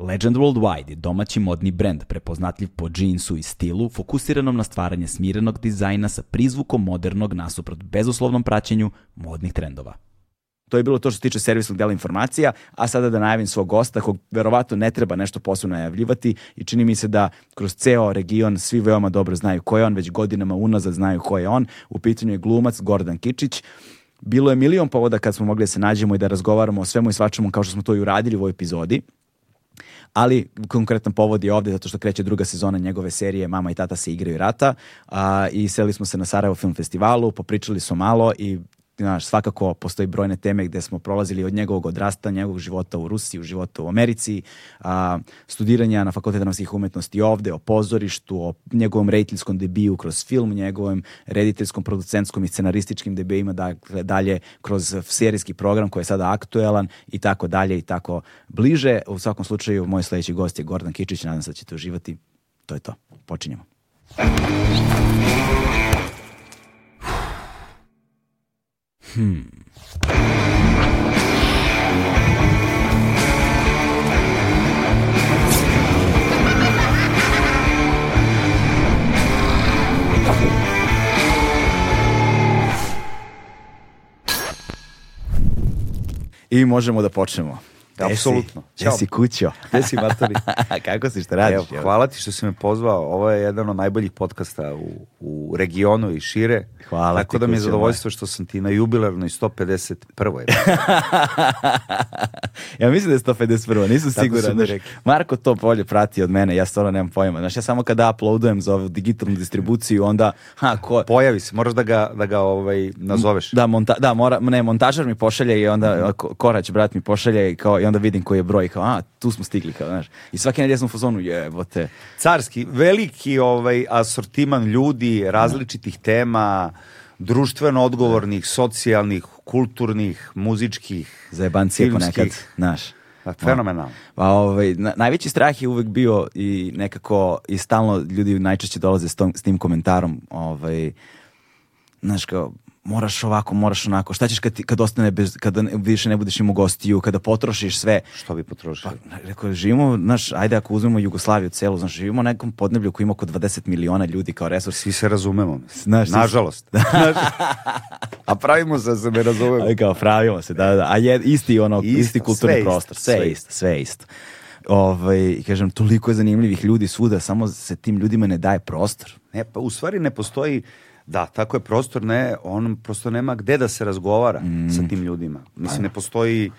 Legend Worldwide je domaći modni brend prepoznatljiv po džinsu i stilu, fokusiranom na stvaranje smirenog dizajna sa prizvukom modernog nasuprot bezuslovnom praćenju modnih trendova. To je bilo to što se tiče servisnog dela informacija, a sada da najavim svog gosta, kog verovatno ne treba nešto posebno najavljivati i čini mi se da kroz ceo region svi veoma dobro znaju ko je on, već godinama unazad znaju ko je on. U pitanju je glumac Gordan Kičić. Bilo je milion povoda kad smo mogli da se nađemo i da razgovaramo o svemu i svačemu kao što smo to i uradili u ovoj epizodi ali konkretan povod je ovde zato što kreće druga sezona njegove serije Mama i tata se igraju rata a, i seli smo se na Sarajevo film festivalu, popričali smo malo i znaš, svakako postoji brojne teme gde smo prolazili od njegovog odrasta, njegovog života u Rusiji, u života u Americi, a, studiranja na Fakultetu dramskih umetnosti ovde, o pozorištu, o njegovom rediteljskom debiju kroz film, njegovom rediteljskom, producentskom i scenarističkim debijima, dakle, dalje kroz serijski program koji je sada aktuelan i tako dalje i tako bliže. U svakom slučaju, moj sledeći gost je Gordan Kičić, nadam se da ćete uživati. To je to. Počinjemo. Hmm. I možemo da počnemo. Apsolutno. Gde si kućo? Gde si Matori? Kako si, šta radiš? Evo, hvala ti što si me pozvao. Ovo je jedan od najboljih podcasta u, u regionu i šire. Hvala Tako ti, da mi je zadovoljstvo što sam ti na jubilarnoj 151. ja mislim da je 151. Nisam Tako siguran. Znaš, rekli. Marko to bolje prati od mene, ja stvarno nemam pojma. Znaš, ja samo kada uploadujem za ovu digitalnu distribuciju, onda, ha, ko, Pojavi se, moraš da ga, da ga ovaj, nazoveš. Da, monta, da, mora, ne, montažer mi pošalje i onda ko- Korać, brat mi pošalje i, kao, i onda vidim koji je broj, kao, a, tu smo stigli, kao, znaš. I svake nedelje sam u fazonu, jebote. Carski, veliki ovaj, asortiman ljudi, različitih tema, društveno odgovornih, socijalnih, kulturnih, muzičkih, Zajebancije ponekad, znaš. Pa, fenomenalno. Pa, ovaj, na, najveći strah je uvek bio i nekako i stalno ljudi najčešće dolaze s, tom, s tim komentarom, ovaj, znaš kao, moraš ovako, moraš onako, šta ćeš kad, ti, kad ostane bez, kada više ne budeš imao gostiju, kada potrošiš sve, Što bi potrošili? Pa, rekao, živimo, znaš, ajde ako uzmemo Jugoslaviju celu, znaš, živimo u nekom podneblju koji ima oko 20 miliona ljudi kao resurs. Svi se razumemo. Znaš, Nažalost. Znaš, a pravimo se da se ne razumemo. Aj kao, pravimo se, da, da, a je isti ono, Isto, isti kulturni sve isto, prostor, sve, sve isto, sve isto. Ovaj, kažem, toliko je zanimljivih ljudi svuda, samo se tim ljudima ne daje prostor. Ne, pa u stvari ne postoji, da, tako je prostor, ne, on prosto nema gde da se razgovara Mm. sa tim ljudima. Mislim, ne postoji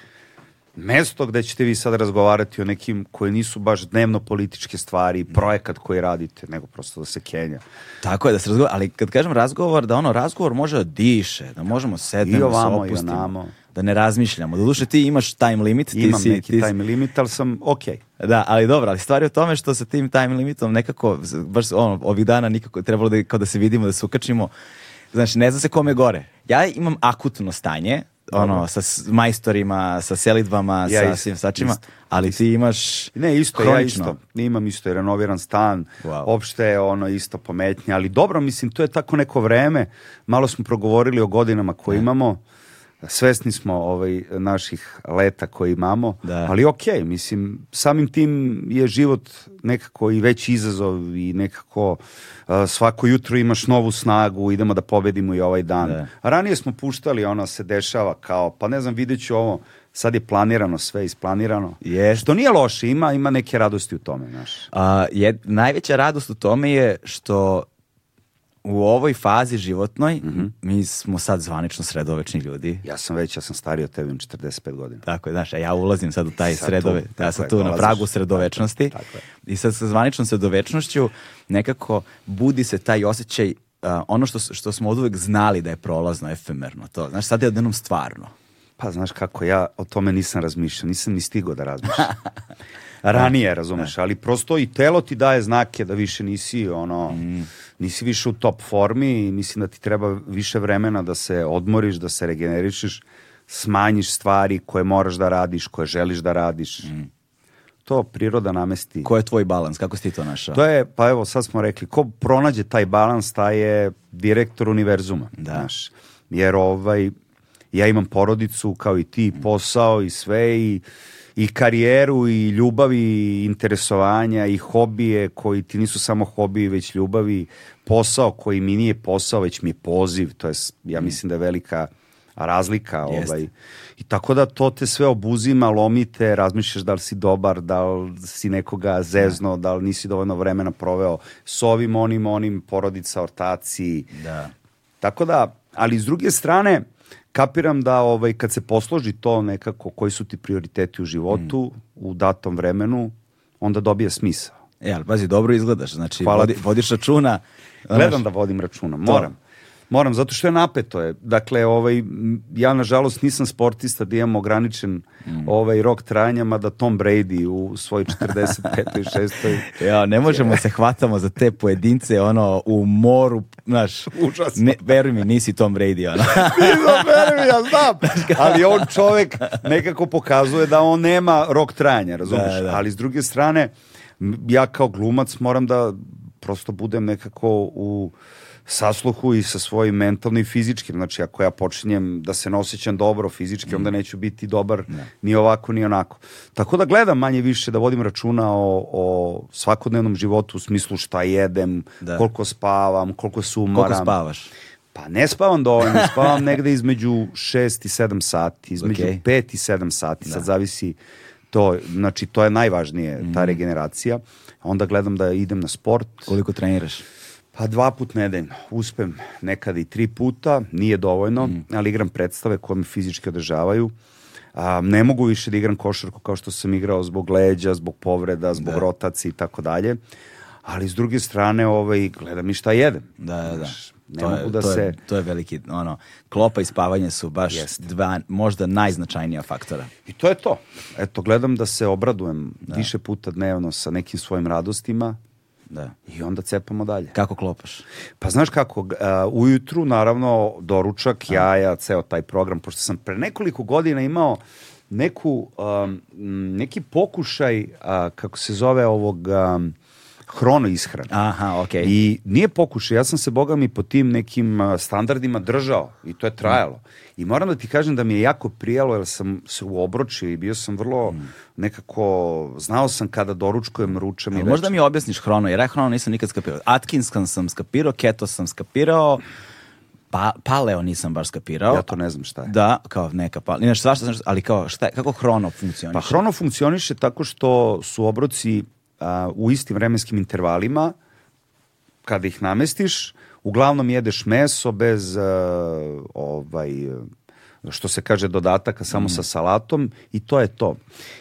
mesto gde ćete vi sad razgovarati o nekim koji nisu baš dnevno političke stvari, projekat koji radite, nego prosto da se kenja. Tako je da se razgovara, ali kad kažem razgovor, da ono razgovor može da diše, da možemo sednemo, I ovamo, se i opustimo, onamo. Da ne razmišljamo. Doduše ti imaš time limit, ti Imam si, neki ti si- time limit, ali sam okej. Da, ali dobro, ali stvar je u tome što sa tim time limitom nekako, baš ono, ovih dana nikako trebalo da, kao da se vidimo, da se ukačimo. Znači, ne zna se kome gore. Ja imam akutno stanje, ono, sa majstorima, sa selidbama, Ja sa isto, svim stačima, isto, ali ti imaš Ne, isto, ja hronično. isto. Imam isto i renoviran stan, Wow. opšte je ono isto pometnje, ali dobro, mislim, to je tako neko vreme. Malo smo progovorili o godinama koje imamo, svesni smo ovaj, naših leta koje imamo, Da. ali okej, mislim, samim tim je život nekako i veći izazov i nekako uh, svako jutro imaš novu snagu, idemo da pobedimo i ovaj dan. Da. A ranije smo puštali, ono se dešava kao, pa ne znam, vidjet ću ovo, sad je planirano, sve isplanirano. Jest. Što nije loše, ima, ima neke radosti u tome, znaš. A, je, najveća radost u tome je što u ovoj fazi životnoj Mhm. mi smo sad zvanično sredovečni ljudi. Ja sam već, ja sam stariji od tebe, imam 45 godina. Tako je, znaš, ja ulazim sad u taj Sad sredove, tu, ja sam je, tu na dolaziš. pragu sredovečnosti Tako je, tako i sad sa zvaničnom sredovečnošću nekako budi se taj osjećaj a, ono što, što smo od uvek znali da je prolazno, efemerno, to, znaš, sad je odjednom stvarno. Pa znaš kako, ja o tome nisam razmišljao, nisam ni stigao da razmišljam. ranije, razumeš, ali prosto i telo ti daje znake da više nisi ono, Mm. Nisi više u top formi i mislim da ti treba više vremena da se odmoriš, da se regenerišeš, smanjiš stvari koje moraš da radiš, koje želiš da radiš. To priroda namesti. Ko je tvoj balans? Kako si ti to našao? To je, pa evo, sad smo rekli, ko pronađe taj balans, taj je direktor univerzuma. Da. Znaš. Jer ovaj, ja imam porodicu kao i ti, posao i sve i, i karijeru i ljubavi i interesovanja i hobije koji ti nisu samo hobiji već ljubavi, posao koji mi nije posao već mi je poziv, to je, ja mislim da je velika razlika Jeste. ovaj i tako da to te sve obuzima, lomite, razmišljaš da li si dobar, da li si nekoga zezno, da li nisi dovoljno vremena proveo s ovim, onim, onim, porodica, ortaci. Da. Tako da, ali s druge strane, kapiram da ovaj, kad se posloži to nekako, koji su ti prioriteti u životu, u datom vremenu, onda dobije smisao. E, ali pazi, dobro izgledaš, znači Hvala vodi, vodiš računa. Gledam da vodim računa, moram. Moram, zato što je napeto je. Dakle, ovaj, ja nažalost nisam sportista da imam ograničen Mm. ovaj rok trajanja, mada Tom Brady u svoj 45. i 6. Ja, ne možemo se hvatamo za te pojedince, ono, u moru, znaš, Užasno. ne, veruj mi, nisi Tom Brady, ono. Nisam, verujem, ja znam. Ali on čovek nekako pokazuje da on nema rok trajanja, razumiješ? Da, da. Ali s druge strane, ja kao glumac moram da prosto budem nekako u sasluhu i sa svojim mentalnim i fizičkim. Znači, ako ja počinjem da se ne osjećam dobro fizički, Mm. onda neću biti dobar ni ovako, ni onako. Tako da gledam manje više da vodim računa o, o svakodnevnom životu u smislu šta jedem, Da. koliko spavam, koliko se umaram. Koliko spavaš? Pa ne spavam dovoljno, spavam negde između 6 i 7 sati, između Okej. 5 i 7 sati, sad zavisi to, znači to je najvažnije, Mhm. ta regeneracija. Onda gledam da idem na sport, Koliko treniraš? Pa dva put nedeljno, uspem nekada i tri puta, nije dovoljno, Mhm. ali igram predstave koje me fizički održavaju. A, ne mogu više da igram košarku kao što sam igrao zbog leđa, zbog povreda, zbog Da. rotacije i tako dalje. Ali s druge strane, ovaj, gledam i šta jedem. Da, da, da. Ne To je- mogu da to se... Je, to je veliki, ono, klopa i spavanje su baš Jeste. dva, možda najznačajnija faktora. I to je to. Eto, gledam da se obradujem više puta dnevno sa nekim svojim radostima Da. i onda cepamo dalje. Kako klopaš? Pa znaš kako, a, ujutru naravno doručak, jaja, ceo taj program, pošto sam pre nekoliko godina imao neku, um, neki pokušaj, a, kako se zove ovog um, hrono ishrane. Aha, okej. I nije pokušaj, ja sam se, boga mi, po tim nekim standardima držao i to je trajalo. I moram da ti kažem da mi je jako prijalo jer sam se uobročio i bio sam vrlo nekako, znao sam kada doručkujem, ručam i. Možda mi objasniš hrono, jer ja hrono nisam nikad skapirao. Atkinson sam skapirao, keto sam skapirao, pa, paleo nisam baš skapirao. Ja to ne znam šta je. Da, kao neka paleo. Inače, svašta znaš, ali kao, šta, je- kako hrono funkcioniše? Pa hrono funkcioniše tako što su obroci a, u istim vremenskim intervalima, kada ih namestiš, uglavnom jedeš meso bez a, ovaj što se kaže dodataka samo sa salatom i to je to.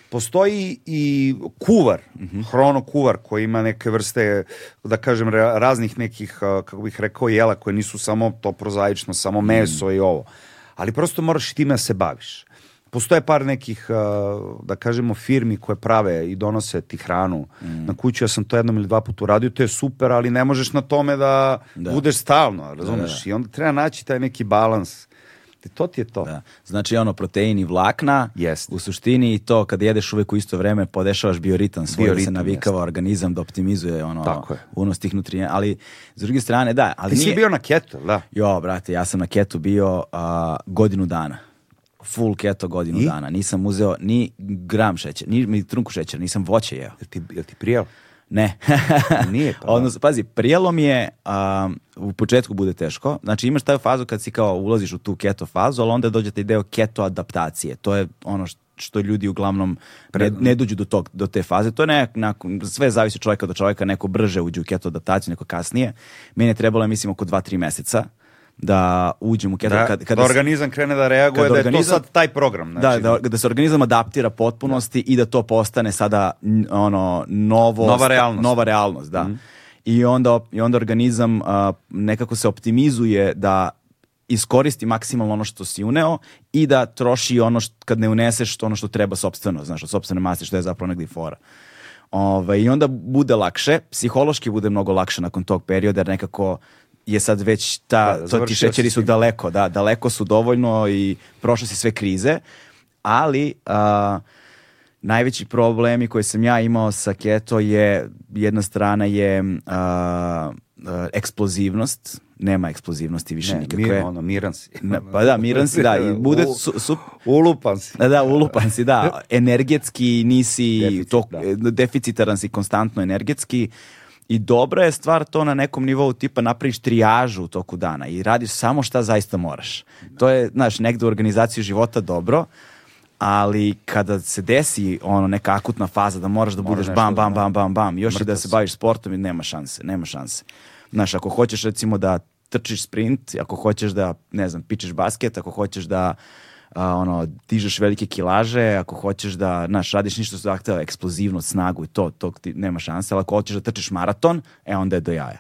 Postoji i kuvar, hrono kuvar koji ima neke vrste, da kažem, ra- raznih nekih, a, kako bih rekao, jela koje nisu samo to prozaično, samo meso i ovo. Ali prosto moraš i time da se baviš. Postoje par nekih, da kažemo, firmi koje prave i donose ti hranu na kuću. Ja sam to jednom ili dva puta uradio, to je super, ali ne možeš na tome da, Da. budeš stalno, razumeš? Da, da. I onda treba naći taj neki balans. I to ti je to. Da. Znači ono proteini vlakna, Jeste. u suštini i to kada jedeš uvek u isto vreme podešavaš bioritam svoj da se Bioritam, navikava organizam da optimizuje ono Tako je. unos tih nutrijenata, ali s druge strane da, ali Ti si nije... bio na keto, da? Jo, brate, ja sam na ketu bio a, godinu dana. Full keto godinu I? dana. Nisam uzeo ni gram šećera, ni, ni trunku šećera, nisam voće jeo. Jel ti, jel ti prijelo? Ne. Nije, pa. Odnosno, pazi, prijelo mi je, a, u početku bude teško, znači imaš taj fazu kad si kao ulaziš u tu keto fazu, ali onda dođe taj deo keto adaptacije. To je ono š- što ljudi uglavnom ne, ne dođu do, tog, do te faze. To je nek, nakon, sve zavisi od čovjeka do čovjeka, neko brže uđe u keto adaptaciju, neko kasnije. Meni je trebalo, mislim, oko 2-3 meseca da uđem u keto. Da, kad, da kada se- organizam krene da reaguje, da je to sad taj program. da, Znači, da, da se organizam adaptira potpunosti i da to postane sada ono novo Nova realnost. Nova realnost, da. I onda i onda organizam a, nekako se optimizuje da iskoristi maksimalno ono što si uneo i da troši ono što, kad ne uneseš ono što treba sopstveno, znaš, od sopstvene mase, što je zapravo negdje fora. Ovaj, I onda bude lakše, psihološki bude mnogo lakše nakon tog perioda, jer nekako je sad već ta, Da, to ti šećeri su daleko, da, daleko su dovoljno i prošle si sve krize, ali a, najveći problemi koje sam ja imao sa keto je, jedna strana je a, a, eksplozivnost, nema eksplozivnosti više Ne, nikakve. mir, ono, miran si. Ne, pa da, miran si, da, i bude su, su, Ulupan si. da, da, ulupan si, da, energetski nisi, Deficit, to, da. deficitaran si konstantno energetski i dobra je stvar to na nekom nivou tipa napraviš trijažu u toku dana i radiš samo šta zaista moraš. To je, znaš, negde u organizaciji života dobro, ali kada se desi ono neka akutna faza da moraš da budeš nešto bam, da- bam, bam, bam, bam, još i da se baviš sportom i nema šanse, nema šanse. Znaš, ako hoćeš recimo da trčiš sprint, ako hoćeš da, ne znam, pičeš basket, ako hoćeš da a, ono, dižeš velike kilaže, ako hoćeš da, znaš, radiš ništa što zahteva eksplozivnost, snagu i to, to ti nema šanse, ali ako hoćeš da trčiš maraton, e, onda je do jaja.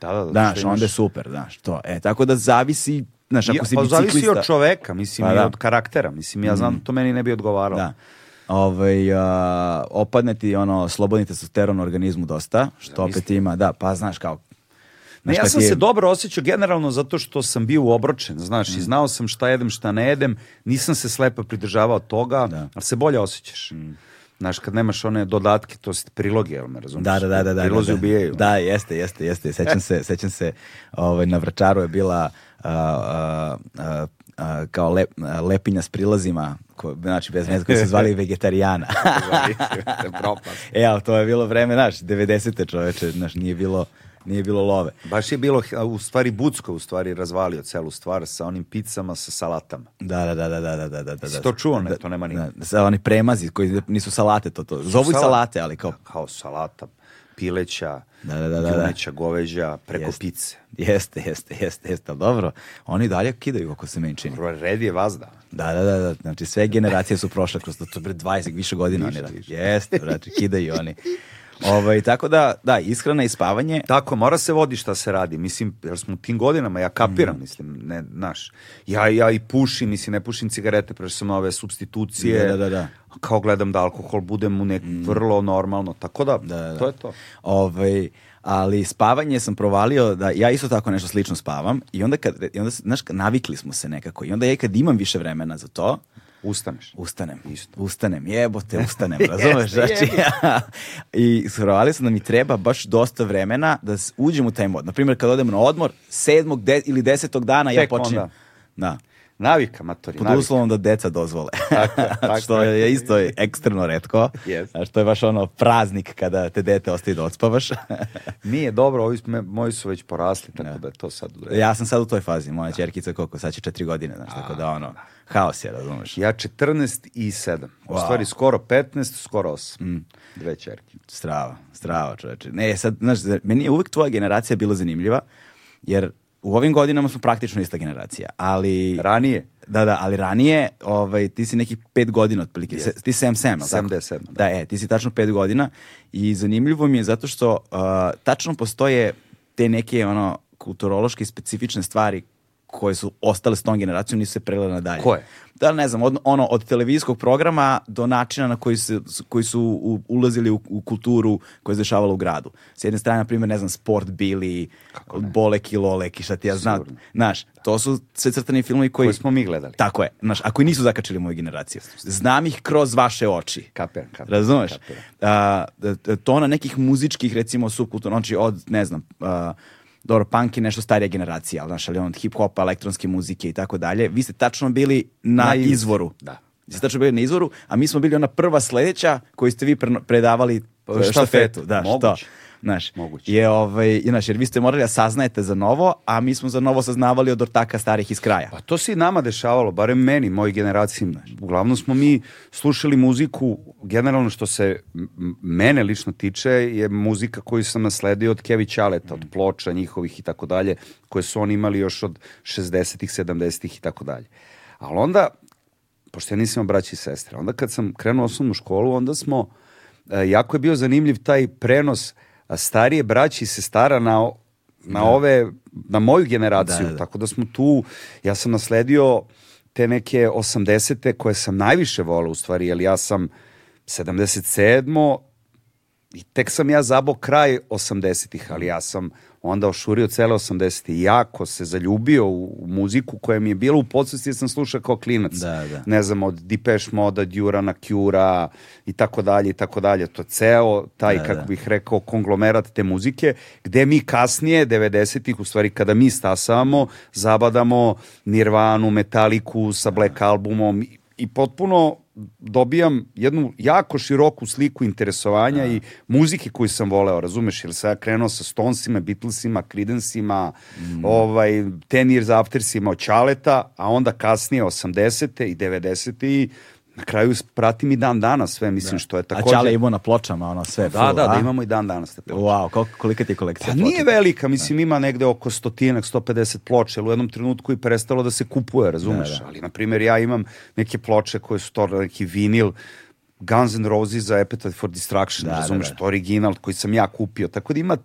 Da, da, da. Znaš, onda je super, znaš, to. E, tako da zavisi, znaš, ako Ja, si pa zavisi biciklista... od čoveka, mislim, Pa i da. od karaktera. Mislim, ja znam, to meni ne bi odgovaralo. Da. Ovaj, a, opadne ti ono, slobodni testosteron u organizmu dosta, što opet ima, da, pa znaš kao... Ne, ja sam je- se dobro osjećao generalno zato što sam bio uobročen, znaš, Mm. i znao sam šta jedem, šta ne jedem, nisam se slepo pridržavao toga, Da. Mm. ali se bolje osjećaš. Znaš, kad nemaš one dodatke, to su priloge, jel me razumiješ? Da, da, da, da, da. Prilozi da, da. ubijaju. Da, jeste, jeste, jeste. Sećam se, sećam se, ovaj, na Vračaru je bila a, a, a, kao lep, lepinja s prilazima, ko, znači bez mesa, koji se zvali vegetarijana. E, ali to je bilo vreme, znaš, 90. čoveče, znaš, nije bilo, nije bilo love. Baš je bilo, u stvari Bucko u stvari razvalio celu stvar sa onim pizzama, sa salatama. Da, da, da, da, da, da, da, da. Si to čuo, ne, da, to nema nije. Da, sa oni premazi koji nisu salate, to to. Zovu Salat. salate, ali kao... Kao salata, pileća, da, da, da, da, juneća, goveđa, preko jeste. pice. Jeste, jeste, jeste, jeste, ali dobro. Oni dalje kidaju, ako se meni čini. Red je vazda. Da, da, da, da, znači sve generacije su prošle kroz to, to 20, više godina. više, oni, da. Jeste, znači, kidaju oni. Ovaj tako da, da, ishrana i spavanje. Tako, mora se vodi šta se radi. Mislim, jer smo u tim godinama, ja kapiram, mislim, ne, znaš, ja, ja i pušim, mislim, ne pušim cigarete, prešao sam na ove substitucije. Da, da, da, da. Kao gledam da alkohol bude mu nek vrlo normalno, tako da, Da, da, to je to. Ovaj, ali spavanje sam provalio da ja isto tako nešto slično spavam i onda kad i onda znaš navikli smo se nekako i onda ja kad imam više vremena za to Ustaneš. ustanem. Isto. Ustanem, jebote, ustanem, razumeš? Znači, I provalio sam da mi treba baš dosta vremena da uđem u taj mod. Naprimjer, kad odem na odmor, sedmog de- ili desetog dana ja Tek počinjem. onda. Da. Navika, matori, Pod navika. uslovom da deca dozvole. Tako tako što je. isto ekstremno redko. Yes. A što je baš ono praznik kada te dete ostaje da odspavaš. Nije dobro, ovi, me- moji su već porasli, tako da je to sad... u ja sam sad u toj fazi. Moja čerkica koliko, sad će četiri godine, znaš, tako da ono, haos je, razumeš. Ja 14 i 7. U Wow. stvari skoro 15, skoro 8. Dve čerke. Strava, strava čoveče. Ne, sad, znaš, meni je uvek tvoja generacija bila zanimljiva, jer u ovim godinama smo praktično ista generacija, ali... Ranije. Da, da, ali ranije, ovaj, ti si nekih pet godina otprilike, se, ti si 7-7, ali tako? 77, Da. da, e, ti si tačno pet godina i zanimljivo mi je zato što uh, tačno postoje te neke ono kulturološke specifične stvari koje su ostale s tom generacijom, nisu se prelile nadalje. Koje? Da, ne znam, od, ono, od televizijskog programa do načina na koji, se, koji su u- ulazili u, u kulturu koja se dešavala u gradu. S jedne strane, na primjer, ne znam, Sport Bili, Bolek i Lolek i šta ti ja znam. Znaš, to su sve crtani filmovi koji... Koje smo mi gledali. Tako je, znaš, ako i nisu zakačili moju generaciju. Znam ih kroz vaše oči. Kapiram, kapiram. Razumeš? Kapiram. A, tona nekih muzičkih, recimo, subkulturno, znači od, ne znam, a, dobro, punk je nešto starija generacija, ali, znaš, ali on hip-hopa, elektronske muzike i tako dalje. Vi ste tačno bili na, Na izvoru. Da. Vi ste tačno bili na izvoru, a mi smo bili ona prva sledeća koju ste vi predavali Pa, e, štafetu. štafetu. Da, Moguće. što? Znaš, Moguće. je, ovaj, je, znaš, jer vi ste morali da saznajete za novo, a mi smo za novo saznavali od ortaka starih iz kraja. Pa to se i nama dešavalo, barem meni, moj generaciji. Uglavnom smo mi slušali muziku, generalno što se mene lično tiče, je muzika koju sam nasledio od Kevi Ćaleta, od ploča njihovih i tako dalje, koje su oni imali još od 60-ih, 70-ih i tako dalje. Ali onda, pošto ja nisam braći i sestre, onda kad sam krenuo u osnovnu školu, onda smo, e, jako je bio zanimljiv taj prenos starije braći i sestara na, na ove, na moju generaciju, Da, da. tako da smo tu, ja sam nasledio te neke 80. koje sam najviše volao u stvari, jer ja sam 77. i tek sam ja zabao kraj 80-ih, ali ja sam onda ošurio cele 80. i jako se zaljubio u, u muziku koja mi je bila u podsvesti jer sam slušao kao klinac. Da, da. Ne znam, od Depeche Moda, Durana, Cura i tako dalje i tako dalje. To je ceo taj, Da, kako da. bih rekao, konglomerat te muzike, gde mi kasnije, 90-ih, u stvari kada mi stasavamo, zabadamo Nirvanu, Metaliku sa Black albumom i, i potpuno dobijam jednu jako široku sliku interesovanja i muzike koju sam voleo, razumeš, jer sam ja krenuo sa Stonesima, Beatlesima, Creedensima, ovaj, Ten Years Aftersima od Ćaleta, a onda kasnije 80. i 90. i na kraju pratim i dan danas sve, mislim što je A takođe... Čale imao na pločama, ono sve. Da, full, da, da a? imamo i dan danas te ploče. Wow, koliko, kolika ti je kolekcija Pa nije velika, mislim ima negde oko stotinak, 150 ploča, jer u jednom trenutku i prestalo da se kupuje, razumeš? Da, da. Ali, na primjer, ja imam neke ploče koje su to neki vinil, Guns N' Roses za Appetite for Destruction, Da, da, razumeš, da. to je original koji sam ja kupio, tako da ima,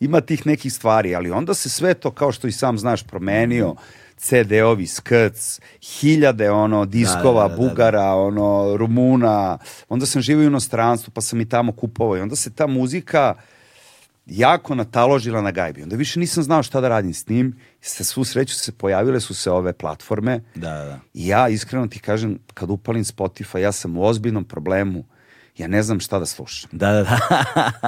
ima tih nekih stvari, ali onda se sve to, kao što i sam znaš, promenio, CD-ovi, skrc, hiljade ono diskova, da, da, da, da. Bugara, ono Rumuna, onda sam živio u inostranstvu pa sam i tamo kupovao i onda se ta muzika jako nataložila na gajbi. Onda više nisam znao šta da radim s tim. Sa svu sreću se pojavile su se ove platforme. Da, da, da. I ja iskreno ti kažem, kad upalim Spotify, ja sam u ozbiljnom problemu. Ja ne znam šta da slušam. Da, da, da.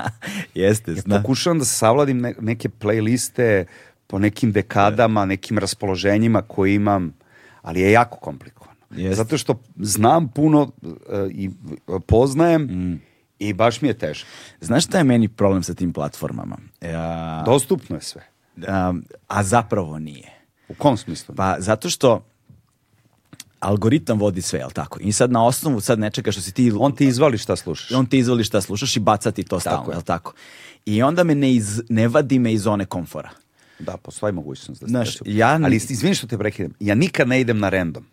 Jeste, Ja zna. pokušavam da savladim ne, neke playliste po nekim dekadama, nekim raspoloženjima koje imam, ali je jako komplikovano. Jeste. Zato što znam puno e, i poznajem Mm. i baš mi je teško. Znaš šta je meni problem sa tim platformama? Ja, Dostupno je sve. a, a zapravo nije. U kom smislu? Pa zato što algoritam vodi sve, jel tako? I sad na osnovu sad nečega što si ti... On ti izvali šta slušaš. on ti izvoli šta slušaš i baca ti to stalno, je. jel tako? I onda me ne, iz, ne vadi me iz zone komfora. Da, postoji mogućnost da se Znaš, ja- Ali izvini što te prekidam. Ja nikad ne idem na random.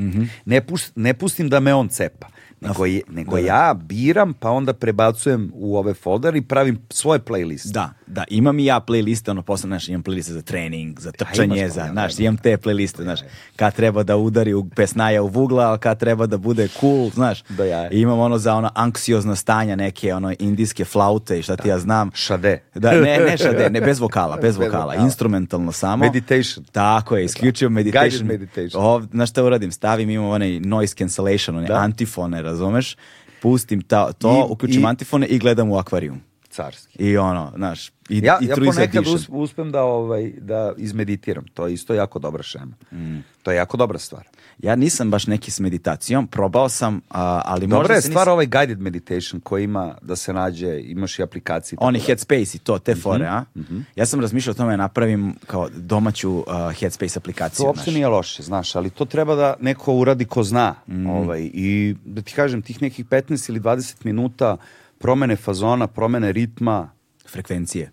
Mhm. ne, pust, ne pustim da me on cepa. Nego, je, nego ja biram, pa onda prebacujem u ove folder i pravim svoje playlist. Da, da, imam i ja playliste, ono posle, znaš, imam playliste za trening, za trčanje, to, za, ja, znaš, da, imam te playliste, znaš, kad treba da udari u pesnaja u vugla, a kad treba da bude cool, znaš. Da, ja. Imam ono za ono anksiozna stanja, neke ono indijske flaute i šta ti ja znam. Šade. Da, ne, ne šade, ne, bez vokala, bez Bez vokala, vokala. instrumentalno samo. Meditation. Tako je, isključivo meditation. Guided meditation. Ov, znaš šta uradim, stavim, imam onaj noise cancellation, one Da. antifone, razumeš? Pustim ta, to, I- uključim i- antifone i gledam u akvarijum. Carski. I ono, znaš, i, Ja, i ja ponekad uspem da, ovaj, da izmeditiram. To je isto jako dobra šema. Mm. To je jako dobra stvar. Ja nisam baš neki s meditacijom, probao sam, a, ali Dobra možda je stvar nisam... ovaj guided meditation koji ima da se nađe, imaš i tako Oni. Headspace i to, Mhm, te fore, a? Ja sam razmišljao o tome da napravim kao domaću uh, Headspace aplikaciju. To uopšte nije loše, znaš, ali to treba da neko uradi ko zna. Mm. Ovaj, I da ti kažem, tih nekih 15 ili 20 minuta promene fazona, promene ritma, Frekvencije.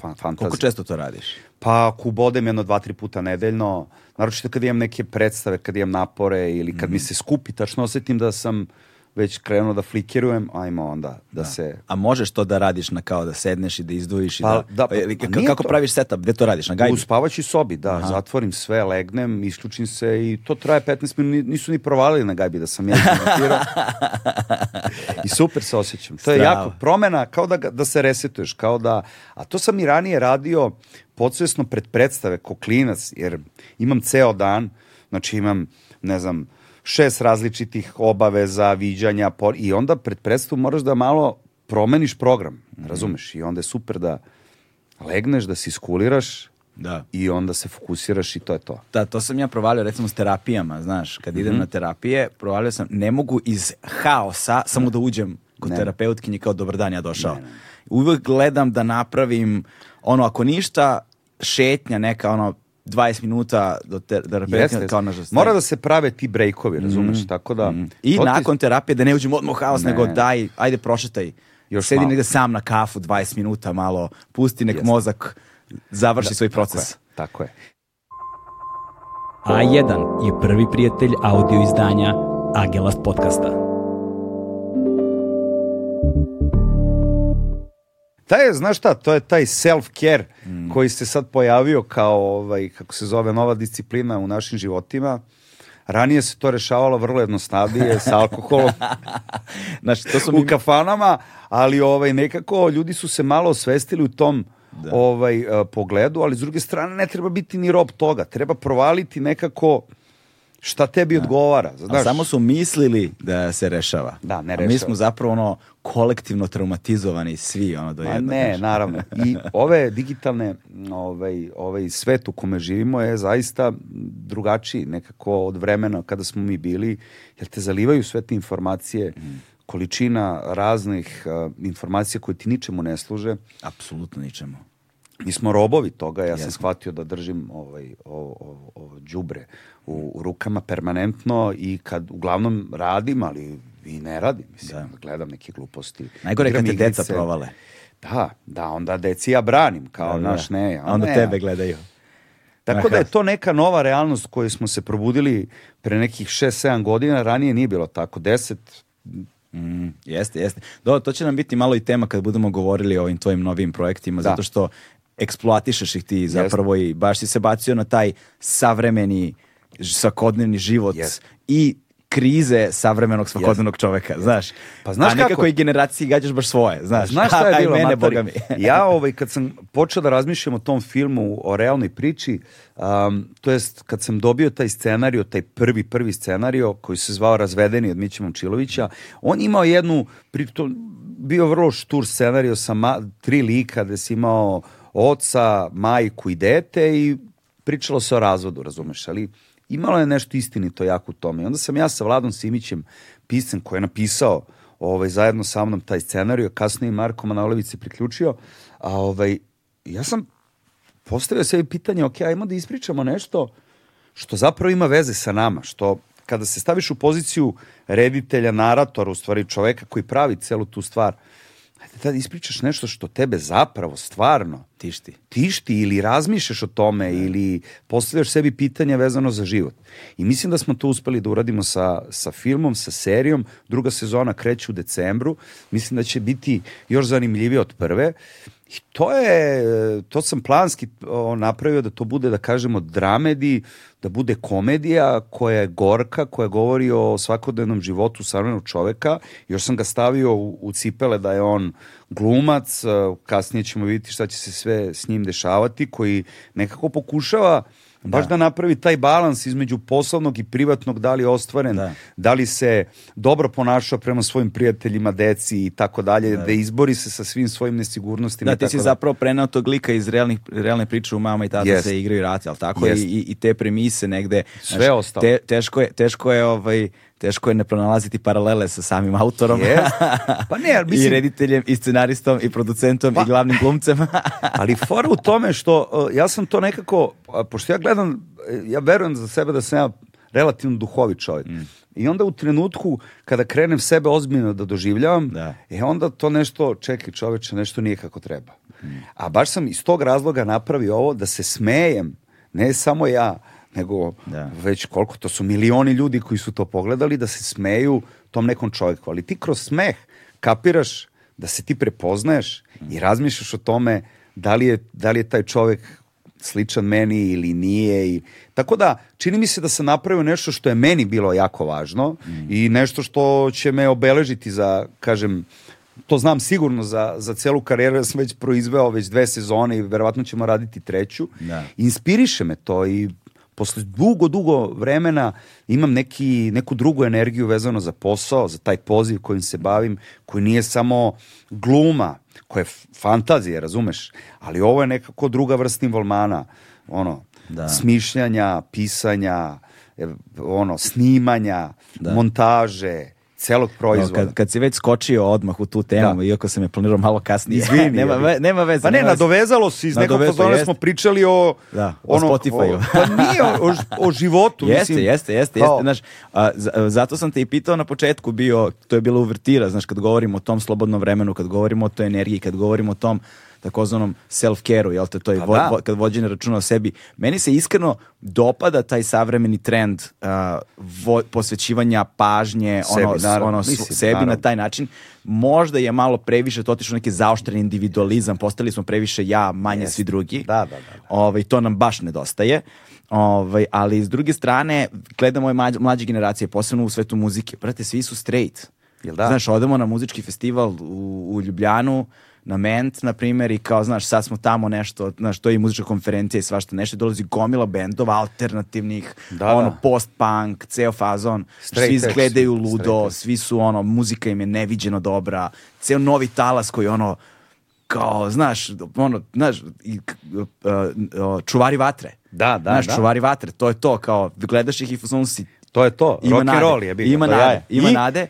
Fan, fantazija. Koliko često to radiš? Pa ako ubodem jedno, dva, tri puta nedeljno, naročito kad imam neke predstave, kad imam napore ili kad Mm. mi se skupi, tačno osetim da sam već krenuo da flikirujem, ajmo onda da, se... A možeš to da radiš na kao da sedneš i da izdvojiš i Pa, da... da, pa- ili pa kako to. praviš setup? Gde to radiš? Na gajbi? U spavaćoj sobi, da, zatvorim sve, legnem, isključim se i to traje 15 minuta, nisu ni provalili na gajbi da sam ja. I super se osjećam. To je Strava. jako promena, kao da, da se resetuješ, kao da, a to sam i ranije radio podsvesno pred predstave, ko klinac, jer imam ceo dan, znači imam, ne znam, šest različitih obaveza, viđanja, por, i onda pred predstavu moraš da malo promeniš program, razumeš? I onda je super da legneš, da se iskuliraš, Da. i onda se fokusiraš i to je to. Da, to sam ja provalio recimo s terapijama, znaš, kad Mhm. idem na terapije, provalio sam, ne mogu iz haosa samo da uđem kod Ne. terapeutkinje kao dobar dan ja došao. Uvijek gledam da napravim, ono, ako ništa, šetnja neka, ono, 20 minuta do te, terapeutka, Jeste, kao nažalost. Mora da se prave ti brejkovi, razumeš, tako da... Mm. I nakon terapije da ne uđem odmah u haos, Ne. nego daj, ajde prošetaj. Još Sedi malo. negde sam na kafu 20 minuta malo, pusti nek Jeste. mozak završi svoj Tako proces. je, tako je. A1 je prvi prijatelj audio izdanja Agelast podcasta. Taj je, znaš šta, to je taj self-care Mm. koji se sad pojavio kao, ovaj, kako se zove, nova disciplina u našim životima. Ranije se to rešavalo vrlo jednostavnije sa alkoholom Znaš, to su u mi... kafanama, ali ovaj nekako ljudi su se malo osvestili u tom ovaj eh, pogledu, ali s druge strane ne treba biti ni rob toga. Treba provaliti nekako šta tebi odgovara. A Znaš, samo su mislili da se rešava. Da, ne A mi rešava. smo zapravo ono kolektivno traumatizovani svi ono do Pa jednog. ne, znaš. naravno. I ove digitalne, ovaj, ovaj svet u kome živimo je zaista drugačiji nekako od vremena kada smo mi bili, jer te zalivaju sve te informacije, količina raznih uh, informacija koje ti ničemu ne služe. Apsolutno ničemu. Mi smo robovi toga, ja sam Jesmo. shvatio da držim ovaj, ovo, ovo, ovo đubre u, u rukama permanentno i kad uglavnom radim, ali i ne radim, mislim, Da. gledam neke gluposti. Najgore kad te deca provale. Da, da, onda deci ja branim, kao Da, da. naš ne. A onda ne. tebe gledaju. Tako da je to neka nova realnost koju smo se probudili pre nekih 6-7 godina, ranije nije bilo tako, 10, Mm, jeste, jeste. Do, to će nam biti malo i tema kad budemo govorili o ovim tvojim novim projektima, Da. zato što eksploatišeš ih ti zapravo i baš si se bacio na taj savremeni svakodnevni život Jeste. i krize savremenog svakodnevnog čoveka, znaš. Pa znaš A nekako kako? i generaciji gađaš baš svoje, znaš. Znaš šta je bilo, mene, boga mi. ja, ovaj, kad sam počeo da razmišljam o tom filmu, o realnoj priči, um, to jest kad sam dobio taj scenario, taj prvi, prvi scenario koji se zvao Razvedeni od Mića Momčilovića, on imao jednu, pritom, bio vrlo štur scenario sa ma, tri lika gde si imao oca, majku i dete i pričalo se o razvodu, razumeš, ali imalo je nešto istinito jako u tome. I onda sam ja sa Vladom Simićem, piscem koji je napisao ovaj, zajedno sa mnom taj scenarij, a kasnije Marko Manojlović se priključio, a ovaj, ja sam postavio sebi pitanje, ok, ajmo da ispričamo nešto što zapravo ima veze sa nama, što kada se staviš u poziciju reditelja, naratora, u stvari čoveka koji pravi celu tu stvar, ajde da ispričaš nešto što tebe zapravo, stvarno, Tišti. tišti ili razmišljaš o tome ili postavljaš sebi pitanja vezano za život. I mislim da smo to uspeli da uradimo sa, sa filmom, sa serijom. Druga sezona kreće u decembru. Mislim da će biti još zanimljivije od prve. I to je, to sam planski napravio da to bude, da kažemo, dramedi, da bude komedija koja je gorka, koja govori o svakodnevnom životu savremenog čoveka. Još sam ga stavio u, u cipele da je on glumac, kasnije ćemo vidjeti šta će se sve s njim dešavati, koji nekako pokušava baš da napravi taj balans između poslovnog i privatnog, da li je ostvaren, Da. da li se dobro ponašao prema svojim prijateljima, deci i tako dalje, da izbori se sa svim svojim nesigurnostima. Da, ti si dalje. zapravo prenao tog lika iz realnih, realne priče u mama i tata Jest. se igraju rat, jel tako? Jest. I, i, te premise negde. Sve ostalo. Te, teško je, teško je ovaj, teško je ne pronalaziti paralele sa samim autorom. Jest. Pa ne, ali I mislim- rediteljem, i scenaristom, i producentom, Pa- i glavnim glumcem. Ali fora u tome što uh, ja sam to nekako, pošto ja gledam, e, ja verujem za sebe da sam ja relativno duhovit čovjek. Mm. I onda u trenutku kada krenem sebe ozbiljno da doživljavam, Da. e onda to nešto, čekaj čoveče, nešto nije kako treba. Mm. A baš sam iz tog razloga napravio ovo da se smejem, ne samo ja, nego Da. već koliko, to su milioni ljudi koji su to pogledali, da se smeju tom nekom čovjeku. Ali ti kroz smeh kapiraš da se ti prepoznaješ i razmišljaš o tome da li je, da li je taj čovjek sličan meni ili nije. I... Tako da, čini mi se da sam napravio nešto što je meni bilo jako važno i nešto što će me obeležiti za, kažem, to znam sigurno za, za celu karijeru, ja sam već proizveo već dve sezone i verovatno ćemo raditi treću. Da. Inspiriše me to i posle dugo, dugo vremena imam neki, neku drugu energiju vezano za posao, za taj poziv kojim se bavim, koji nije samo gluma, koja je fantazija, razumeš? Ali ovo je nekako druga vrsta involmana, ono, Da. smišljanja, pisanja, e, ono, snimanja, Da. montaže, celog No, proizvoda. kad, kad si već skočio odmah u tu temu, Da. iako sam je planirao malo kasnije. Izvini, nema, ve, nema veze. Pa ne, nema nadovezalo se iz nekog jest. smo pričali o... Da, o Spotify-u. o- pa nije, o, o životu. Jeste, mislim. jeste, jeste, jeste. Znaš, a, za- zato sam te i pitao na početku bio, to je bila uvertira, znaš, kad govorimo o tom slobodnom vremenu, kad govorimo o toj energiji, kad govorimo o tom, takozvanom self-care-u, jel te, to je Pa vo, da. vo- kad vođenje računa o sebi. Meni se iskreno dopada taj savremeni trend uh, vo- posvećivanja pažnje Sebi, ono, naravno, ono, mislim, sebi naravno. na taj način. Možda je malo previše to otišlo u neki zaoštreni individualizam, postali smo previše ja, manje Jeste. svi drugi. Da, da, da, da. Ovaj, to nam baš nedostaje. Ovaj, ali s druge strane, gledamo ove mlađe, mlađe generacije, posebno u svetu muzike. Brate, svi su straight. Jel da? Znaš, odemo na muzički festival u, u Ljubljanu, na Ment, na primjer, i kao, znaš, sad smo tamo nešto, znaš, to je i muzička konferencija i svašta nešto, dolazi gomila bendova alternativnih, Da, ono, da. post-punk, ceo fazon, Straight svi izgledaju ludo, svi su, ono, muzika im je neviđeno dobra, ceo novi talas koji, ono, kao, znaš, ono, znaš, i, k- uh, uh, čuvari vatre. Da, da, Znaš, da. čuvari vatre, to je to, kao, gledaš ih i fuzon si, To je to. Rock and roll je bilo. ima nade, ima I? nade. I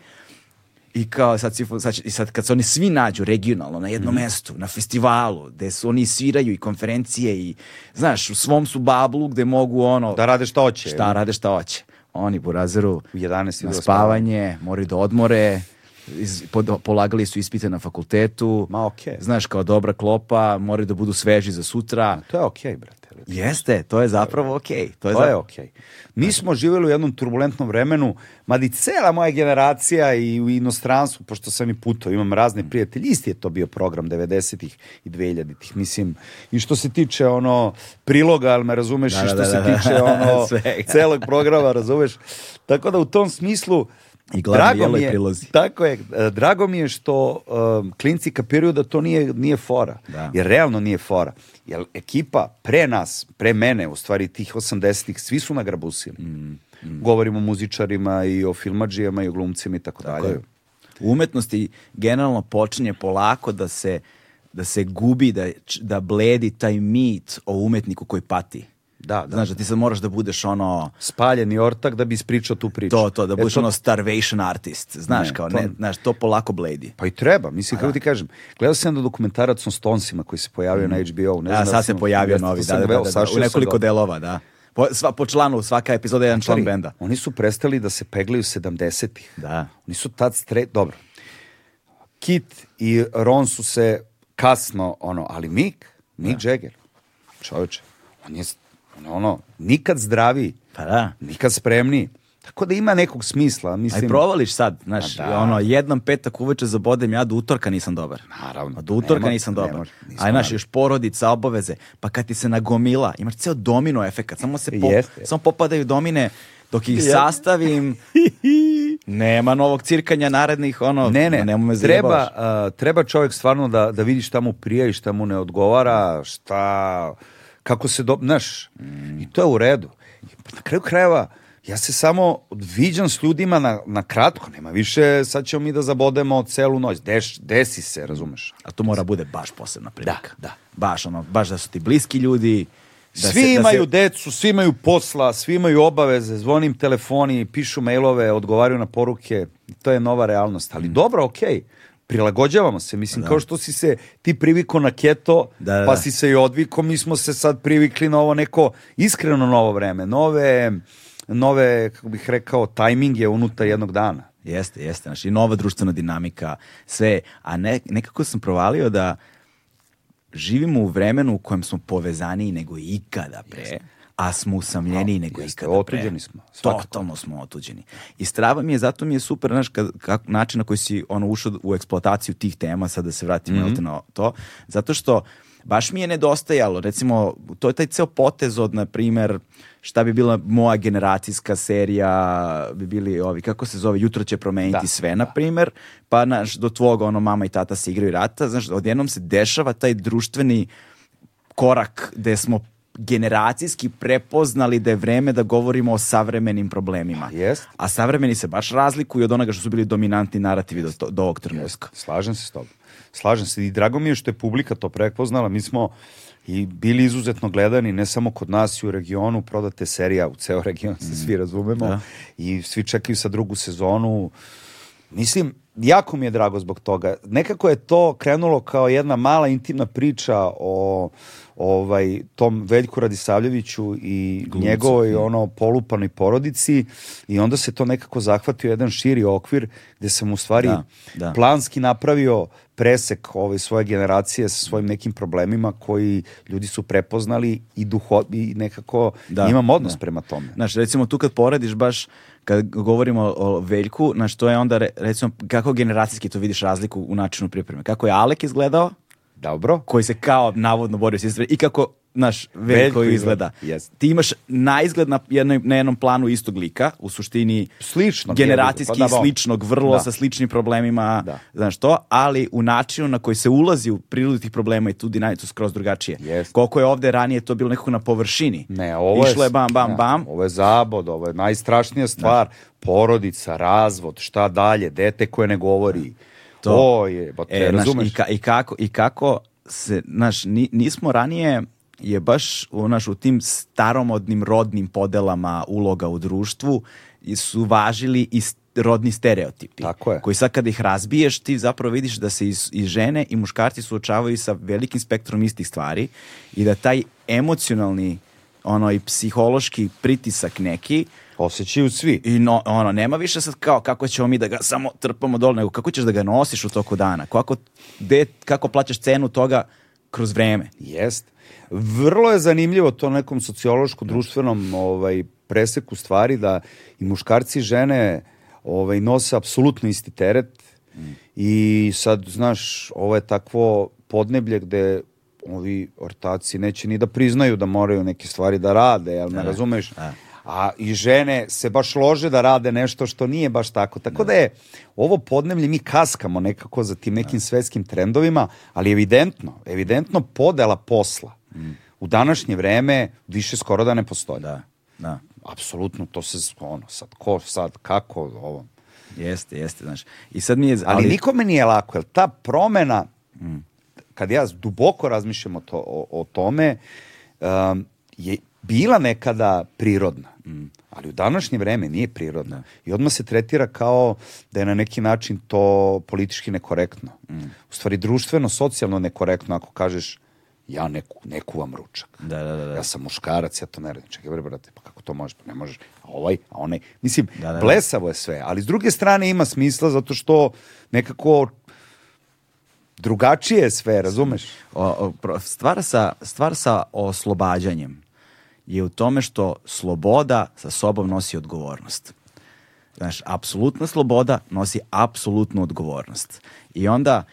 kao sad, sad, i sad kad se oni svi nađu regionalno na jednom mestu, na festivalu, gde su oni sviraju i konferencije i, znaš, u svom su bablu gde mogu ono, Da rade šta hoće. šta rade šta hoće. Oni burazeru U 11 na spavanje, moraju da odmore, iz, pod- polagali su ispite na fakultetu. Ma, okej. Znaš, kao dobra klopa, moraju da budu sveži za sutra. To je okej, brate. Jeste, to je zapravo okej. To je, To je za- okej. Mi smo živjeli u jednom turbulentnom vremenu, mada i cela moja generacija i u inostranstvu, pošto sam i putao, imam razne prijatelje, isti je to bio program 90-ih i 2000-ih, mislim, i što se tiče ono priloga, ali me razumeš, Da, i da, što da, se da, da. tiče ono Svega. celog programa, razumeš? Tako da u tom smislu I drago mi je, prilozi. tako je, e, drago mi je što um, klinci kapiraju da to nije, nije fora. Da. Jer realno nije fora. Jer ekipa pre nas, pre mene, u stvari tih 80-ih, svi su nagrabusili. Mm, Govorimo o muzičarima i o filmadžijama i o glumcima i tako, Tako dalje. je. U umetnosti generalno počinje polako da se da se gubi, da, da bledi taj mit o umetniku koji pati. Da, da. Znaš, da ti sad moraš da budeš ono, Spaljeni ortak da bi ispričao tu priču. to, to, da E, budeš to- ono starvation artist. Znaš, Ne, kao, to- ne, znaš, to polako bledi. Pa i treba, mislim, kako ti kažem. Gledao sam jedan dokumentarac o Stonesima koji se pojavio na HBO. Ne Da, znam da sad se pojavio novi, da, da, da, da, u nekoliko delova, da. Po, sva, po članu, svaka epizoda je jedan član benda. Oni su prestali da se peglaju 70-ih. Da. Oni su tad stre... Dobro. Kit i Ron su se kasno, ono, ali Mick, Mick Jagger, čovječe, on je on je ono, nikad zdraviji, Pa da. nikad spremniji. Tako da ima nekog smisla, Aj mislim. provališ sad, znaš, A da. ono, jedan petak uveče zabodem ja, do utorka nisam dobar. Naravno. Do utorka Ne može, nisam dobar. može, nismo Aj, naravno. još porodica, obaveze, pa kad ti se nagomila, imaš ceo domino efekat, samo se po, Jeste. samo popadaju domine, dok ih sastavim, nema novog cirkanja narednih, ono, Ne, ne, nemoj me treba, a, treba čovjek stvarno da, da vidi šta mu prija i šta mu ne odgovara, šta, kako se, do, znaš, i to je u redu. Na kraju krajeva, ja se samo viđam s ljudima na, na kratko, nema više, sad ćemo mi da zabodemo celu noć, Deš, desi se, razumeš? A to mora bude baš posebna prilika. Da, da. Baš, ono, baš da su ti bliski ljudi. Da svi se- da imaju se- decu, svi imaju posla, svi imaju obaveze, zvonim telefoni, pišu mailove, odgovaraju na poruke. To je nova realnost. Mm. Ali dobro, okej. Prilagođavamo se. Mislim, kao što si se ti priviko na keto, Da, da, pa da. si se i odviko, mi smo se sad privikli na ovo neko iskreno novo vreme. Nove, nove kako bih rekao, tajming je unutar jednog dana. Jeste, jeste. Znači, nova društvena dinamika, sve. A ne, nekako sam provalio da živimo u vremenu u kojem smo povezaniji nego ikada pre, a smo usamljeniji nego jeste, ikada pre. otuđeni smo, svakako. Totalno smo otuđeni. I strava mi je, zato mi je super, znaš, kad, kak, način na koji si ono, ušao u eksploataciju tih tema, sad da se vratimo jel te, na to, zato što baš mi je nedostajalo, recimo, to je taj ceo potez od, na primer, šta bi bila moja generacijska serija, bi bili ovi, kako se zove, Jutro će promeniti Da, sve, na primer, pa naš, do tvog, ono, mama i tata se igraju rata, znaš, odjednom se dešava taj društveni korak gde smo generacijski prepoznali da je vreme da govorimo o savremenim problemima. Jest. A savremeni se baš razlikuju od onoga što su bili dominantni narativi do, do ovog trenutka. Slažem se s tobom. Slažem se i drago mi je što je publika to prepoznala. Mi smo i bili izuzetno gledani, ne samo kod nas i u regionu, prodate serija u ceo region, se svi razumemo. Da. I svi čekaju sa drugu sezonu. Mislim, jako mi je drago zbog toga. Nekako je to krenulo kao jedna mala intimna priča o ovaj tom Veljku Radisavljeviću i Glumcu, njegovoj mm. ono polupanoj porodici i onda se to nekako zahvatio jedan širi okvir gde sam u stvari Da, da. planski napravio presek ove svoje generacije sa svojim nekim problemima koji ljudi su prepoznali i duho i nekako Da, imam odnos da. prema tome. Znaš, recimo tu kad porediš baš, kad govorimo o Veljku, znaš, to je onda, re- recimo, kako generacijski to vidiš razliku u načinu pripreme. Kako je Alek izgledao, Dobro? koji se kao navodno borio s i kako, znaš, Veljko, Veljko izgleda. izgleda, jest. Ti imaš na izgled na, jednoj, na jednom planu istog lika, u suštini Slično, generacijski pa da, ba. sličnog, vrlo Da. sa sličnim problemima, Da. znaš to, ali u načinu na koji se ulazi u prirodu tih problema i tu dinamiku skroz drugačije. Jest. Koliko je ovde ranije to bilo nekako na površini. Ne, ovo je... Išlo je bam, bam, ne, bam. Ovo je zabod, ovo je najstrašnija stvar. Porodica, razvod, šta dalje, dete koje ne govori. To. To je, ba te E, razumeš? i, ka, i, kako, I kako se, znaš, ni, nismo ranije je baš u, naš, u tim staromodnim rodnim podelama uloga u društvu su važili i rodni stereotipi. Tako je. Koji sad kada ih razbiješ, ti zapravo vidiš da se i žene i muškarci suočavaju sa velikim spektrom istih stvari i da taj emocionalni ono i psihološki pritisak neki Osjećaju svi. i no, ono, nema više sad kao kako ćemo mi da ga samo trpamo dole, nego kako ćeš da ga nosiš u toku dana, kako, de, kako plaćaš cenu toga kroz vreme. Jest. Vrlo je zanimljivo to nekom sociološkom, društvenom ovaj, preseku stvari da i muškarci i žene ovaj, nose apsolutno isti teret i sad, znaš, ovo je takvo podneblje gde ovi ortaci neće ni da priznaju da moraju neke stvari da rade, jel me razumeš? da. A i žene se baš lože da rade nešto što nije baš tako. Tako da je ovo podneblje, mi kaskamo nekako za tim nekim svetskim trendovima, ali evidentno, evidentno podela posla u današnje vreme više skoro da ne postoji. Da, da. Apsolutno, to se, ono, sad, ko, sad, kako, ovo. Jeste, jeste, znaš. I sad mi je... Ali, nikome nije lako, jer ta promena, kad ja duboko razmišljam o, to, o, o tome, um, je bila nekada prirodna. Ali u današnje vreme nije prirodna. I odmah se tretira kao da je na neki način to politički nekorektno. U stvari društveno, socijalno nekorektno ako kažeš ja ne, ne kuvam ručak. Da, da, da, da. Ja sam muškarac, ja to ne radim. Čekaj, bre, brate, pa kako to možeš? Pa ne možeš. A ovaj, a onaj. Mislim, Da, da, da. blesavo je sve, ali s druge strane ima smisla zato što nekako drugačije je sve, razumeš? O, o, stvar, sa, stvar sa oslobađanjem je u tome što sloboda sa sobom nosi odgovornost. Znaš, apsolutna sloboda nosi apsolutnu odgovornost. I onda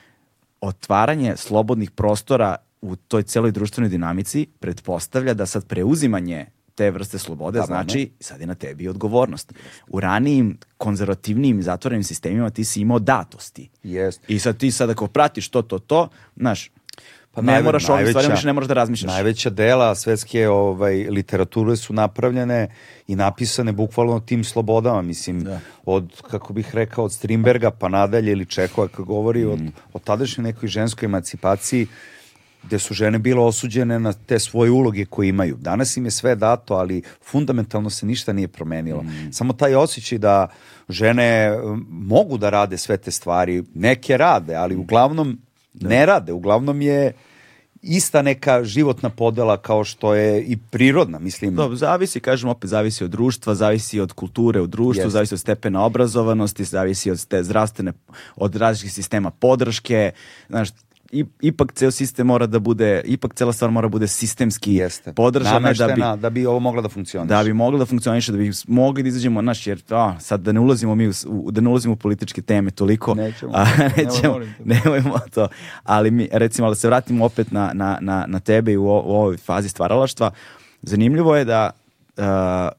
otvaranje slobodnih prostora u toj celoj društvenoj dinamici pretpostavlja da sad preuzimanje te vrste slobode Da, znači sad je na tebi odgovornost. U ranijim konzervativnijim zatvorenim sistemima ti si imao datosti. Jest. I sad ti sad ako pratiš to, to, to, znaš, Pa ne najve- moraš ovim stvarima više ne moraš da razmišljaš. Najveća dela svetske ovaj, literature su napravljene i napisane bukvalno tim slobodama, mislim, Da. od, kako bih rekao, od Strindberga pa nadalje ili Čehova kako govori Mm. od, o tadašnjoj nekoj ženskoj emancipaciji gde su žene bile osuđene na te svoje uloge koje imaju. Danas im je sve dato, ali fundamentalno se ništa nije promenilo. Mm. Samo taj osjećaj da žene mogu da rade sve te stvari, neke rade, ali uglavnom ne rade, uglavnom je ista neka životna podela kao što je i prirodna, mislim. Dobro, zavisi, kažem opet, zavisi od društva, zavisi od kulture u društvu, Jeste. zavisi od stepena obrazovanosti, zavisi od te zdravstvene, od različitih sistema podrške, znaš, ipak ceo sistem mora da bude, ipak cela stvar mora da bude sistemski Jeste. podržana da bi, da bi ovo mogla da funkcioniše. da bi moglo da funkcioniše, da bi mogli da izađemo, naš, jer a, sad da ne ulazimo mi u, u- da ne ulazimo u političke teme toliko, Nećemo. a, nećemo, nemojmo to, ali mi, recimo, da se vratimo opet na, na, na, na tebe i u, u ovoj fazi stvaralaštva, zanimljivo je da uh,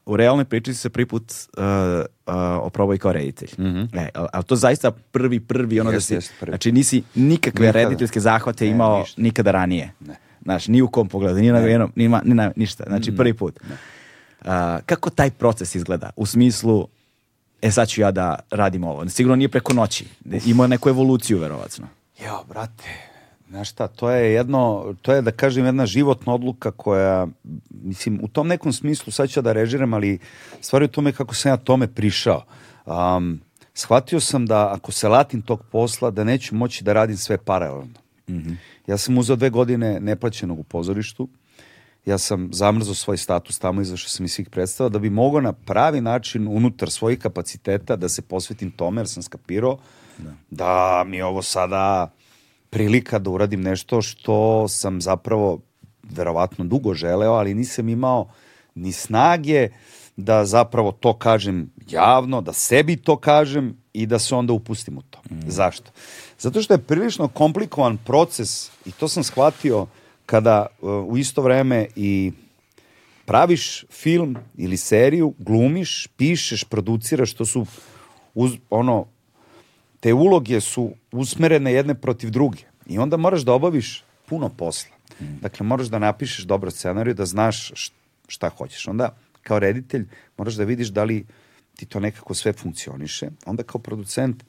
u realnoj priči se prvi put uh, uh, oprobao i kao reditelj. E, ali, ali to zaista prvi, prvi, ono da Jeste, si, prvi. znači nisi nikakve Nikada. rediteljske zahvate Ne, imao ništa. nikada ranije. Ne. Znaš, ni u kom pogledu, ni na jednom, ni, ma- ni na ništa. Znači, Mm. prvi put. A, kako taj proces izgleda? U smislu, e sad ću ja da radim ovo. Sigurno nije preko noći. Ima neku evoluciju, verovatno. Jo, brate, znaš šta, to je jedno, to je da kažem jedna životna odluka koja, mislim, u tom nekom smislu, sad ću ja da režiram, ali stvari u tome kako sam ja tome prišao. Um, shvatio sam da ako se latim tog posla, da neću moći da radim sve paralelno. Mm -hmm. Ja sam uzao dve godine neplaćenog u pozorištu, ja sam zamrzao svoj status tamo, izašao sam iz svih predstava, da bi mogao na pravi način unutar svojih kapaciteta da se posvetim tome, jer sam skapirao da, da mi je ovo sada prilika da uradim nešto što sam zapravo verovatno dugo želeo, ali nisam imao ni snage da zapravo to kažem javno, da sebi to kažem i da se onda upustim u to. Mm. Zašto? Zato što je prilično komplikovan proces i to sam shvatio kada uh, u isto vreme i praviš film ili seriju, glumiš, pišeš, produciraš, to su uz, ono, te uloge su usmerene jedne protiv druge. I onda moraš da obaviš puno posla. Mm. Dakle, moraš da napišeš dobro scenariju, da znaš šta hoćeš. Onda, kao reditelj, moraš da vidiš da li ti to nekako sve funkcioniše. Onda kao producent,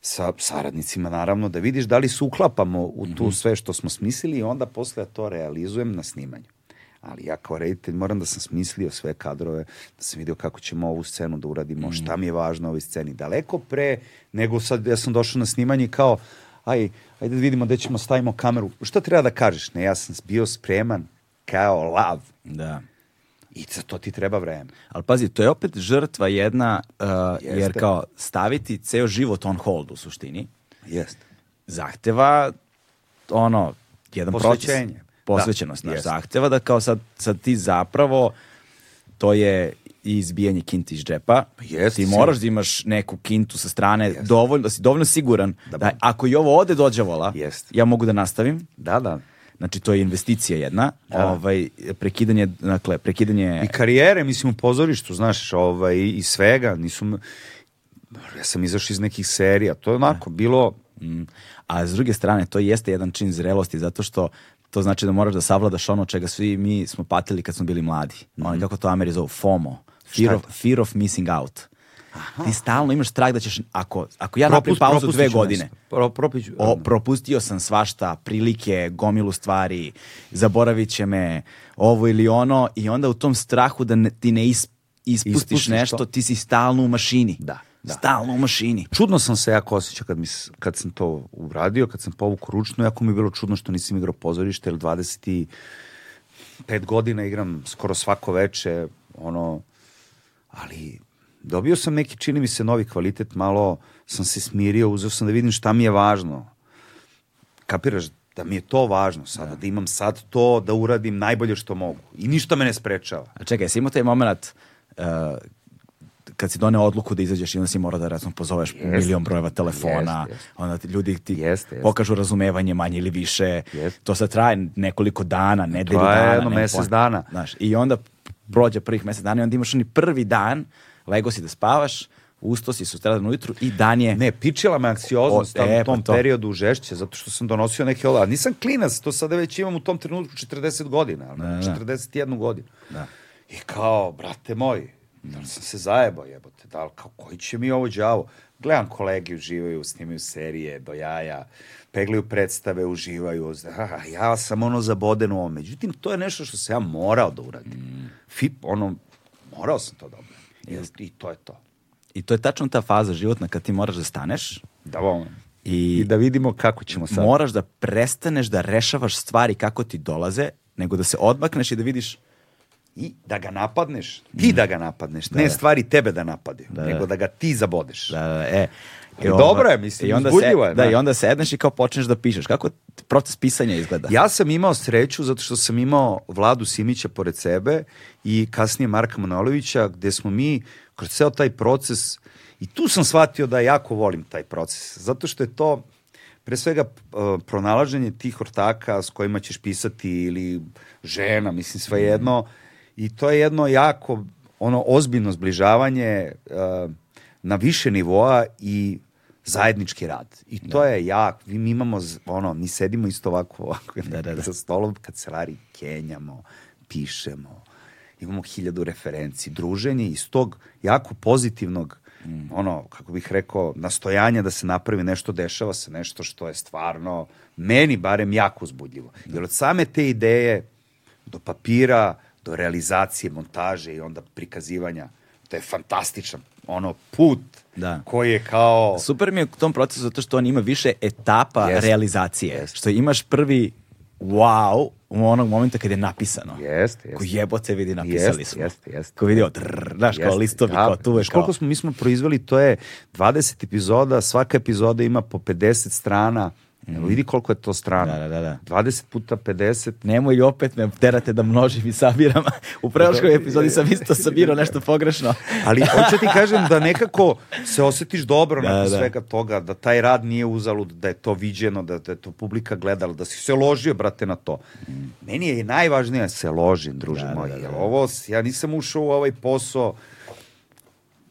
sa saradnicima naravno, da vidiš da li se uklapamo u tu mhm. sve što smo smislili i onda posle to realizujem na snimanju. Ali ja kao reditelj moram da sam smislio sve kadrove, da sam video kako ćemo ovu scenu da uradimo, mm. šta mi je važno u ovoj sceni. Daleko pre nego sad ja sam došao na snimanje kao, aj, ajde da vidimo gde ćemo stavimo kameru. Šta treba da kažeš? Ne, ja sam bio spreman kao lav. Da. I za to ti treba vreme. Ali pazi, to je opet žrtva jedna, uh, jer kao staviti ceo život on hold u suštini. Jeste. Zahteva ono, jedan Posvećenje. Posvećenost. Da, zahteva da kao sad, sad ti zapravo, to je i izbijanje kinti iz džepa. Yes, ti moraš da imaš neku kintu sa strane, yes. dovoljno, da si dovoljno siguran da, da ako i ovo ode dođe vola, yes. ja mogu da nastavim. Da, da. Znači to je investicija jedna, da. ovaj prekidanje, dakle prekidanje i karijere, mislim u pozorištu, znaš, ovaj i svega, nisu ja sam izašao iz nekih serija, to je onako da. bilo mm. a s druge strane to jeste jedan čin zrelosti zato što to znači da moraš da savladaš ono čega svi mi smo patili kad smo bili mladi. Mm -hmm. Ono kako to Ameri zovu FOMO, fear of, fear of missing out. Aha. Ti stalno imaš strah da ćeš, ako, ako ja napravim pauzu dve godine, Pro, propiću, o, propustio sam svašta, prilike, gomilu stvari, zaboravit će me ovo ili ono i onda u tom strahu da ne, ti ne is, ispustiš, ispustiš nešto, to. ti si stalno u mašini. Da. Da. Stalno u mašini. Čudno sam se jako osjećao kad, mi, kad sam to uradio, kad sam povukao ručno, jako mi je bilo čudno što nisam igrao pozorište, jer 25 godina igram skoro svako veče, ono, ali dobio sam neki, čini mi se, novi kvalitet, malo sam se smirio, uzeo sam da vidim šta mi je važno. Kapiraš da mi je to važno sada, da, da imam sad to, da uradim najbolje što mogu. I ništa me ne sprečava. A čekaj, si imao taj moment uh, kad si doneo odluku da izađeš i onda si mora da recimo pozoveš jest, milion brojeva telefona, jest, jest. onda ti ljudi ti pokažu razumevanje manje ili više. To sad traje nekoliko dana, nedelju dana. To je jedno mesec dana. Znaš, I onda prođe prvih mesec dana i onda imaš oni prvi dan lego si da spavaš, usto si sutradan ujutru i dan je... Ne, pičila me anksioznost o, e, u tom pa periodu žešće, zato što sam donosio neke ova... Nisam klinac, to sada već imam u tom trenutku 40 godina, da, 41 da. godinu. Da. I kao, brate moj, da li sam se zajebao jebote, da li, kao, koji će mi ovo đavo? Gledam kolegi uživaju, snimaju serije do jaja, peglaju predstave, uživaju. A, ja sam ono zaboden u ovom. Međutim, to je nešto što se ja morao da uradim. Mm. Fip, ono, morao sam to da uradim. I, I to je to. I to je tačno ta faza životna kad ti moraš da staneš. Da volim. I, I da vidimo kako ćemo sad. Moraš da prestaneš da rešavaš stvari kako ti dolaze, nego da se odmakneš i da vidiš i da ga napadneš, ti da ga napadneš, da, ne da. stvari tebe da napade, da, nego da ga ti zabodeš. Da, da, e. I onda, dobro je, mislim, i onda se, je. Da, i onda sedneš i kao počneš da pišeš. Kako proces pisanja izgleda? Ja sam imao sreću zato što sam imao Vladu Simića pored sebe i kasnije Marka Manolovića, gde smo mi kroz ceo taj proces, i tu sam shvatio da jako volim taj proces, zato što je to pre svega uh, pronalaženje tih ortaka s kojima ćeš pisati ili žena, mislim svejedno, mm. I to je jedno jako ono ozbiljno zbližavanje uh, na više nivoa i zajednički rad. I to da. je jak. Mi imamo, ono, mi sedimo isto ovako, ovako da, da, da. sa stolom, kancelari, kenjamo, pišemo, imamo hiljadu referenci, druženje iz tog jako pozitivnog mm. ono, kako bih rekao, nastojanja da se napravi nešto, dešava se nešto što je stvarno, meni barem jako uzbudljivo. Da. Jer od same te ideje do papira, do realizacije, montaže i onda prikazivanja, to je fantastičan ono put Da. koji je kao... Super mi je u tom procesu zato što on ima više etapa Jeste. realizacije. Jeste. Što imaš prvi wow u onog momenta kad je napisano. Jeste, Ko jeste. jebote vidi, napisali Jeste, smo. jeste, jeste. Ko vidio, drrr, znaš, kao Jeste, listovi, da. kao tu je kao... koliko smo, mi smo proizveli, to je 20 epizoda, svaka epizoda ima po 50 strana. Evo vidi koliko je to strana. Mhm. Da, da, da, da. 20 puta 50. Nemoj opet me terate da množim i sabiram. U preloškoj epizodi sam isto sabirao nešto pogrešno. Ali hoću ti kažem da nekako se osjetiš dobro Da, nakon da. svega toga, da taj rad nije uzalud, da je to viđeno, da, da je to publika gledala, da si se ložio, brate, na to. Meni je najvažnije da se ložim, druže Da, da, moj. da, da. Ovo, ja nisam ušao u ovaj posao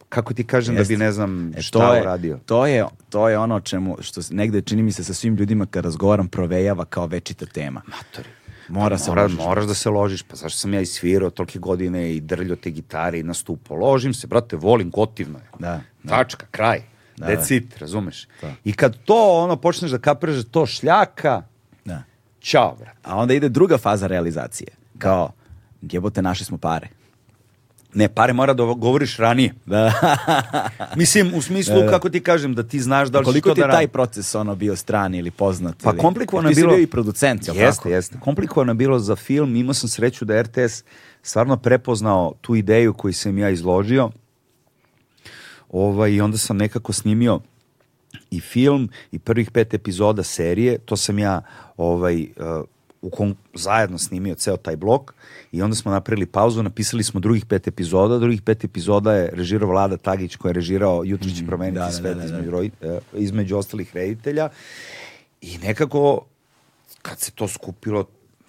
kako ti kažem Jeste. da bi ne znam E, šta to je, uradio. To je, to je ono čemu, što negde čini mi se sa svim ljudima kad razgovaram, provejava kao večita tema. Matori. Mora se Mora, ložiš. moraš da se ložiš, pa zašto sam ja i svirao tolike godine i drljao te gitare i nastupao. Ložim se, brate, volim, gotivno je. Da, da. Tačka, kraj. Da, That's da. it, razumeš? Da. I kad to, ono, počneš da kapiraš da to šljaka, Da. čao, brate. A onda ide druga faza realizacije. Kao, jebote, našli smo pare. Ne, pare mora da govoriš ranije. Da. Mislim, u smislu, Da, da. kako ti kažem, da ti znaš da li ćeš Koliko ti da je taj proces ono bio strani ili poznat? Pa ili... komplikovano Ti je si bilo. bio i producent, jel Jeste, tako? jeste. Komplikovano je bilo za film. Imao sam sreću da RTS stvarno prepoznao tu ideju koju sam ja izložio. Ovaj, I onda sam nekako snimio i film i prvih pet epizoda serije. To sam ja ovaj, uh, u kon- zajedno snimio ceo taj blok i onda smo napravili pauzu, napisali smo drugih pet epizoda. Drugih pet epizoda je režirao Vlada Tagić koji je režirao Jutro će promeniti da, da, svet da, da. između, roj- eh, između ostalih reditelja. I nekako, kad se to skupilo,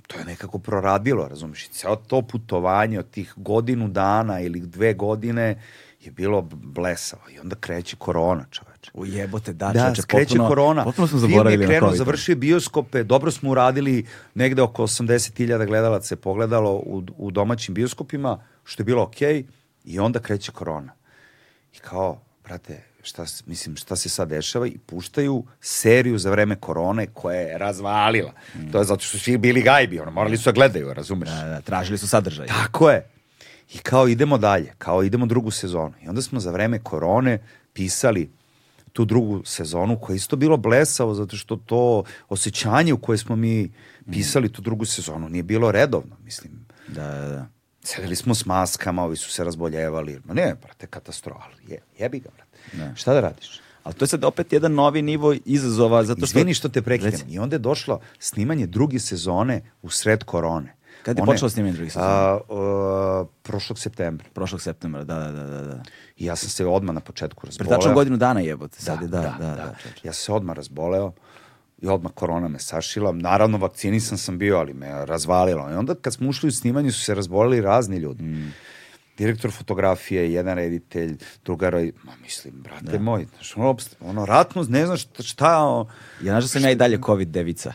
to je nekako proradilo, razumiješ? I ceo to putovanje od tih godinu dana ili dve godine je bilo blesavo. I onda kreće korona, čoveče. U jebote, da, Da, čoveče, skreće potpuno, korona. Potpuno smo Film zaboravili je na krenuo, završio je bioskope, dobro smo uradili, negde oko 80.000 gledalaca je pogledalo u, u domaćim bioskopima, što je bilo okej, i onda kreće korona. I kao, brate, šta, mislim, šta se sad dešava i puštaju seriju za vreme korone koja je razvalila. To je zato što su svi bili gajbi, ono, morali su da gledaju, razumeš? Da, da, tražili su sadržaj. Tako je. I kao idemo dalje, kao idemo drugu sezonu. I onda smo za vreme korone pisali tu drugu sezonu koja je isto bilo blesavo zato što to osjećanje u koje smo mi pisali tu drugu sezonu nije bilo redovno, mislim. Da, da, da. Sedeli smo s maskama, ovi su se razboljevali. Ma ne, brate, katastrofa. Je, jebi ga, brate. Ne. Šta da radiš? Ali to je sad opet jedan novi nivo izazova, zato što... Izvini što te prekinem. I onda je došlo snimanje druge sezone u sred korone. Kad je One- počelo snimanje druge sezone? A, a, prošlog septembra. Prošlog septembra, da, da, da, da. da. I ja sam se odmah na početku razboleo. Pre tačno godinu dana jebote. Sad je, da, da, da. da, Ja sam se odmah razboleo i odmah korona me sašila. Naravno, vakcinisan sam bio, ali me razvalilo. I onda kad smo ušli u snimanje su se razboleli razni ljudi. Mm. Direktor fotografije, jedan reditelj, druga roj... Ma mislim, brate moj, znaš, ono, ono, ratno, ne znaš šta, šta o- Ja znaš da sam ja i dalje COVID devica.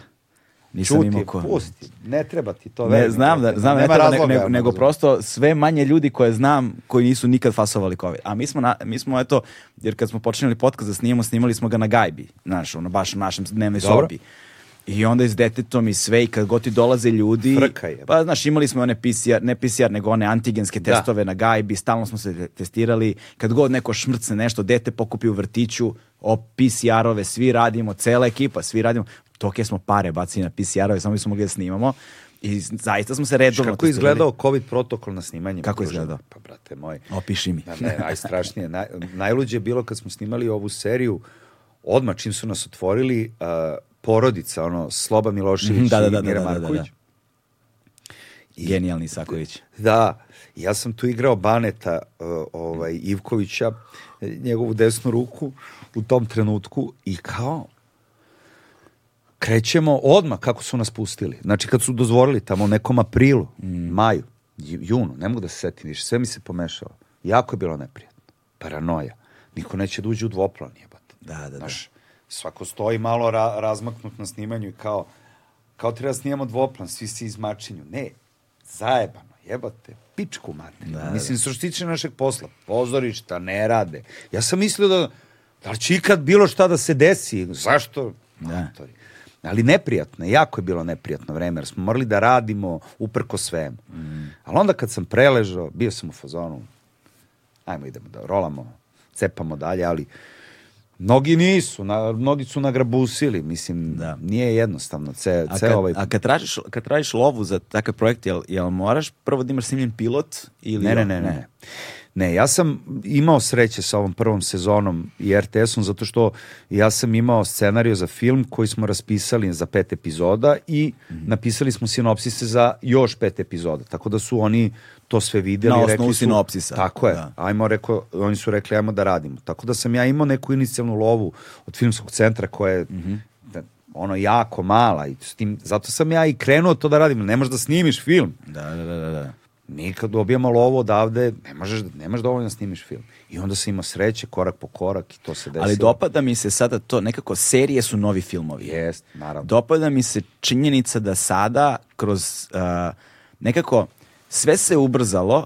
Nisam imao čuti, ko... pusti, ne treba ti to. Ne, znam da, znam, ne treba, ne- razloga, nego, ono, nego razumeš. prosto sve manje ljudi koje znam koji nisu nikad fasovali COVID. A mi smo, na, mi smo eto, jer kad smo počinjali podcast da snimamo, snimali smo ga na gajbi, znaš, ono, baš u našem dnevnoj Dobro. sobi. I onda i s detetom i sve, i kad god ti dolaze ljudi, Frka je. pa znaš, imali smo one PCR, ne PCR, nego one antigenske Da. testove na gajbi, stalno smo se te- testirali, kad god neko šmrcne nešto, dete pokupi u vrtiću, o PCR-ove, svi radimo, cela ekipa, svi radimo, toke smo pare bacili na PCR-ove, samo bismo mogli da snimamo. I zaista smo se redovno Kako je izgledao COVID protokol na snimanjima? Kako je izgledao? Pa, brate moj. Opiši mi. Da, ne, najstrašnije. Naj, najluđe je bilo kad smo snimali ovu seriju, odmah čim su nas otvorili, uh, porodica, ono, Sloba Milošević Da, da, da, i Mira da, da, da, Marković. da. Genijalni Isaković. Da, ja sam tu igrao Baneta uh, ovaj, Ivkovića, eh, njegovu desnu ruku u tom trenutku i kao krećemo odmah kako su nas pustili. Znači kad su dozvolili tamo u nekom aprilu, maju, ju- junu, ne mogu da se setim više, sve mi se pomešalo. Jako je bilo neprijatno. Paranoja. Niko neće da uđe u dvoplan, jebate. Da, da, da. Znaš, svako stoji malo ra razmaknut na snimanju i kao, kao treba da snimamo dvoplan, svi se izmačinju. Ne, zajebano, jebate, pičku materiju. Da, Mislim, što se tiče našeg posla, pozorišta ne rade. Ja sam mislio da, da li će ikad bilo šta da se desi, zašto? Da. Matori. Ali neprijatno, jako je bilo neprijatno vreme, jer smo morali da radimo uprko svemu. Ali onda kad sam preležao, bio sam u fazonu, ajmo idemo da rolamo, cepamo dalje, ali mnogi nisu, na, mnogi su nagrabusili, mislim, Da. nije jednostavno, ce, A ceo kad, ovaj... a kad tražiš, kad tražiš lovu za takav projekt, jel, jel moraš prvo da imaš snimljen pilot? Ili Ne, ne, ne, ne. Ne, ja sam imao sreće sa ovom prvom sezonom i RTS-om zato što ja sam imao scenariju za film koji smo raspisali za pet epizoda i Mhm. napisali smo sinopsise za još pet epizoda. Tako da su oni to sve videli. Na osnovu rekli su, sinopsisa. Tako je. Da. Ajmo, rekao, oni su rekli ajmo da radimo. Tako da sam ja imao neku inicijalnu lovu od filmskog centra koja je Mhm. da, ono jako mala i s tim, zato sam ja i krenuo to da radim. Ne možeš da snimiš film. Da, da, da, da, da. Mi kad dobijamo lovo odavde, ne možeš, ne možeš dovoljno da snimiš film. I onda se ima sreće, korak po korak i to se desilo. Ali dopada mi se sada to, nekako serije su novi filmovi. Jest, naravno. Dopada mi se činjenica da sada kroz uh, nekako sve se ubrzalo,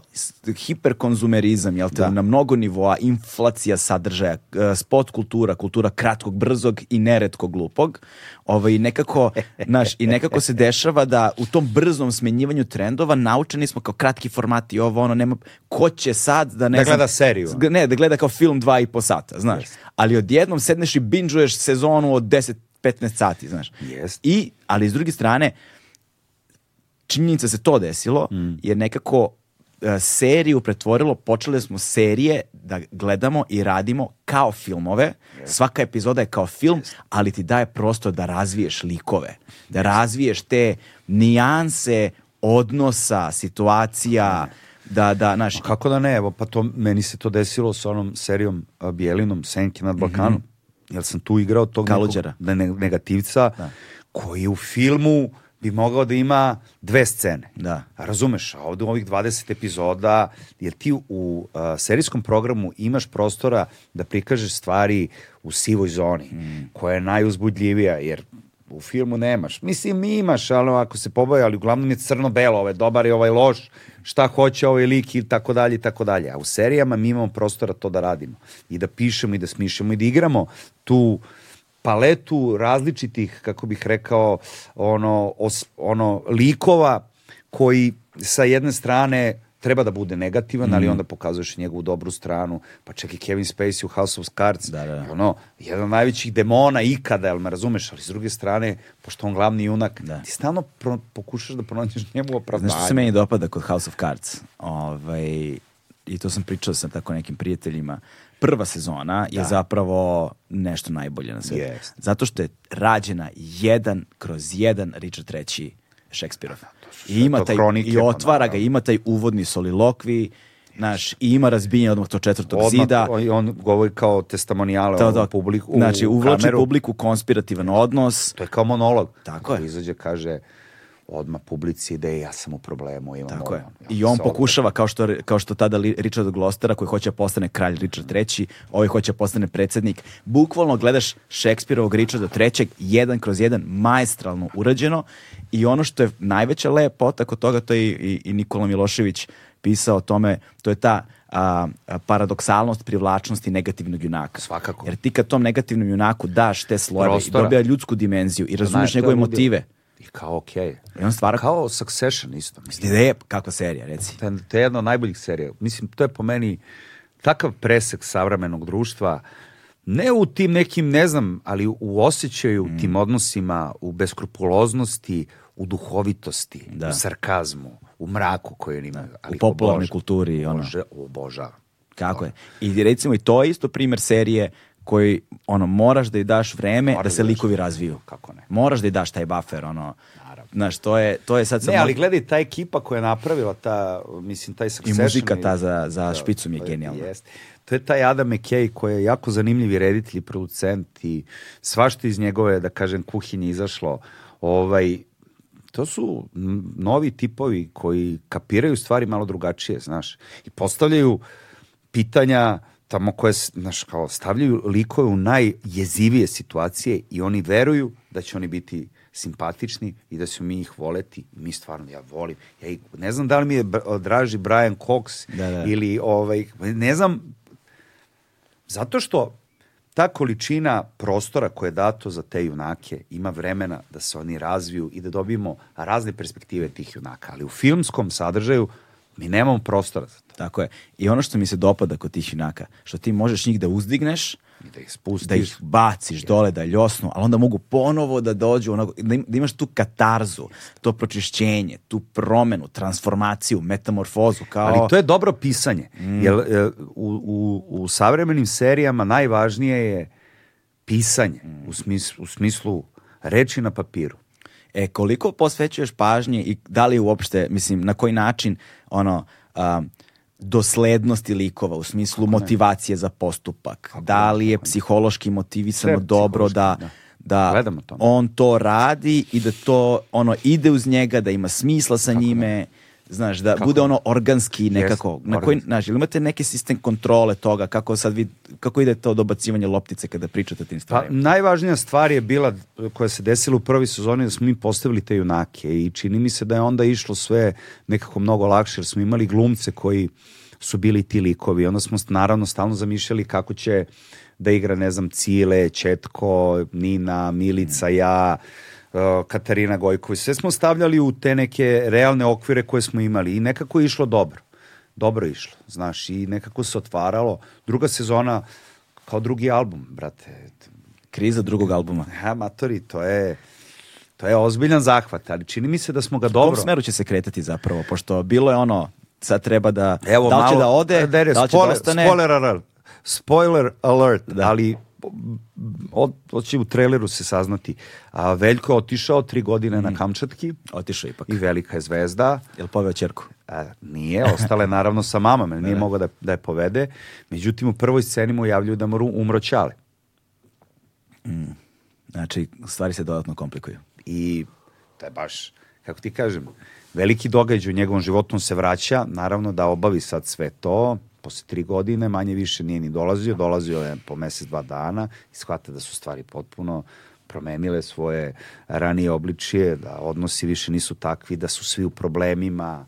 hiperkonzumerizam, jel te, Da. na mnogo nivoa, inflacija sadržaja, uh, spot kultura, kultura kratkog, brzog i neretko glupog, ovaj, nekako, naš, i nekako se dešava da u tom brzom smenjivanju trendova naučeni smo kao kratki formati, ovo ono, nema, ko će sad da ne Da znam- gleda seriju. G- Ne, da gleda kao film dva i po sata, znaš. Ali odjednom sedneš i binđuješ sezonu od 10-15 sati, znaš. Jest. I, ali s druge strane, činjenica se to desilo, Mm. jer nekako e, seriju pretvorilo, počeli smo serije da gledamo i radimo kao filmove. Svaka epizoda je kao film, ali ti daje prostor da razviješ likove, da razviješ te nijanse odnosa, situacija, da, da, znaš, Kako da ne, evo, pa to, meni se to desilo sa onom serijom a, Bijelinom, Senke nad Balkanom. Jer sam tu igrao tog nekog ne- ne- negativca koji u filmu bi mogao da ima dve scene. Da. A razumeš, a ovde u ovih 20 epizoda, jer ti u a, serijskom programu imaš prostora da prikažeš stvari u sivoj zoni, koja je najuzbudljivija, jer u filmu nemaš. Mislim, imaš, ali ako se poboja, ali uglavnom je crno-belo, ovaj dobar je ovaj loš, šta hoće ovaj lik i tako dalje i tako dalje. A u serijama mi imamo prostora to da radimo. I da pišemo i da smišljamo i da igramo tu paletu različitih, kako bih rekao, ono, os, ono likova koji sa jedne strane treba da bude negativan, Mhm. ali onda pokazuješ i njegovu dobru stranu. Pa čak i Kevin Spacey u House of Cards, Da, da, da. ono, jedan od najvećih demona ikada, jel me razumeš, ali s druge strane, pošto on glavni junak, Da. ti stalno pro, pokušaš da pronađeš njemu opravdanje. Znaš što se meni dopada kod House of Cards? Ovaj, I to sam pričao sa tako nekim prijateljima. Prva sezona je Da. zapravo nešto najbolje na svijetu. Jest. Zato što je rađena jedan kroz jedan Richard III. Šekspirov. I ima to taj, hronike, i pa otvara ga, ima taj uvodni solilokvi, znaš, i ima razbijenje odmah tog četvrtog Odmah, zida. on, on govori kao testimonijale To, ono, to. u publiku, znači, uvlači publiku konspirativan odnos. To je kao monolog. Tako je. Izađe, kaže, odmah publici ide, ja sam u problemu, imam Tako je. ovo. I on pokušava, kao što, kao što tada Richard Glostera, koji hoće da postane kralj Richard III, ovaj hoće da postane predsednik. Bukvalno gledaš Šekspirovog Richarda III, jedan kroz jedan, maestralno urađeno. I ono što je najveća lepota kod toga, to je i, i, Nikola Milošević pisao o tome, to je ta a, a, paradoksalnost privlačnosti negativnog junaka. Svakako. Jer ti kad tom negativnom junaku daš te slojeve i dobija ljudsku dimenziju i razumeš njegove motive. I kao, okej. I on stvara Kao Succession isto. Mislim, ideje, kakva serija, reci. to je, to je jedna od najboljih serija. Mislim, to je po meni takav presek savremenog društva, ne u tim nekim, ne znam, ali u osjećaju, Mm. tim odnosima, u beskrupuloznosti, u duhovitosti, Da. u sarkazmu, u mraku koji oni imaju. Ali U popularnoj kulturi, ono. Obože- Obožavam. Kako je. I recimo i to je isto primjer serije koji ono moraš da i daš vreme Moraš da da se daš. likovi razviju. Kako ne. Moraš da i daš taj buffer, ono. Naravno. Znaš, to je, to je sad sa Ne, ali gledaj, ta ekipa koja je napravila ta, mislim, taj I Succession... muzika ta za, za Da, špicu mi je genijalna. Jeste. To je taj Adam McKay koji je jako zanimljivi reditelj i producent i svašta iz njegove, da kažem, kuhinje izašlo. Ovaj, to su novi tipovi koji kapiraju stvari malo drugačije, znaš, i postavljaju pitanja tamo koje, znaš, kao stavljaju likove u najjezivije situacije i oni veruju da će oni biti simpatični i da ćemo mi ih voleti. Mi stvarno, ja volim. Ja ih, ne znam da li mi je draži Brian Cox Da, da. ili ovaj, ne znam, zato što ta količina prostora koja je dato za te junake ima vremena da se oni razviju i da dobijemo razne perspektive tih junaka. Ali u filmskom sadržaju Mi nemamo prostora za to. Tako je. I ono što mi se dopada kod tih junaka, što ti možeš njih da uzdigneš, I da ih spustiš. da ih baciš dole, da ljosnu, ali onda mogu ponovo da dođu, onako, da, im- da imaš tu katarzu, to pročišćenje, tu promenu, transformaciju, metamorfozu, kao... Ali to je dobro pisanje. Jer e, u, u, u savremenim serijama najvažnije je pisanje u, smislu, u smislu reči na papiru. E, koliko posvećuješ pažnje i da li uopšte, mislim, na koji način, ono, um, doslednosti likova u smislu motivacije za postupak, da li je psihološki motivisano Sve dobro da, psihološki, da. Gledamo to. on to radi i da to ono ide uz njega, da ima smisla sa njime, znaš, da bude ono organski nekako. Na koji, znaš, ili imate neki sistem kontrole toga, kako sad vi, kako ide to dobacivanje loptice kada pričate o tim Pa, stvarima? najvažnija stvar je bila koja se desila u prvoj sezoni da smo mi postavili te junake i čini mi se da je onda išlo sve nekako mnogo lakše jer smo imali glumce koji su bili ti likovi. Onda smo naravno stalno zamišljali kako će da igra, ne znam, Cile, Četko, Nina, Milica, ja, uh, Katarina Gojković. Sve smo stavljali u te neke realne okvire koje smo imali i nekako je išlo dobro. Dobro je išlo, znaš, i nekako se otvaralo. Druga sezona kao drugi album, brate. Kriza drugog albuma. Ja, matori, to je, to je ozbiljan zahvat, ali čini mi se da smo ga U kom dobro... smeru će se kretati zapravo, pošto bilo je ono, sad treba da, Evo, da li će malo- da ode, da, da li će da spoiler, ostane. Spoiler alert, spoiler alert ali od, od će u traileru se saznati. A Veljko je otišao tri godine Mm. na Kamčatki Otišao ipak. i velika je zvezda. Jel poveo čerku? A, nije, ostale naravno sa mamom, jer nije mogao da, da je povede. Međutim, u prvoj sceni mu javljaju da mu ru- umro Ćale. Znači, stvari se dodatno komplikuju. I to je baš, kako ti kažem, veliki događaj u njegovom životu, on se vraća, naravno da obavi sad sve to, posle tri godine, manje više nije ni dolazio, dolazio je po mesec, dva dana i shvata da su stvari potpuno promenile svoje ranije obličije, da odnosi više nisu takvi, da su svi u problemima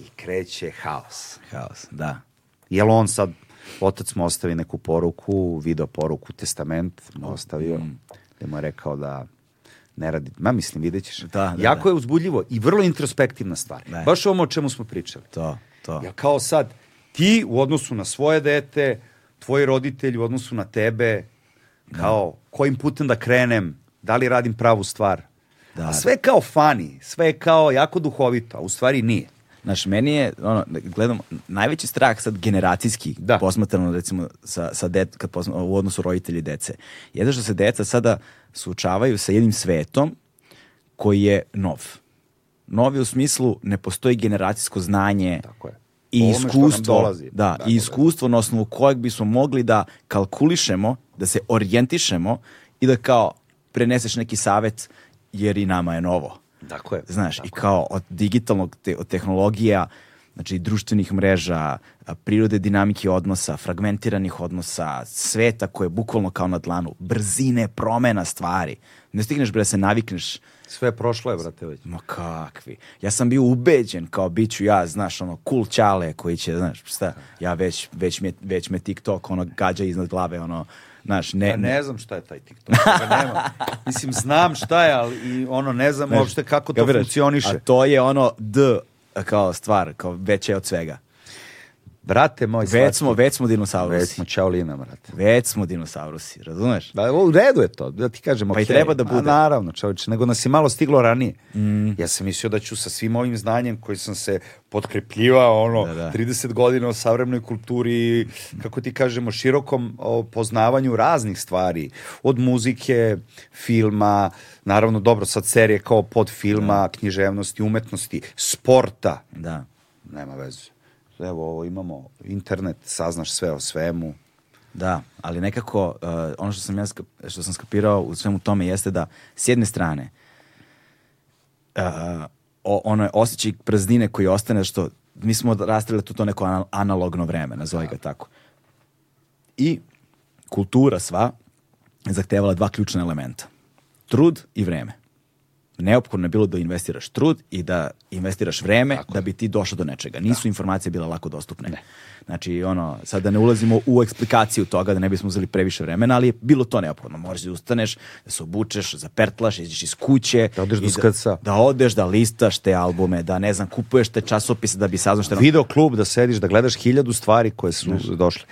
i kreće haos. Haos, da. Jel on sad, otac mu ostavi neku poruku, video poruku, testament mu ostavio, gde mu je rekao da ne radi, ma mislim, vidjet ćeš. Da, da, jako da. je uzbudljivo i vrlo introspektivna stvar. Da. Baš ovo o čemu smo pričali. To, to. Ja kao sad, ti u odnosu na svoje dete, tvoji roditelji u odnosu na tebe, kao kojim putem da krenem, da li radim pravu stvar. Da. A sve je kao funny, sve je kao jako duhovito, a u stvari nije. Znaš, meni je, ono, gledam, najveći strah sad generacijski, Da. posmatrano recimo sa, sa det, kad posma, u odnosu roditelji i dece, je da što se deca sada suočavaju sa jednim svetom koji je nov. Nov je u smislu ne postoji generacijsko znanje Tako je. I iskustvo, da, Tako i da. iskustvo na osnovu kojeg bismo mogli da kalkulišemo, da se orijentišemo i da kao preneseš neki savet jer i nama je novo. Tako je. Znaš, i kao od digitalnog, te, od tehnologija, znači društvenih mreža, prirode dinamike odnosa, fragmentiranih odnosa, sveta koje je bukvalno kao na dlanu, brzine promena stvari. Ne stigneš bre da se navikneš Sve prošlo je, brate, već. Ma kakvi. Ja sam bio ubeđen kao bit ću ja, znaš, ono, cool čale koji će, znaš, šta, ja već, već, me, već me TikTok, ono, gađa iznad glave, ono, znaš, ne, Ja ne znam šta je taj TikTok, toga nema. Mislim, znam šta je, ali i ono, ne znam Znaš, uopšte kako to kapiraš? funkcioniše. A to je ono D kao stvar, kao veće od svega. Brate moj, Već smo, već smo dinosaurusi. već smo čaolina, brate. Već smo dinosaurusi, razumeš? Da, u redu je to, da ti kažem, Pa i okej. treba da A, bude. naravno, čovječe, nego nas je malo stiglo ranije. Ja sam mislio da ću sa svim ovim znanjem koji sam se potkrepljivao, ono, Da, da. 30 godina o savremenoj kulturi, kako ti kažemo, širokom poznavanju raznih stvari, od muzike, filma, naravno, dobro, sad serije kao pod filma, književnosti, umetnosti, sporta, Da. nema veze. Evo, ovo imamo internet, saznaš sve o svemu. Da, ali nekako uh, ono što sam ja što sam skapirao u svemu tome jeste da s jedne strane uh, o, ono je osjećaj praznine koji ostane što mi smo odrastali tu to neko ana- analogno vreme, nazove ga tako. I kultura sva zahtevala dva ključna elementa. Trud i vreme. Neophodno je bilo da investiraš trud i da investiraš vreme da bi ti došao do nečega. Nisu informacije bile lako dostupne. Znači, ono, sad da ne ulazimo u eksplikaciju toga, da ne bismo uzeli previše vremena, ali je bilo to neophodno. Moraš da ustaneš, da se obučeš, zapertlaš, izađeš iz kuće. Da odeš do skrca. Da, odeš, da listaš te albume, da, ne znam, kupuješ te časopise da bi saznao šta... Video klub da sediš, da gledaš hiljadu stvari koje su došle.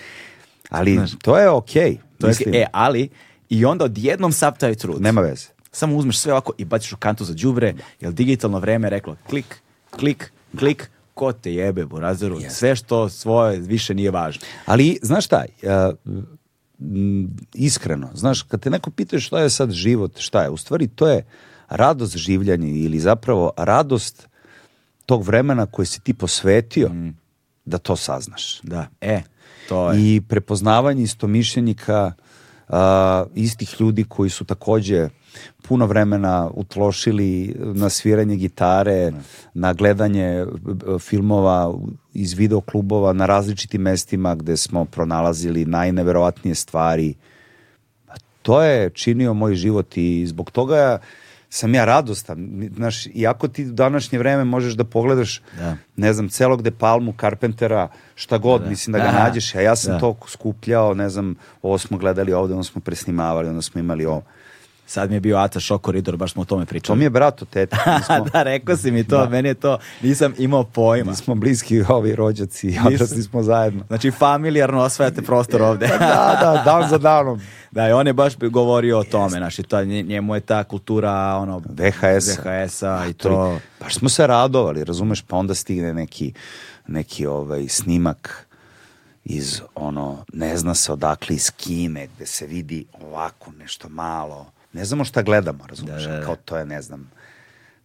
Ali to je okej. To je, e, ali, i onda odjednom sav taj trud. nema veze. Samo uzmeš sve ovako i baciš u kantu za đubre, jer digitalno vreme je reklo klik, klik, klik, ko te jebe, burazeru, sve što svoje više nije važno. Ali, znaš šta, uh, iskreno, znaš, kad te neko pita šta je sad život, šta je, u stvari to je radost življanja ili zapravo radost tog vremena koje si ti posvetio da to saznaš. Da, e, to je. I prepoznavanje istomišljenika a, istih ljudi koji su takođe puno vremena utlošili na sviranje gitare, na gledanje b- filmova iz videoklubova na različitim mestima gde smo pronalazili najneverovatnije stvari. To je činio moj život i zbog toga sam ja radostan. Znaš, iako ti u današnje vreme možeš da pogledaš, Da. ne znam, celog De Palmu, Carpentera, šta god, mislim da ga Da. nađeš, a ja sam Da. to skupljao, ne znam, ovo smo gledali ovde, onda smo presnimavali, onda smo imali ovo. Sad mi je bio Aca šok koridor, baš smo o tome To pričali. mi je brat od tete. Mi smo, da, rekao si mi to, meni je to, nisam imao pojma. mi smo bliski ovi rođaci, odrasli smo zajedno. Znači, familijarno osvajate prostor ovde. Da, da, dan za danom. Da, i on je baš govorio o tome, znači, ta, nje- njemu je ta kultura, ono, VHS-a. VHS-a i to... Baš smo se radovali, razumeš, pa onda stigne neki, neki ovaj snimak iz ono, ne zna se odakle iz Kine, gde se vidi ovako nešto malo. Ne znamo šta gledamo, razumeš, Da, da, da. kao to je, ne znam,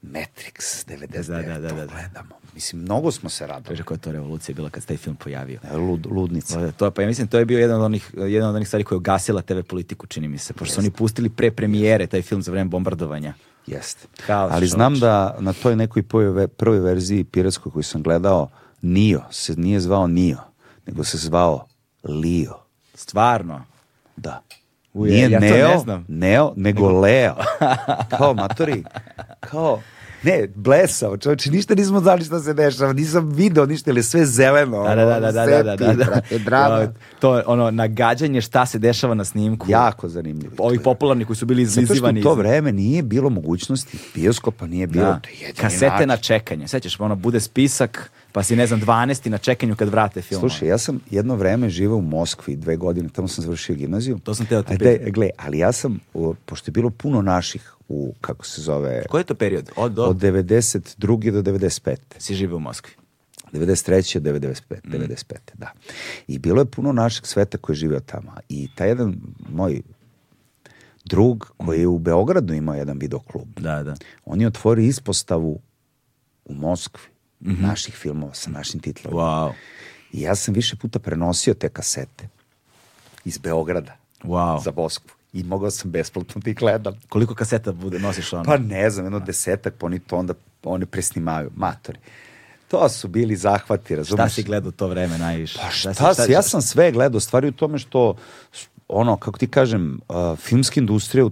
Matrix 99, Da, da, da, to da, da. gledamo. Mislim, mnogo smo se radovali. Kaže koja je to revolucija bila kad se taj film pojavio. Lud, ludnica. To, to, pa ja mislim to je bio jedan od onih jedan od onih stvari koja je ugasila TV politiku čini mi se pošto su oni pustili pre premijere taj film za vreme bombardovanja. Jeste. Ali znam da na toj nekoj prvoj, prvoj verziji piratskoj koju sam gledao, Nio se nije zvao Nio, nego se zvao Lio. Stvarno. Da. Uje, nije ja Neo, ne znam. Neo, nego Leo. Kao matori, kao ne, blesao, čovječe, ništa nismo znali šta se dešava, nisam video ništa, ili sve zeleno. Da, da, da, da, da, da, da, da. brate, drama. To je ono nagađanje šta se dešava na snimku. Jako zanimljivo. Ovih popularnih koji su bili Zato što izlizivani. u to vreme nije bilo mogućnosti, bioskopa nije bilo, Da. to je jedini Kasete način. na čekanje. Sećaš, ono bude spisak, pa si ne znam 12 na čekanju kad vrate film. Slušaj, ja sam jedno vreme živeo u Moskvi, dve godine, tamo sam završio gimnaziju. To sam teo te Ajde, gle, ali ja sam, pošto je bilo puno naših u, kako se zove, Koji je to period? Od do? od 92. do 95. Si žive u Moskvi. 93. do 95. 95. Da. I bilo je puno našeg sveta koji je živeo tamo. I taj jedan moj drug koji je u Beogradu imao jedan videoklub. Da, da. On je otvorio ispostavu u Moskvi naših filmova sa našim titlovima. Wow. I ja sam više puta prenosio te kasete iz Beograda Wow. za Moskvu. I mogao sam besplatno da ih gledam. Koliko kaseta bude, nosiš ono? Pa ne znam, jedno desetak, pa oni to onda oni presnimaju, matori. To su bili zahvati, šta razumeš? si gledao to vreme najviše? Pa šta, si- si, ja sam sve gledao, stvari u tome što, ono, kako ti kažem, uh, filmska industrija,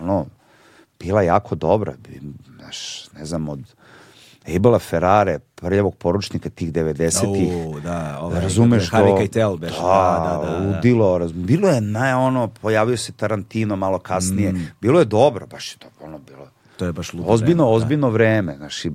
ono, bila jako dobra. Znaš, ne znam, od Abela Ferrare, prljavog poručnika tih 90-ih. U, da, ovaj, razumeš Harvey to? Keitel beš, Da, da, da, da, da. ludilo. raz- Bilo je naj ono, pojavio se Tarantino malo kasnije. Mm. Bilo je dobro, baš je to ono bilo. To je baš ludo Ozbiljno, vreme, da. ozbiljno vreme. Znaš, i,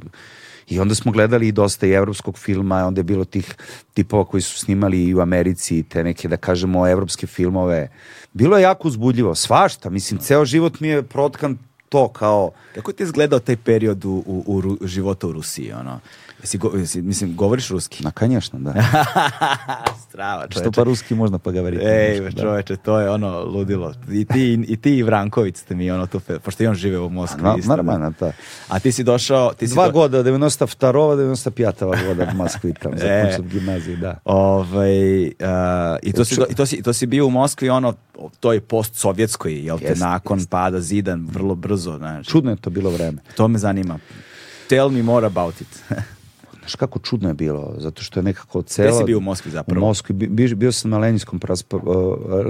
I onda smo gledali i dosta i evropskog filma, onda je bilo tih tipova koji su snimali i u Americi, te neke, da kažemo, evropske filmove. Bilo je jako uzbudljivo, svašta. Mislim, ceo život mi je protkan to kao... Kako ti je izgledao taj period u, u, u života u Rusiji, ono? Jesi, go, jesi, mislim, govoriš ruski? Na конечно, da. Strava, Što pa ruski možda pa govoriti. Ej, nešto, da. čoveče, to je ono ludilo. I ti, i ti i Vranković ste mi ono tu, pošto i on žive u Moskvi. Na, isto, da. normalno, da. A ti si došao... Ti si Dva do- года, 92 95 года в Москве там E. закончил гимназiju, da. Ovaj, uh, i, to si, do- i, to si, i to si bio u Moskvi, ono, to je post-sovjetskoj, jel te, Jeste, nakon jeste. pada zidan, vrlo brzo, znači. Čudno je to bilo vreme. To me zanima. Tell me more about it. znaš kako čudno je bilo, zato što je nekako cela... Gde si bio u Moskvi zapravo? U Moskvi, bi- bio, bio sam na Leninskom prasp, uh,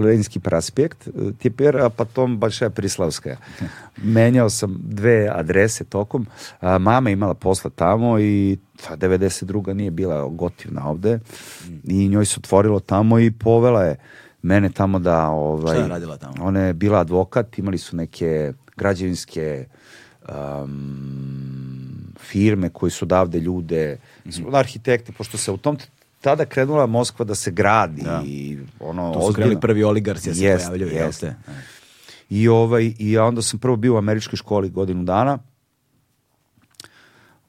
Leninski praspekt, uh, теперь, a potom Большая Prislavska. Menjao sam dve adrese tokom. A, mama je imala posla tamo i ta 92. nije bila gotivna ovde i njoj se otvorilo tamo i povela je mene tamo da... Ovaj, Šta je radila tamo? Ona je bila advokat, imali su neke građevinske um, firme koji su odavde ljude, mm arhitekte, pošto se u tom tada krenula Moskva da se gradi Da. i ono Tu su krenuli prvi oligarsi da se Jest, pojavljaju, jel jest. te? I ovaj i ja onda sam prvo bio u američkoj školi godinu dana.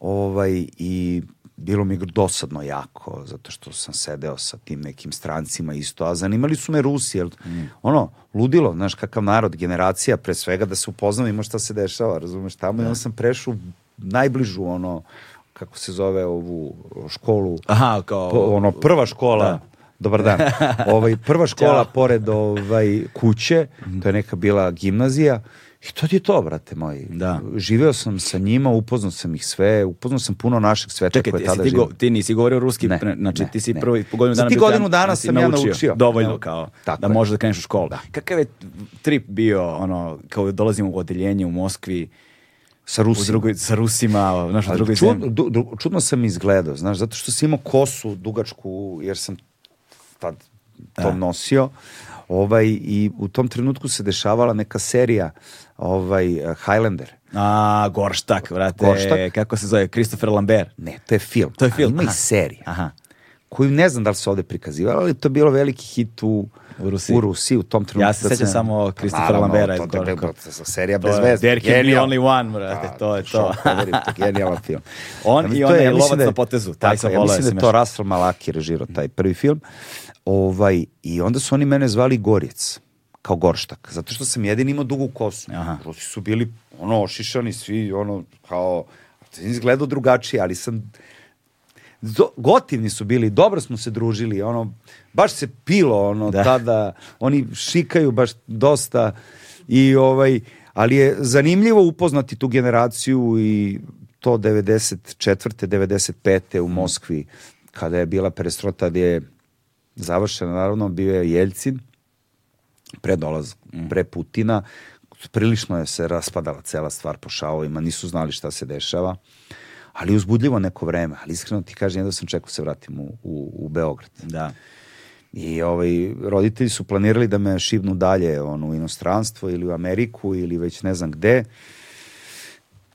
Ovaj i bilo mi dosadno jako zato što sam sedeo sa tim nekim strancima isto, a zanimali su me Rusi, jer ono, ludilo, znaš kakav narod, generacija pre svega da se upoznamo ima šta se dešava, razumeš, tamo i onda sam prešao najbližu ono, kako se zove ovu školu, Aha, kao... po, ono prva škola Da. Dobar dan. Ovaj prva škola Ćao. pored ovaj kuće, to je neka bila gimnazija. I to ti je to, brate moj. Da. Živeo sam sa njima, upoznao sam ih sve, upoznao sam puno našeg sveta Čekaj, koje ti, tada ti, go, ti nisi govorio ruski, Ne, pre- znači ne, ti si ne. prvi po godinu Za dana ti bio godinu dana da sam ja naučio. Dovoljno kao tako da je. možeš da kreneš u školu. Kakav je trip bio, ono, kao dolazimo u odeljenje u Moskvi, Sa u Rusima. drugoj, sa Rusima, znaš, u drugoj čud- zemlji. du- du- čudno sam izgledao, znaš, zato što sam imao kosu dugačku, jer sam tad to Da. nosio. Ovaj, I u tom trenutku se dešavala neka serija ovaj, Highlander. A, Gorštak, vrate, Gorštak? kako se zove, Christopher Lambert. Ne, to je film. To je film, Ali Ima i aha. serija. Aha. Koju ne znam da li se ovde prikazivala, ali to je bilo veliki hit u, U Rusiji. u Rusiji u tom trenutku. Ja se kad sećam sam- samo Pa naravno, Lambera to, je bilo- je serija bez je, veze. There can be only one, brate, Pa, to je to. je genijalan film. On i onaj je, Lovac da je- na potezu, taj sam je, volao, mislim da je ja to Russell Malaki režirao taj prvi film. Ovaj, I onda su oni mene zvali Gorjec, kao Gorštak, zato što sam jedini imao dugu kosu. Aha. Rusi su bili ono ošišani svi, ono kao, izgledao drugačije, ali sam Do, gotivni su bili, dobro smo se družili, ono, baš se pilo, ono, Da. tada, oni šikaju baš dosta i ovaj, ali je zanimljivo upoznati tu generaciju i to 94. 95. u Moskvi, kada je bila perestrota, gdje je završena, naravno, bio je Jeljcin, pre dolaz, pre Putina, prilično je se raspadala cela stvar po šavovima, nisu znali šta se dešava, ali uzbudljivo neko vreme, ali iskreno ti kažem, jedno sam čekao se vratim u, u, u Beograd. Da. I ovaj, roditelji su planirali da me šibnu dalje ono, u inostranstvo ili u Ameriku ili već ne znam gde,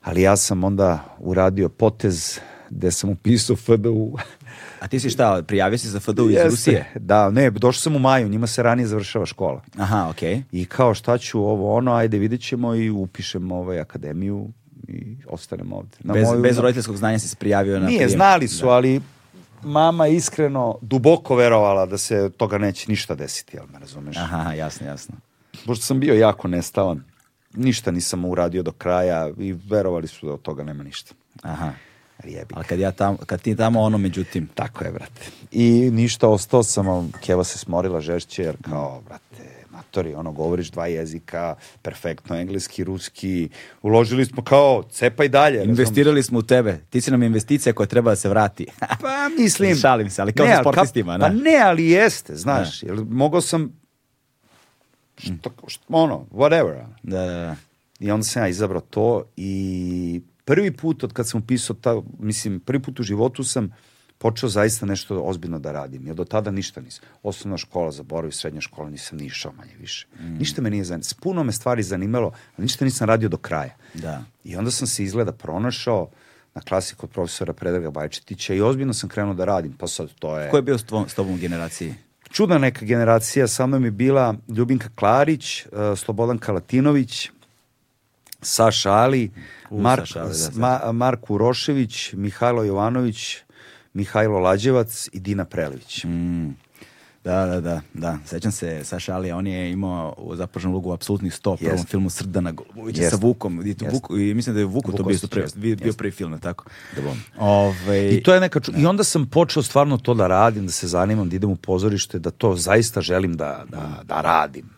ali ja sam onda uradio potez gde sam upisao FDU. A ti si šta, prijavio si za FDU iz Jeste. Rusije? Da, ne, došao sam u maju, njima se ranije završava škola. Aha, okej. I kao šta ću ovo ono, ajde vidjet ćemo i upišem ovaj akademiju i ostanem ovde. Na Bez, moju- bez roditeljskog znanja si se prijavio na Nije, prijem. znali su, Da. ali mama iskreno duboko verovala da se toga neće ništa desiti, jel me razumeš? Aha, jasno, jasno. Pošto sam bio jako nestalan, ništa nisam uradio do kraja i verovali su da od toga nema ništa. Aha. Ali jebi. Ali kad, ja tam, kad ti tamo ono međutim, Tako je, brate. I ništa, ostao sam, Keva se smorila žešće, jer kao, brate, matori, ono, govoriš dva jezika, perfektno, engleski, ruski, uložili smo kao, cepaj dalje. investirali smo u tebe. Ti si nam investicija koja treba da se vrati. Pa mislim... Šalim se, ali kao sa ali sportistima, ne? Pa ne, ali jeste, znaš, jer mogao sam, što, što, ono, whatever. da, da, da. I onda sam ja izabrao to i prvi put od kad sam upisao ta, mislim, prvi put u životu sam počeo zaista nešto ozbiljno da radim. Jer do tada ništa nisam. Osnovna škola, zaboravio, srednja škola, nisam ni išao manje više. Ništa me nije zanimalo. Puno me stvari zanimalo, ali ništa nisam radio do kraja. Da. I onda sam se izgleda pronašao na klasi kod profesora Predraga Bajčetića i ozbiljno sam krenuo da radim. Pa sad to je... Ko je bio s, tvom, s tobom u generaciji? Čudna neka generacija, sa mnom je bila Ljubinka Klarić, uh, Slobodan Kalatinović, Saša Ali, U, Mark, Saša Ali, da, da. Ma, Marko Urošević, Mihajlo Jovanović, Mihajlo Lađevac i Dina Prelević. Mm. Da, da, da, da. Sećam se Saša Alija, on je imao u zapažnom lugu apsolutnih 100 u prvom filmu Srdana Golubovića Jeste. sa Vukom. I, to Jeste. Vuku, I mislim da je Vuku to bio, jeste. bio, bio prvi film, tako? Da bom. Ove, I to je neka ču... I onda sam počeo stvarno to da radim, da se zanimam, da idem u pozorište, da to zaista želim da, da, da radim.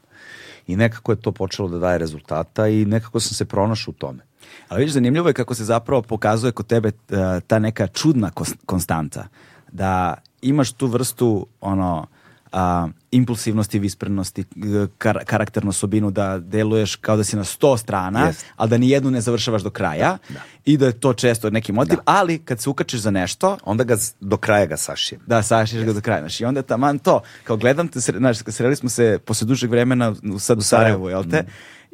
I nekako je to počelo da daje rezultata i nekako sam se pronašao u tome. Ali vidiš, zanimljivo je kako se zapravo pokazuje kod tebe uh, ta neka čudna konstanta. Da imaš tu vrstu ono a, impulsivnosti, visprenosti, kar- karakternu osobinu da deluješ kao da si na sto strana, Jest. ali da ni jednu ne završavaš do kraja i da je to često neki motiv, ali kad se ukačeš za nešto, Onda ga do kraja ga sašijem. da, sašiš ga do kraja, znaš, i onda taman to, kao gledam te, znaš, sreli smo se posle dužeg vremena sad u Sarajevu, jel te?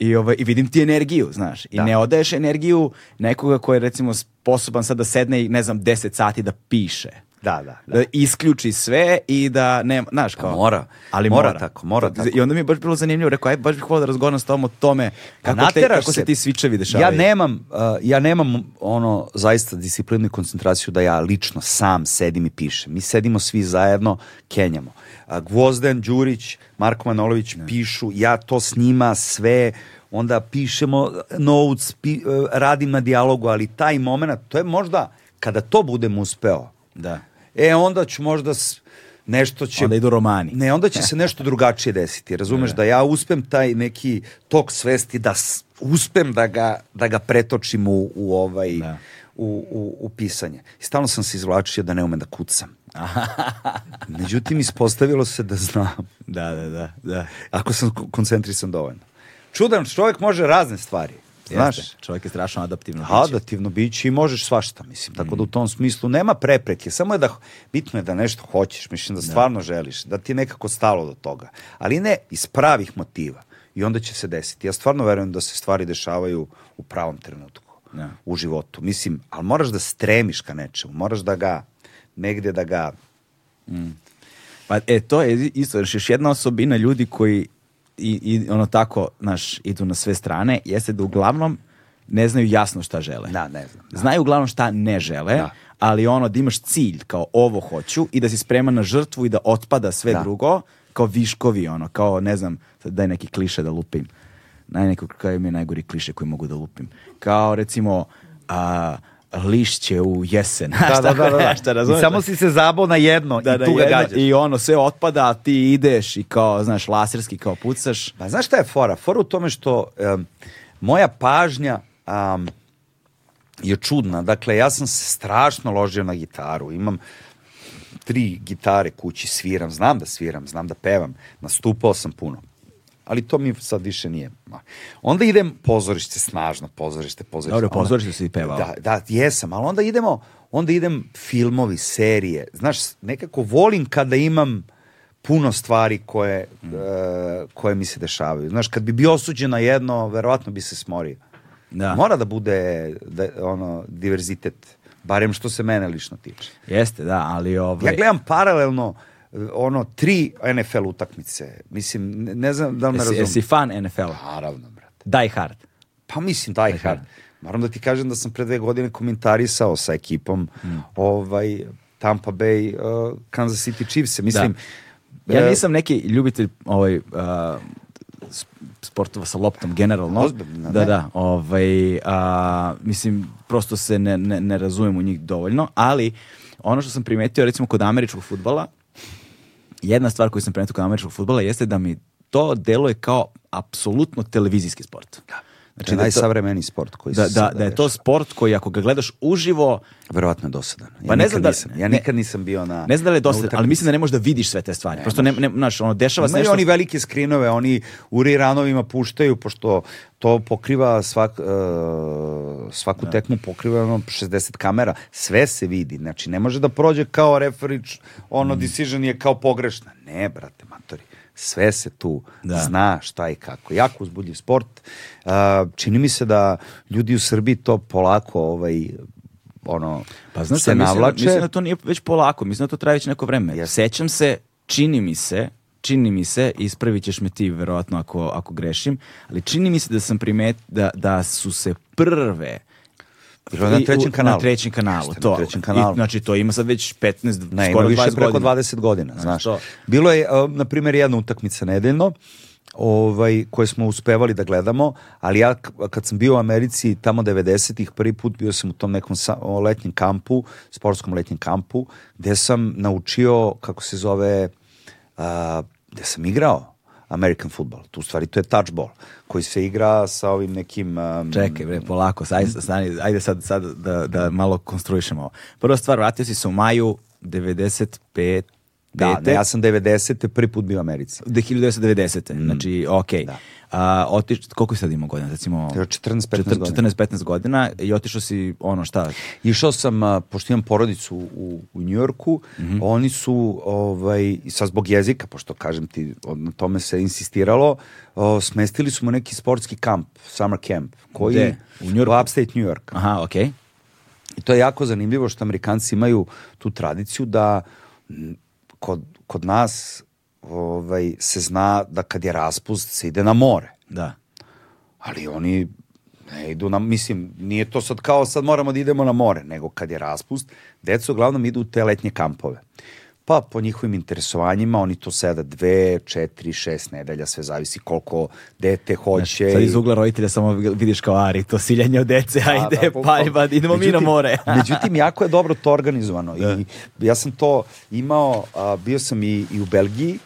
I, ovaj, I vidim ti energiju, znaš, i Da. ne odaješ energiju nekoga ko je recimo sposoban sad da sedne i ne znam 10 sati da piše. Da, da, da. Da isključi sve i da ne, znaš, kao, mora. ali Mora mora, tako, mora tako. I onda mi je baš bilo zanimljivo, rekao, aj, baš bih volio da razgovaram s tobom o tome kako, te, Pa nateraš kako se ti switchevi Ja dešavaju. nemam, uh, ja nemam ono zaista disciplinu i koncentraciju da ja lično sam sedim i pišem. Mi sedimo svi zajedno, kenjamo. Gvozden, Đurić, Marko Manolović pišu, ja to s njima sve, onda pišemo notes, pi, uh, radim na dijalogu, ali taj moment, to je možda kada to budem uspeo, Da. e onda ću možda s- nešto će... Onda idu romani. Ne, onda će se nešto drugačije desiti. Razumeš da ja uspem taj neki tok svesti da s- uspem da ga da ga pretočim u, u ovaj Da. u, u, u pisanje. I stalno sam se izvlačio da ne umem da kucam. Međutim, ispostavilo se da znam. Da, da, da, da. Ako sam ko- koncentrisan dovoljno. Čudan čovjek može razne stvari. Znaš, Jeste, čovjek je strašno adaptivno. biće. Adativno biće i možeš svašta, mislim. Tako da u tom smislu nema prepreke. Samo je da, bitno je da nešto hoćeš, mislim da stvarno želiš, da ti je nekako stalo do toga. Ali ne iz pravih motiva. I onda će se desiti. Ja stvarno verujem da se stvari dešavaju u pravom trenutku. Da. U životu. Mislim, ali moraš da stremiš ka nečemu. Moraš da ga, negde da ga... Pa e, to je isto, još još jedna osobina ljudi koji i, i ono tako, znaš, idu na sve strane, jeste da uglavnom ne znaju jasno šta žele. Da, ne znam, da. Znaju uglavnom šta ne žele, Da. ali ono da imaš cilj kao ovo hoću i da si spreman na žrtvu i da otpada sve Da. drugo, kao viškovi, ono, kao ne znam, sad daj neki kliše da lupim. Naj neko koji mi je najgori kliše koji mogu da lupim. Kao recimo, a, lišće u jesen. Da, da, da, da, da. Šta I razumeš? samo si se zabao na jedno da, i da, tu ga gađaš. I ono, sve otpada, a ti ideš i kao, znaš, laserski kao pucaš. Pa znaš šta je fora? Fora u tome što em, moja pažnja am, je čudna. Dakle, ja sam se strašno ložio na gitaru. Imam tri gitare kući, sviram, znam da sviram, znam da pevam, nastupao sam puno. Ali to mi sad više nije. Onda idem pozorište, snažno pozorište, pozorište. Dobro, Onda- pozorište si pevao. Da, da, jesam, ali onda idemo, onda idem filmovi, serije. Znaš, nekako volim kada imam puno stvari koje, Mm. e, koje mi se dešavaju. Znaš, kad bi bio osuđen na jedno, verovatno bi se smorio. Da. Mora da bude da, ono, diverzitet, barem što se mene lično tiče. Jeste, da, ali ovaj... Ja gledam paralelno ono tri NFL utakmice. Mislim, ne, znam da li me razumiješ. jesi fan NFL-a? Naravno, brate. Die Hard. Pa mislim Die Hard. Moram da ti kažem da sam pre dve godine komentarisao sa ekipom ovaj Tampa Bay uh, Kansas City Chiefs. Mislim, Ja e, nisam neki ljubitelj ovaj, uh, sportova sa loptom generalno. Ozbiljno, da, ne? da. Ovaj, a, mislim, prosto se ne, ne, ne razumijem u njih dovoljno, ali ono što sam primetio recimo kod američkog futbala, jedna stvar koju sam primetio kod američkog futbala jeste da mi to deluje kao apsolutno televizijski sport. Da da, to, najsavremeniji sport koji da, se da, da je to sport koji ako ga gledaš uživo, Verovatno je dosadan. Ja Pa ne znam da- nisam, ja ne- nikad nisam bio na ne znam da li je dosta, ali mislim da ne možeš da vidiš sve te stvari. Prosto ne, ne, znaš, ono, dešava se nešto... oni velike skrinove, oni u riranovima puštaju, pošto to pokriva svak, e, svaku tekmu pokriva ono 60 kamera, sve se vidi, znači ne može da prođe kao referič, ono decision je kao pogrešna. Ne, brate, matori, sve se tu Da. zna šta i kako. Jako uzbudljiv sport. E, čini mi se da ljudi u Srbiji to polako ovaj, ono, Pa znaš se šta, mislim, da- navlače. mislim da to nije već polako, mislim da to traje već neko vreme. Jeste. Sećam se, čini mi se, čini mi se, ispravit ćeš me ti verovatno ako, ako grešim, ali čini mi se da sam primet, da, da su se prve na trećem kanalu. Na trećem kanalu, Jeste, na to. trećem kanalu. I, znači, to ima sad već 15, Ne, skoro više 20 preko godina. 20 godina, znaš. to. Bilo je, uh, na primjer, jedna utakmica nedeljno, ovaj, koje smo uspevali da gledamo, ali ja kad sam bio u Americi tamo 90-ih, prvi put bio sam u tom nekom sa- letnjem kampu, sportskom letnjem kampu, gde sam naučio, kako se zove, uh, gde sam igrao. American football. Tu u stvari to je touchball koji se igra sa ovim nekim... Um, Čekaj bre, polako, ajde, stani, ajde sad, sad da, da malo konstruišemo ovo. Prva stvar, vratio si se u maju 95 Da, ne, ja sam 90. prvi put bio u Americi. 1990. Mm. Znači, okej. Da. A, otiš, koliko sad ima godina? Recimo, 14-15 godina. 14-15 godina i otišao si, ono, šta? Išao sam, a, pošto imam porodicu u, u Njujorku, Mhm. oni su, ovaj, sad zbog jezika, pošto kažem ti, na tome se insistiralo, o, smestili su mu neki sportski kamp, summer camp, koji Gde? U Njujorku? U upstate New York. Aha, okej. I to je jako zanimljivo što Amerikanci imaju tu tradiciju da kod, kod nas ovaj, se zna da kad je raspust se ide na more. Da. Ali oni ne idu na, mislim, nije to sad kao sad moramo da idemo na more, nego kad je raspust, deca uglavnom idu u te letnje kampove. Pa po njihovim interesovanjima oni to sada dve, četiri, šest nedelja, sve zavisi koliko dete hoće. Sad i- iz ugla roditelja samo vidiš kao Ari, to siljanje od dece, ajde, da, bukvalno. paljba, idemo mi na Međutim- more. međutim, jako je dobro to organizovano. I ja sam to imao, a, bio sam i, i u Belgiji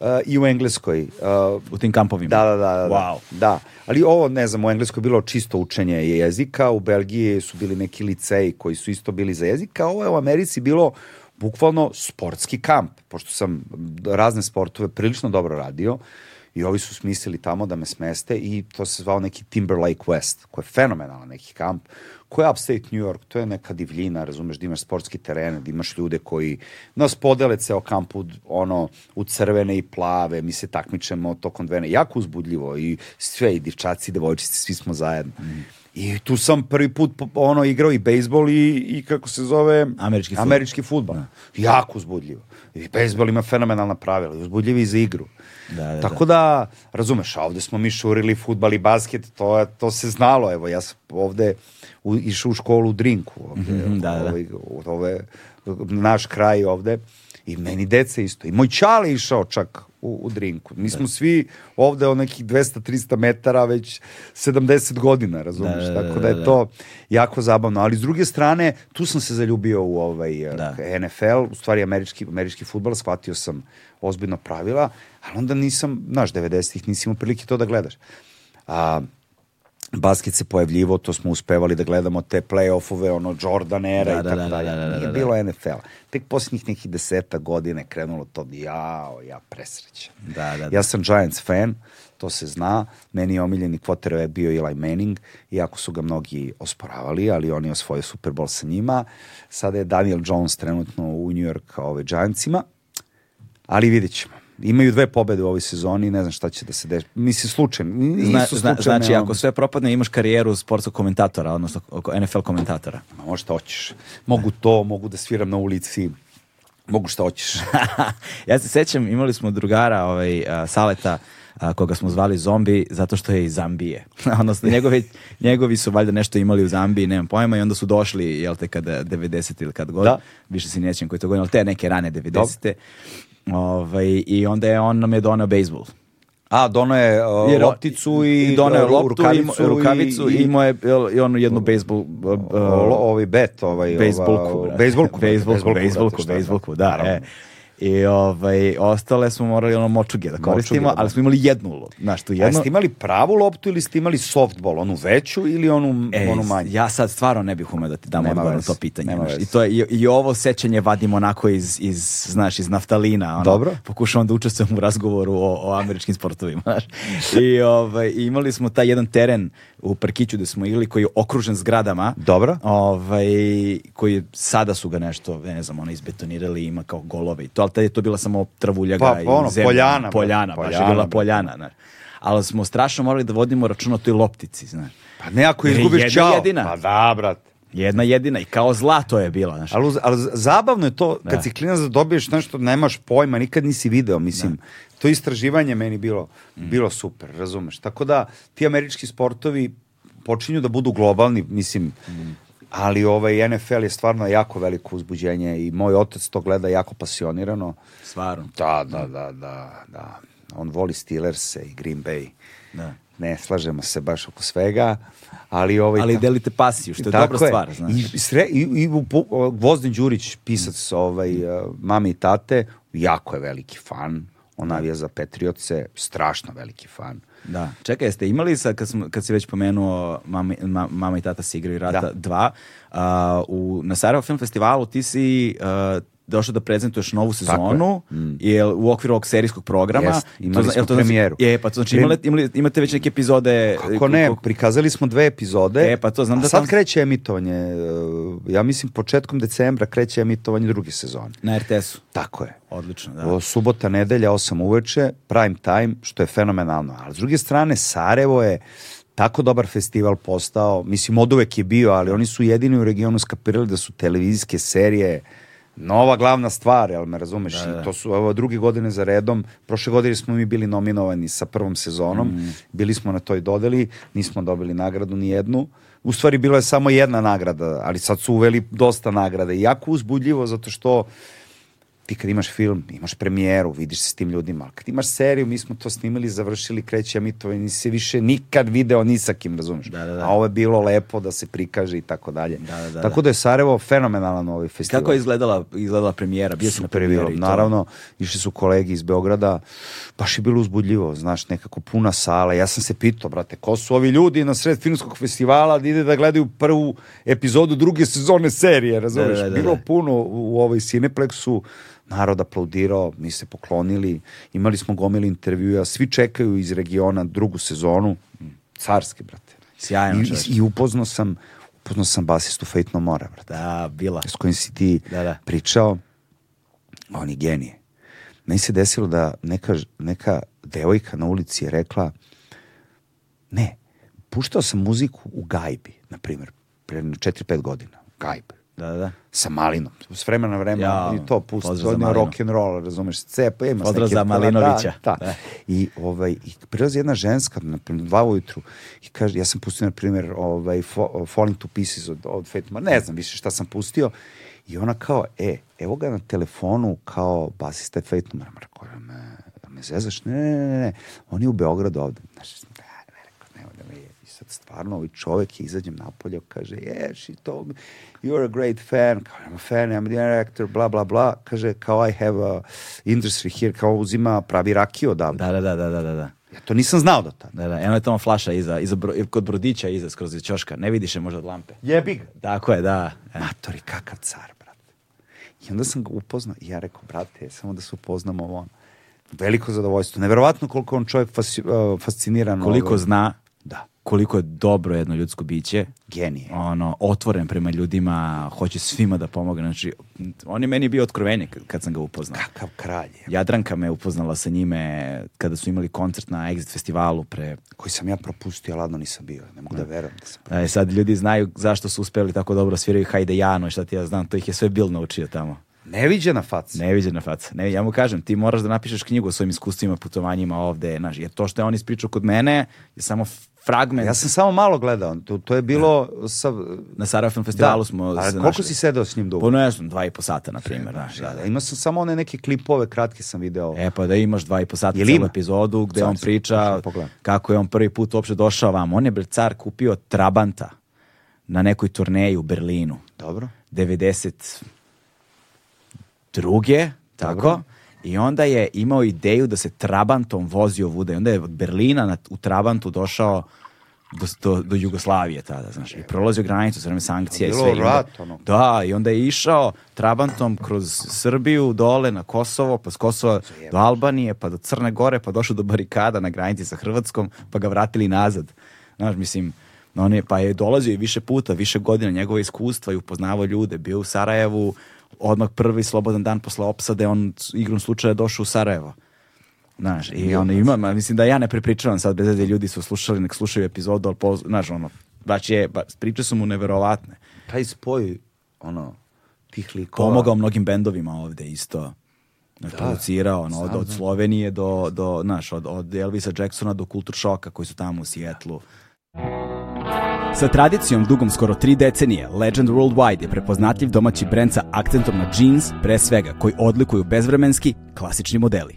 a, i u Engleskoj. a, U tim kampovima. Da, da, da. da, Wow. da. Ali ovo, ne znam, u Engleskoj je bilo čisto učenje jezika, u Belgiji su bili neki liceji koji su isto bili za jezika, a ovo je u Americi bilo bukvalno sportski kamp, pošto sam razne sportove prilično dobro radio i ovi su smislili tamo da me smeste i to se zvao neki Timberlake West, koji je fenomenalan neki kamp, koji je upstate New York, to je neka divljina, razumeš, da imaš sportski teren, da imaš ljude koji nas podele ceo kamp u, ono, u crvene i plave, mi se takmičemo tokom dvene, jako uzbudljivo i sve, i dječaci, i devojčice, svi smo zajedno. I tu sam prvi put ono igrao i bejsbol i, i kako se zove Američki fudbal. američki fudbal. Jako uzbudljivo. I bejsbol ima fenomenalna pravila, i uzbudljiv i za igru. Da, da, Tako da, razumeš, a ovde smo mi šurili futbal i basket, to, je- to se znalo, evo, ja sam ovde u, išao u školu u Drinku, ovde, Mhm, da, da. ovaj, od ove, naš kraj ovde, i meni deca isto. I moj čale išao čak u, u Drinku. Mi smo svi ovde od nekih 200-300 metara već 70 godina, razumeš? Da, da, da, Tako da je da. to jako zabavno. Ali s druge strane, tu sam se zaljubio u ovaj Da. da. NFL, u stvari američki, američki futbol, shvatio sam ozbiljno pravila, ali onda nisam, znaš, 90-ih nisi imao prilike to da gledaš. A, basket se pojavljivo, to smo uspevali da gledamo te play-offove, ono Jordan era Da, i da, tako da, dalje. da, da, da, Nije da. bilo NFL. Tek posljednjih nekih deseta godina je krenulo to, jao, ja presrećan. Da, da, da. Ja sam Giants fan, to se zna. Meni je omiljeni quarterback bio Eli Manning, iako su ga mnogi osporavali, ali on je osvojio Super Bowl sa njima. Sada je Daniel Jones trenutno u New York ove Giantsima, ali vidjet ćemo. Imaju dve pobede u ovoj sezoni, ne znam šta će da se deši. Mislim, slučajno. Nisu Zna, zna, znači, ako sve propadne, imaš karijeru sportskog komentatora, odnosno NFL komentatora. Ma možda šta hoćeš. Mogu to, mogu da sviram na ulici, mogu šta hoćeš. ja se sećam, imali smo drugara, ovaj, a, Saleta, a, koga smo zvali zombi, zato što je iz Zambije. odnosno, njegovi, njegovi su valjda nešto imali u Zambiji, nemam pojma, i onda su došli, jel te, kada 90 ili kad god, Da. više se nećem koji to godin, ali te neke rane 90 Ovaj, I onda je on nam je doneo bejsbol. A, dono je uh, Jer- lopticu i, doneo je ru- loptu, rukavicu, i, rukavicu i, imao je jel, i onu jednu bejsbol uh, ovaj bet, ovaj... bejsbolku. Bejsbolku. bejsbolku, bejsbolku, da, e. I ovaj, ostale smo morali ono močuge da koristimo, da. ali smo imali jednu loptu. Znaš, tu A jednu. jeste imali pravu loptu ili ste imali softball, onu veću ili onu, E, onu manju? ja sad stvarno ne bih umeo da ti dam Nema odgovor na to pitanje. znaš. I, to je, i, I ovo sećanje vadim onako iz, iz, znaš, iz naftalina. Ono, Dobro. Pokušavam da učestvujem u razgovoru o, o američkim sportovima. Znaš. I, ovaj, imali smo taj jedan teren u parkiću gde smo igrali koji je okružen zgradama. Dobro. Ovaj, koji sada su ga nešto, ne znam, ono izbetonirali, ima kao golove i to, ali tad je to bila samo travuljaga Pa, i ono, zemlja. poljana, Poljana, baš je bila poljana. Znaš. Ali smo strašno morali da vodimo računa o toj loptici, znaš. Pa ne, ako izgubiš jedna čao. jedina. Pa da, brate. Jedna jedina i kao zlato je bila, znaš. Ali, ali zabavno je to, kad Da. si klinac da dobiješ nešto, nemaš pojma, nikad nisi video, mislim. To istraživanje meni bilo, Mm. bilo super, razumeš. Tako da, ti američki sportovi počinju da budu globalni, mislim, Mm. Ali ovaj NFL je stvarno jako veliko uzbuđenje i moj otac to gleda jako pasionirano. Stvarno. Da, da, da, da, da. On voli Steelers i Green Bay. Da. Ne slažemo se baš oko svega, ali ovaj Ali delite pasiju, što je Tako dobra stvar, znaš. I, sre, i, i Gvozdin Đurić, pisac ovaj, uh, mame i tate, jako je veliki fan. On navija za Patriotse, strašno veliki fan. Da. Čekaj, jeste imali sa, kad, smo, kad si već pomenuo mama, ma, mama i tata se igraju rata Da. dva, a, u, na Sarajevo Film Festivalu ti si a, došao da prezentuješ novu sezonu jel, u okviru ovog serijskog programa. Jest, imali zna- smo to premijeru. Je, pa to znači imali, imali, imate već neke epizode. Kako ne, ko- prikazali smo dve epizode. E, pa to znam a da sad tam- kreće emitovanje, e, ja mislim početkom decembra kreće emitovanje druge sezone. Na RTS-u. Tako je. Odlično, da. O, subota, nedelja, 8 uveče, prime time, što je fenomenalno. Ali s druge strane, Sarajevo je tako dobar festival postao, mislim, od uvek je bio, ali oni su jedini u regionu skapirali da su televizijske serije nova glavna stvar, jel me razumeš? I to su evo, druge godine za redom. Prošle godine smo mi bili nominovani sa prvom sezonom, bili smo na toj dodeli, nismo dobili nagradu ni jednu. U stvari, bilo je samo jedna nagrada, ali sad su uveli dosta nagrada. I jako uzbudljivo, zato što ti kad imaš film, imaš premijeru, vidiš se s tim ljudima, ali kad imaš seriju, mi smo to snimali, završili, kreće emitovanje, nisi se više nikad video ni sa kim, razumeš? Da, da, da. A ovo je bilo lepo da se prikaže i tako dalje. Da, da, da, tako da je Sarajevo fenomenalan ovaj festival. Kako je izgledala, izgledala premijera? Bio na Super bilo. premijeri i to? Naravno, išli su kolegi iz Beograda, baš je bilo uzbudljivo, znaš, nekako puna sala. Ja sam se pitao, brate, ko su ovi ljudi na sred filmskog festivala da ide da gledaju prvu epizodu druge sezone serije, razumeš? Da, da, da, bilo da. puno u, u ovoj Cineplexu, narod aplaudirao, mi se poklonili, imali smo gomili intervjua, svi čekaju iz regiona drugu sezonu, carski, brate. Sjajno, I, čoveče. i upoznao sam, upoznao sam basistu Fate No More, brate Da, bila. s kojim si ti Da, da. pričao, on je genije. Meni se desilo da neka, neka devojka na ulici je rekla ne, puštao sam muziku u gajbi, na primjer, pre 4-5 godina, gajb, Da, da, da. sa malinom. S vremena na vremena Ja, i to pusti. Malinu. rock and roll, razumeš, cepa, ima Pozdrav za Malinovića. Da, da. Da. I, ovaj, i prilazi jedna ženska, na primjer, dva ujutru, i kaže, ja sam pustio, na primjer, ovaj, Fa- Falling to Pieces od, od Fate ne znam više šta sam pustio, i ona kao, e, evo ga na telefonu kao basista Fate. Rekao, "Jel me, jel me zezaš? Ne, ne, ne, ne, on je u Beogradu ovde. Znaš, da, ne, rekao, nemoj da me je. I sad stvarno, ovaj čovek je izađem napolje, kaže, yeah, she told me, you're a great fan, kao, I'm a fan, I'm a director, bla, bla, bla, kaže, kao, I have a industry here, kao, uzima pravi rakiju odavde. Da, da, da, da, da, da, da. Ja to nisam znao do tada. Da, da, eno je tamo flaša iza, iza bro, kod brodića iza, skroz iz ćoška. Ne vidiš je možda od lampe. Jebi ga. Tako je, da. E. Matori, kakav car, brate. I onda sam ga upoznao i ja rekao, brate, samo da se upoznamo on. Veliko zadovoljstvo. Neverovatno koliko on čovjek fasi, uh, fasciniran. Koliko ovaj, zna, Da, koliko je dobro jedno ljudsko biće. genije. ono, otvoren prema ljudima, hoće svima da pomogne. Znači, on je meni bio otkrovenje kad, sam ga upoznao. Kakav kralj je. Jadranka me upoznala sa njime kada su imali koncert na Exit festivalu pre... Koji sam ja propustio, ladno nisam bio. Ne mogu da verujem da sam E, sad ljudi znaju zašto su uspeli tako dobro sviraju Hajde Jano i šta ti ja znam, to ih je sve Bill naučio tamo. Neviđena faca. Neviđena faca. Ne, ja mu kažem, ti moraš da napišeš knjigu o svojim iskustvima, putovanjima ovde, znaš, jer to što je on ispričao kod mene je samo fragment. Ja sam samo malo gledao. To, to je bilo sa... Na Film Festivalu Da. smo se koliko našli. si sedeo s njim dugo? Po ne znam, dva i po sata, na primjer. Znaš, da, da. Imao sam samo one neke klipove, kratke sam video. E pa da imaš dva i po sata celu epizodu gde Sad on sam priča da kako je on prvi put uopšte došao vam. On je car kupio Trabanta na nekoj turneji u Berlinu. Dobro. 92. tako? I onda je imao ideju da se Trabantom vozio vuda. I onda je od Berlina na, u Trabantu došao do, do, do Jugoslavije tada, znaš. I prolazio granicu sa sankcija i Bilo sve. I onda- rat, ono. Da, i onda je išao Trabantom kroz Srbiju, dole na Kosovo, pa s Kosova do Albanije, pa do Crne Gore, pa došao do barikada na granici sa Hrvatskom, pa ga vratili nazad. Znaš, mislim, on je, pa je dolazio i više puta, više godina njegove iskustva i upoznavao ljude, bio u Sarajevu, odmah prvi slobodan dan posle opsade, on igrom slučaja došao u Sarajevo. Znaš, i ono ima, ma, mislim da ja ne prepričavam sad, bez da ljudi su slušali, nek slušaju epizodu, ali poz, znaš, ono, baš je, baš, priče su mu neverovatne. Taj spoj, ono, tih likova. Pomogao mnogim bendovima ovde isto. Znaš, producirao, ono, od, od. Slovenije do, do, znaš, od, od Elvisa Jacksona do Kultur Šoka koji su tamo u Sijetlu. Sa tradicijom dugom skoro tri decenije, Legend Worldwide je prepoznatljiv domaći brend sa akcentom na jeans, pre svega, koji odlikuju bezvremenski, klasični modeli.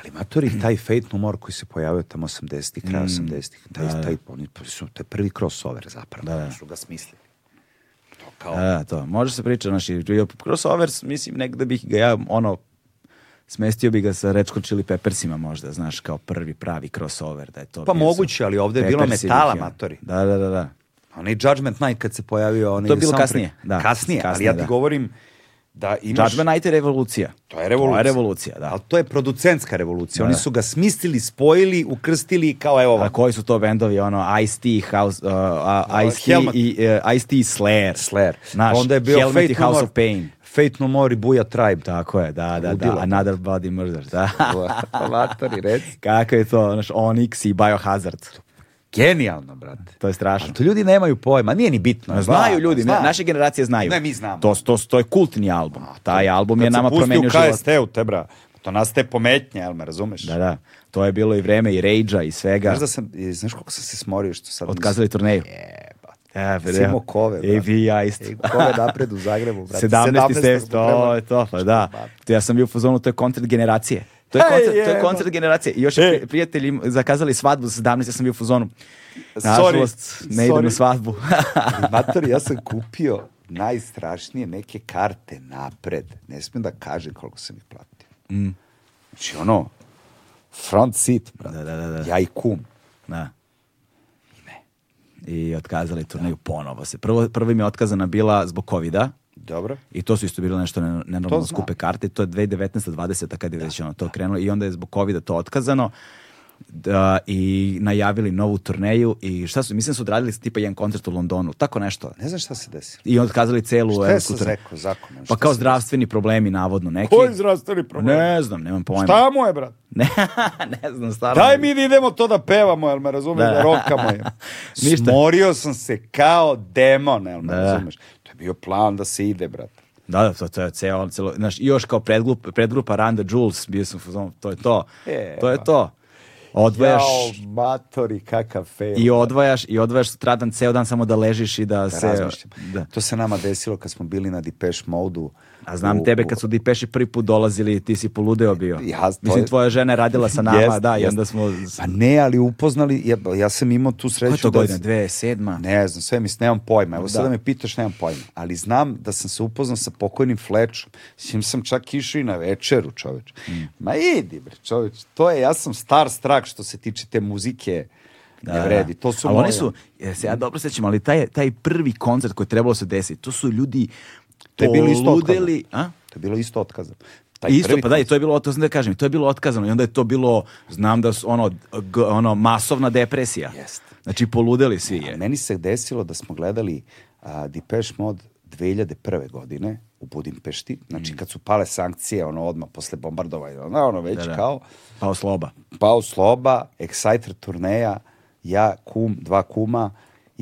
Ali matori, taj Fate No More koji se pojavio tamo 80-ih, kraj Mm, 80-ih, taj, da, da. taj, oni su, to je prvi crossover zapravo, Da, da. su ga smislili. To kao, Da, da, to. Može se priča, znaš, i crossover, mislim, negde bih ga ja, ono, Smestio bi ga sa Red Hot Chili Peppersima možda, znaš, kao prvi pravi crossover, da je to Pa moguće, ali ovde je bilo metala, matori. Da, da, da, da. Onaj Judgment Night kad se pojavio... Onaj To je bilo kasnije, da. Kasnije, ali Kasnije, ja ti da. govorim da imaš... Judgment Night je revolucija. To je revolucija. To je revolucija, da. Ali to je producentska revolucija. Oni Da. su ga smislili, spojili, ukrstili kao evo A koji su to bendovi, ono, Ice-T, House, uh, uh, Ice-T i uh, Ice-T i Slayer. Slayer. Znaš, Pa onda je bio Helmet i Fate No House of Pain. Fate No More i Buja Tribe. Tako je, da, da, Ludilo. da. Another Body Murder, da. Matori, reci. Kako je to, znaš, Onyx i Biohazard. Genijalno, brate. To je strašno. Ali to ljudi nemaju pojma, nije ni bitno. Znaju ljudi, Zna. naše generacije znaju. Ne, mi znamo. To, to, to je kultni album. Taj album je Kad se nama pusti promenio u život. KST-u, te bra, to nastaje pometnje, jel me razumeš? Da, da. To je bilo i vreme i rage i svega. Znaš da sam, znaš koliko sam se smorio što sad... Otkazali turneju. Jebate. E, bre, Simo kove, brate. AV ja isto. Ej, kove napred u Zagrebu, brate. 17. step, smo to trebali. je to, pa da. To ja sam bio u fazonu, to je koncert generacije. To je koncert, to je koncert generacije. I još pri- prijatelji zakazali svadbu za 17, ja sam bio u. Sorry, Nažalost, ne idem na svadbu. Matori, ja sam kupio najstrašnije neke karte napred. Ne smijem da kažem koliko sam ih platio. Mm. Znači ono, front seat, brate. Da, da, da, da. Ja i kum. Da. I otkazali turneju ponovo se. Prvo, prvo im je otkazana bila zbog covida, Dobro. I to su isto bilo nešto ne- nenormalno skupe karte. To je 2019. 20. kad je već ono to krenulo i onda je zbog covida to otkazano. Da, i najavili novu turneju i šta su, mislim da su odradili tipa jedan koncert u Londonu, tako nešto. Ne znam šta se desilo. I otkazali celu Šta je sa. Zeko, zakonom? Pa kao zdravstveni problemi navodno neki. Koji zdravstveni problem? Ne znam, nemam pojma. Šta mu je, brat? Ne, ne znam, stvarno. Daj mi da idemo to da pevamo, jel me razumeš, Da. da, rokamo je. Ništa. Smorio sam se kao demon, jel me Da. razumeš. To je bio plan da se ide, brate. Da, da, to, to je ceo, celo, znaš, još kao predgrup, predgrupa Randa Jules, bio sam to je to, E, to je to. Odvajaš, Jao, matori, kakav fail. i odvajaš, i odvajaš sutradan ceo dan samo da ležiš i da, da se... razmišljam. Da. To se nama desilo kad smo bili na Depeche Mode-u. A znam U- tebe kad su Dipeši prvi put dolazili, ti si poludeo bio. Ja, to Mislim, tvoja žena je radila sa nama, Jest, da, i onda smo... Pa ne, ali upoznali, ja, ja sam imao tu sreću Koja to da... godina? Dve, sedma? Ne znam, sve mislim, nemam pojma. Evo Da. sada me pitaš, nemam pojma. Ali znam da sam se upoznao sa pokojnim Flečom. S njim sam čak išao i na večeru, čoveč. Mm. Ma idi, bre, čoveč. To je, ja sam star strak što se tiče te muzike. Da, ne da. vredi. To su ali moje- oni su, ja se ja dobro sećam, ali taj, taj prvi koncert koji je trebalo se desiti, to su ljudi To je bilo isto poludeli, a? To je bilo isto otkazano. Taj Isto, pa da, i to je bilo, to da kažem, to je bilo otkazano i onda je to bilo, znam da su ono, g- ono masovna depresija. Jeste. Znači, poludeli svi A je. meni se desilo da smo gledali a, Depeche Mode 2001. godine u Budimpešti, znači kad su pale sankcije, ono odmah posle bombardovanja, ono, ono već Mm. Da, da. kao, Pao sloba. pao sloba, Exciter turneja, ja, kum, dva kuma,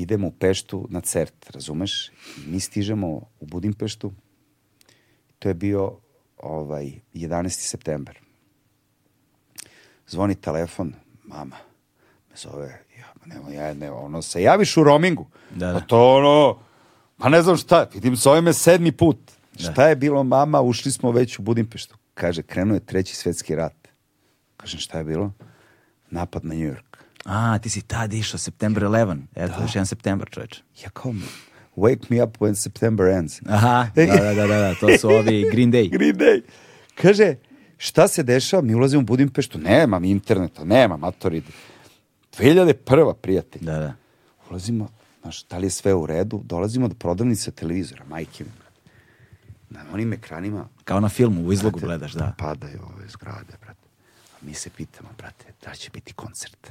idemo u Peštu na cert, razumeš? I mi stižemo u Budimpeštu, to je bio ovaj 11. september. Zvoni telefon, mama, me zove, ja, ma nema, ja, ne, ono, se javiš u roamingu. Da, da. Pa to ono, pa ne znam šta, vidim, zove me sedmi put. Šta je bilo, mama, ušli smo već u Budimpeštu. Kaže, krenuo je treći svetski rat. Kažem, šta je bilo? Napad na New York. A, ti si tad išao, September 11. Eto, još jedan september, čoveče. Ja kao, wake me up when September ends. Aha, da, da, da, da, da, to su ovi Green Day. Green Day. Kaže, šta se dešava? Mi ulazimo u Budimpeštu. Nemam interneta, nemam matori. 2001. prijatelj. Da, da. Ulazimo, znaš, da li je sve u redu? Dolazimo do prodavnice televizora, majke mi. Na onim ekranima Kao na filmu, u izlogu Brate, gledaš, da. Padaju ove zgrade, brate. A mi se pitamo, brate, da će biti koncert?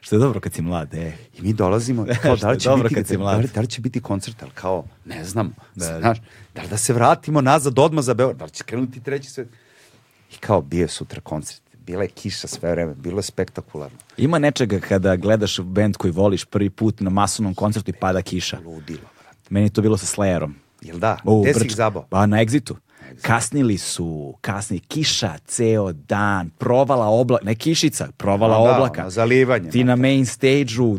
Što je dobro kad si mlad, e. I mi dolazimo, kao, da li će Dobro biti, kad si da, mlad. li, da li će biti koncert, ali kao, ne znamo. Da. Znaš, da li da se vratimo nazad odmah za Beograd, da li će krenuti treći svet? I kao, bio sutra koncert. Bila je kiša sve vreme, bilo je spektakularno. Ima nečega kada gledaš band koji voliš prvi put na masovnom koncertu i pada kiša. Ludilo, brate. Meni je to bilo sa Slayerom. Jel da? U, Gde si ih zabao? Pa na Exitu. Kasnili su, kasni kiša ceo dan, provala oblaka, ne kišica, provala A, da, oblaka. zalivanje, Ti na main stage-u u,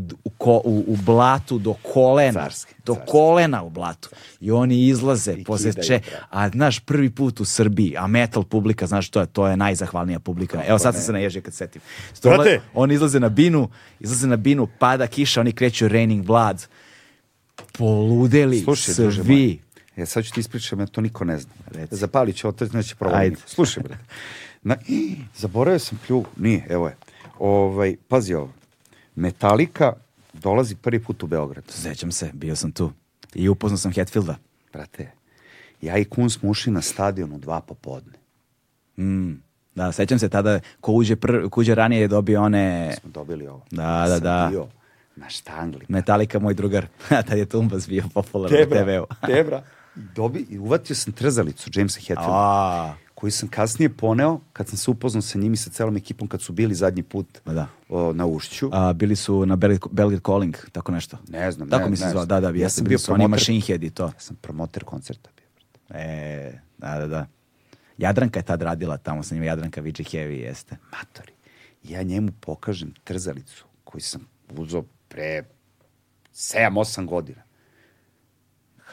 u, u blatu do kolena, Carski, do carski. kolena u blatu. I oni izlaze, I posle če, a znaš, prvi put u Srbiji, a metal publika, znaš, to je, to je najzahvalnija publika. Evo sad sam se naježio kad setim. Stola, oni izlaze na binu, izlaze na binu, pada kiša, oni kreću Raining Blood. Poludeli Slušaj, svi. E, sad ću ti ispričam, ja to niko ne zna. Reci. Zapalit ću otac, neće. Ajde. Slušaj, bre. Na, i, zaboravio sam pljugu. Nije, evo je. Ovaj, pazi ovo. Metallica dolazi prvi put u Beograd. Sećam se, bio sam tu. I upoznao sam Hetfielda. Brate, ja i Kun smo ušli na stadion u dva popodne. Mm. Da, sećam se tada, ko uđe, pr, ko uđe ranije je dobio one Smo dobili ovo. Da, Ja da, sam da. bio na štangli. Metallica, moj drugar. Tad je Tumbas bio popularan na TV-u. Tebra. Dobi, i uvatio sam trzalicu Jamesa Hetfielda. Koju sam kasnije poneo kad sam se upoznao sa njim i sa celom ekipom kad su bili zadnji put da. o, na Ušću. a, bili su na Belgrade, Belgrade Calling, tako nešto. Ne znam, Tako ne- mi se zvao, da, da, Ja sam bio promoter- Machine Head i to. Ja sam promoter koncerta bio. E, da, da, da. Jadranka je tad radila tamo sa njima, Jadranka VJ Heavy, jeste. Matori. Ja njemu pokažem trzalicu koju sam uzao pre 7-8 godina.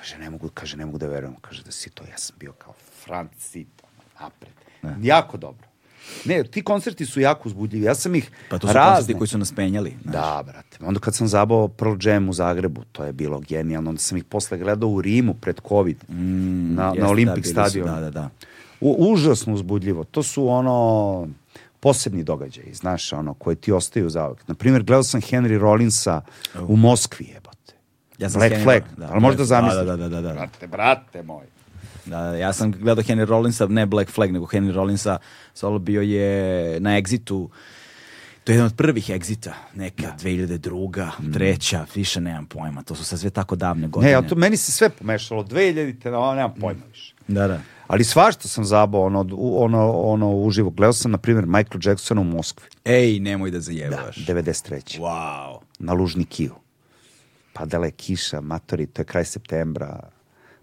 Kaže, ne mogu, kaže, ne mogu da verujem. Kaže da si to, ja sam bio kao Francito, napred. Jako dobro. Ne, ti koncerti su jako uzbudljivi. Ja sam ih Pa to su razne... koncerti koji su nas penjali. znaš. Da, brate. Onda kad sam zabao Pearl Jam u Zagrebu, to je bilo genijalno. Onda sam ih posle gledao u Rimu pred COVID. na, Jeste, na da, Olympic su, stadionu. Da, da, da. U, užasno uzbudljivo. To su ono posebni događaji, znaš, ono, koje ti ostaju za uvek. Naprimjer, gledao sam Henry Rollinsa u Moskvi. Ja sam Black Henry- Flag, da, ali možda Black- zamisliš. Da, da, da, da, da. Brate, brate moj. Da, da, ja sam gledao Henry Rollinsa, ne Black Flag, nego Henry Rollinsa, solo bio je na Exitu, to je jedan od prvih Exita, neka 2002. treća, više nemam pojma, to su sad sve tako davne godine. Ne, ja to, meni se sve pomešalo. 2000-te, no, nemam pojma više. Da, da. Ali svašta sam zabao, ono, ono, ono uživo. Gledao sam, na primjer, Michael Jacksona u Moskvi. Ej, nemoj da Da, zajebaš. 93. Wow. na lužni kiju. Padala je kiša, matori, to je kraj septembra.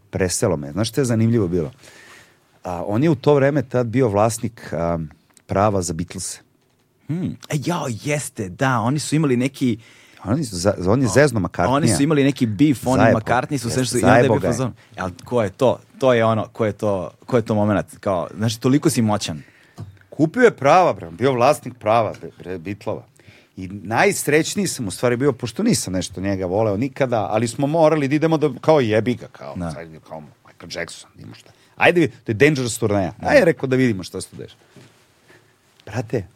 Preselo me. Znaš što je zanimljivo bilo? A, on je u to vreme tad bio vlasnik a, prava za Beatlese. Hmm. E, jao, jeste, da, oni su imali neki... On je, za, on je zezno McCartneya. Oni su imali neki beef, oni. McCartney su sve što su zajebo ga je. fazon. Ali ko je to? To je ono, ko je to, ko je to moment? Kao, znači, toliko si moćan. Kupio je prava, bre, bio vlasnik prava, bre, bre, Bitlova. I najsrećniji sam u stvari bio, pošto nisam nešto njega voleo nikada, ali smo morali da idemo da, kao jebi ga, kao, Da. sad, kao Michael Jackson, ima šta. Ajde, to je Dangerous turneja. Ajde, rekao da vidimo šta se tu deša. Brate,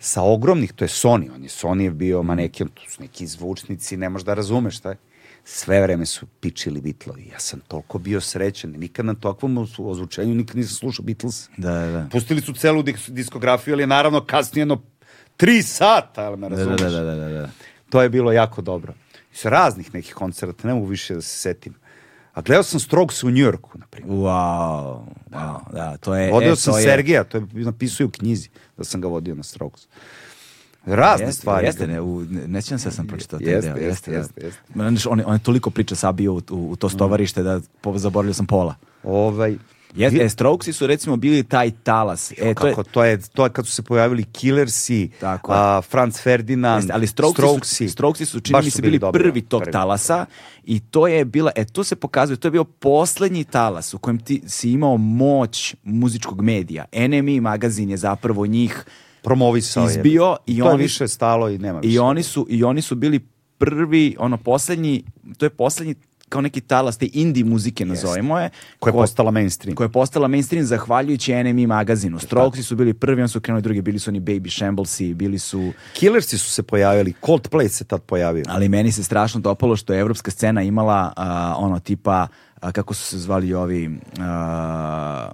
sa ogromnih, to je Sony, on je Sony je bio maneken, to su neki zvučnici, ne možeš da razumeš šta je. Sve vreme su pičili Beatlovi. Ja sam toliko bio srećan. Nikad na takvom ozvu- ozvučenju nikad nisam slušao Beatles. Da, da, da. Pustili su celu dis- diskografiju, ali je naravno kasnije jedno tri sata, ali me Da, da, razumeš. da, da, da, da. To je bilo jako dobro. I sa raznih nekih koncerta, ne mogu više da se setim. A gledao sam Strokes u Njujorku, na primjer. Wow, wow, da, to je... Vodio e, sam to je- Sergeja, to je napisao u knjizi, da sam ga vodio na Strokes. Razne Jeste, stvari. Jeste, ne, u, ne, ne sjećam se da sam pročitao taj Jeste, deo. jeste, da. jeste, jeste. Znaš, On, on je toliko priča sabio u, u, u to stovarište da po, zaboravio sam pola. Ovaj, Jeste, e, Strokesi su recimo bili taj talas. E, to je, kako, to je, to je kad su se pojavili Killersi, Tako je. a, Franz Ferdinand, Jeste, ali Strokesi, Strokesi. su, Strokesi su čini mi se bili dobri, prvi tog prvi. talasa i to je bila, e to se pokazuje, to je bio poslednji talas u kojem ti si imao moć muzičkog medija. NME magazin je zapravo njih promovisao je. izbio i to je oni- više stalo i nema više. I oni su i oni su bili prvi, ono poslednji, to je poslednji kao neki talas te indie muzike nazovimo je, Koja je ko- postala mainstream. koja je postala mainstream zahvaljujući NME magazinu. Strokesi su bili prvi, on su krenuli drugi, bili su oni Baby Shamblesi, bili su Killersi su se pojavili, Coldplay se tad pojavio. ali meni se strašno dopalo što je evropska scena imala a, ono tipa a, kako su se zvali ovi a,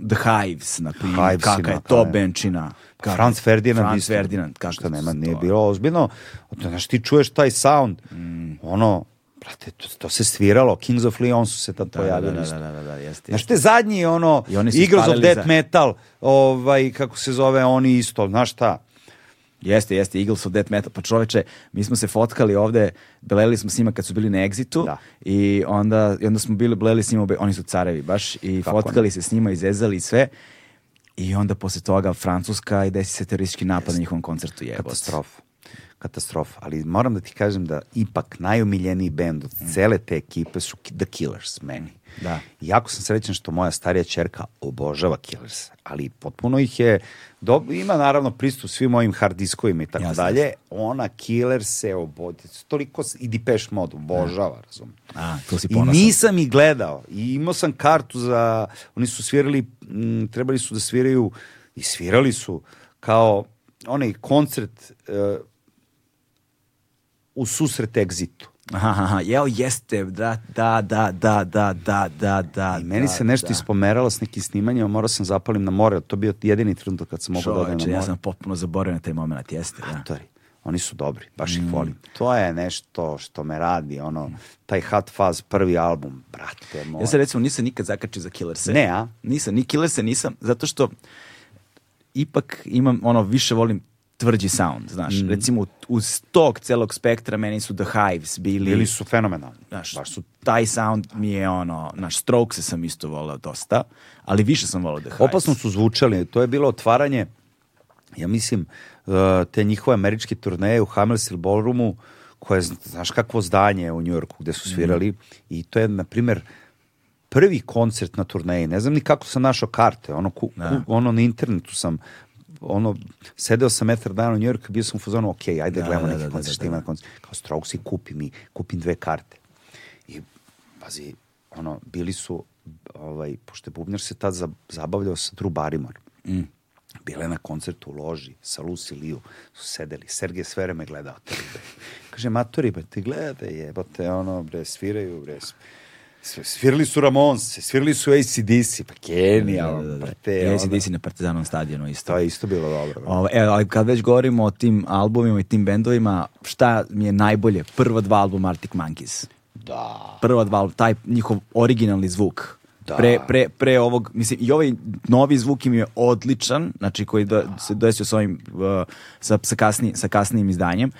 The Hives na primjer, kakva je pa to benčina. Kak- Franz Ferdinand Franz. Ferdinand, kako nema, nije bilo ozbiljno. Znaš, ti čuješ taj sound, Mm. ono, brate, to, to se sviralo, Kings of Leon su se tad Da, da, pojavili. da, da, da, da, da, jeste. Znaš, te zadnji, ono, I oni su Eagles of Death za- Metal, ovaj, kako se zove, oni isto, znaš šta? Jeste, jeste, Eagles of Death Metal. Pa čoveče, mi smo se fotkali ovde, beleli smo s njima kad su bili na Exitu Da. i onda, i onda smo bili beleli s njima, oni su carevi baš, i Kako fotkali se s njima, izezali i sve. I onda posle toga Francuska i desi se teroristički napad na njihovom koncertu jebote. Katastrofa. Katastrofa. Ali moram da ti kažem da ipak najomiljeniji bend od cele te ekipe su The Killers, meni. Da. Jako sam srećan što moja starija čerka obožava Killers, ali potpuno ih je, do, ima naravno pristup svim mojim hard diskovima i tako Jasno. dalje, ona Killers se obodi, toliko, i Depeche Mode, obožava, razumem. A, tu si I ponosan. nisam ih gledao. I imao sam kartu za... Oni su svirali, m, trebali su da sviraju i svirali su kao onaj koncert e, u susret Exitu. Aha, aha, jeo, jeste, da, da, da, da, da, da, da, da. I meni da, se nešto da. ispomeralo s nekim snimanjima, morao sam zapalim na more, to bio jedini trenutak kad sam mogao da odem na more. ja sam potpuno zaboravio na taj moment, jeste, da. Matori, oni su dobri, baš Mm. ih volim. To je nešto što me radi, ono, taj Hot Fuzz prvi album, brate moj. Ja se recimo nisam nikad zakačio za Killerse. Ne, a? Nisam, ni Killerse nisam, zato što ipak imam, ono, više volim tvrđi sound, znaš. Mm. Recimo, uz tog celog spektra meni su The Hives bili... Bili su fenomenalni. Znaš, baš su taj sound mi je ono, naš Strokes sam isto voleo dosta, ali više sam voleo The Hives. Opasno su zvučali, to je bilo otvaranje, ja mislim, uh, te njihove američke turneje u Hammersley Ballroomu, koje, je, znaš kakvo zdanje je u Njujorku gde su svirali, i to je, na primjer, prvi koncert na turneji, ne znam ni kako sam našao karte, ono, ku, Da. ku- ono na internetu sam, ono, sedeo sam metar dana u Njujorku, bio sam u fazonu, ok, ajde Da, gledamo da, neki da, da, koncert, da, ima da. na koncert. Kao Strokes i kupim i kupim dve karte. I, pazi, ono, bili su, ovaj, pošto je Bubnjar se tad za- zabavljao sa Drew Barrymore. Mm. Bila je na koncertu u loži sa Lucy Liu, su sedeli. Sergej sve vreme gledao. Kaže, matori, ba te gledaj, jebote, ono, bre, sviraju, bre, s- s- svirali su Ramonse, svirali su ACDC, pa genijalno. Ja ono. si disi na Partizanom stadionu isto. To je isto bilo dobro. bre. Ovo, e, ali kad već govorimo o tim albumima i tim bendovima, šta mi je najbolje? Prva dva albuma Arctic Monkeys. Da. Prva dva albuma, taj njihov originalni zvuk. Da. Pre, pre, pre ovog, mislim, i ovaj novi zvuk im je odličan, znači koji do, se desio s ovim, uh, sa, sa, kasni, sa kasnijim izdanjem,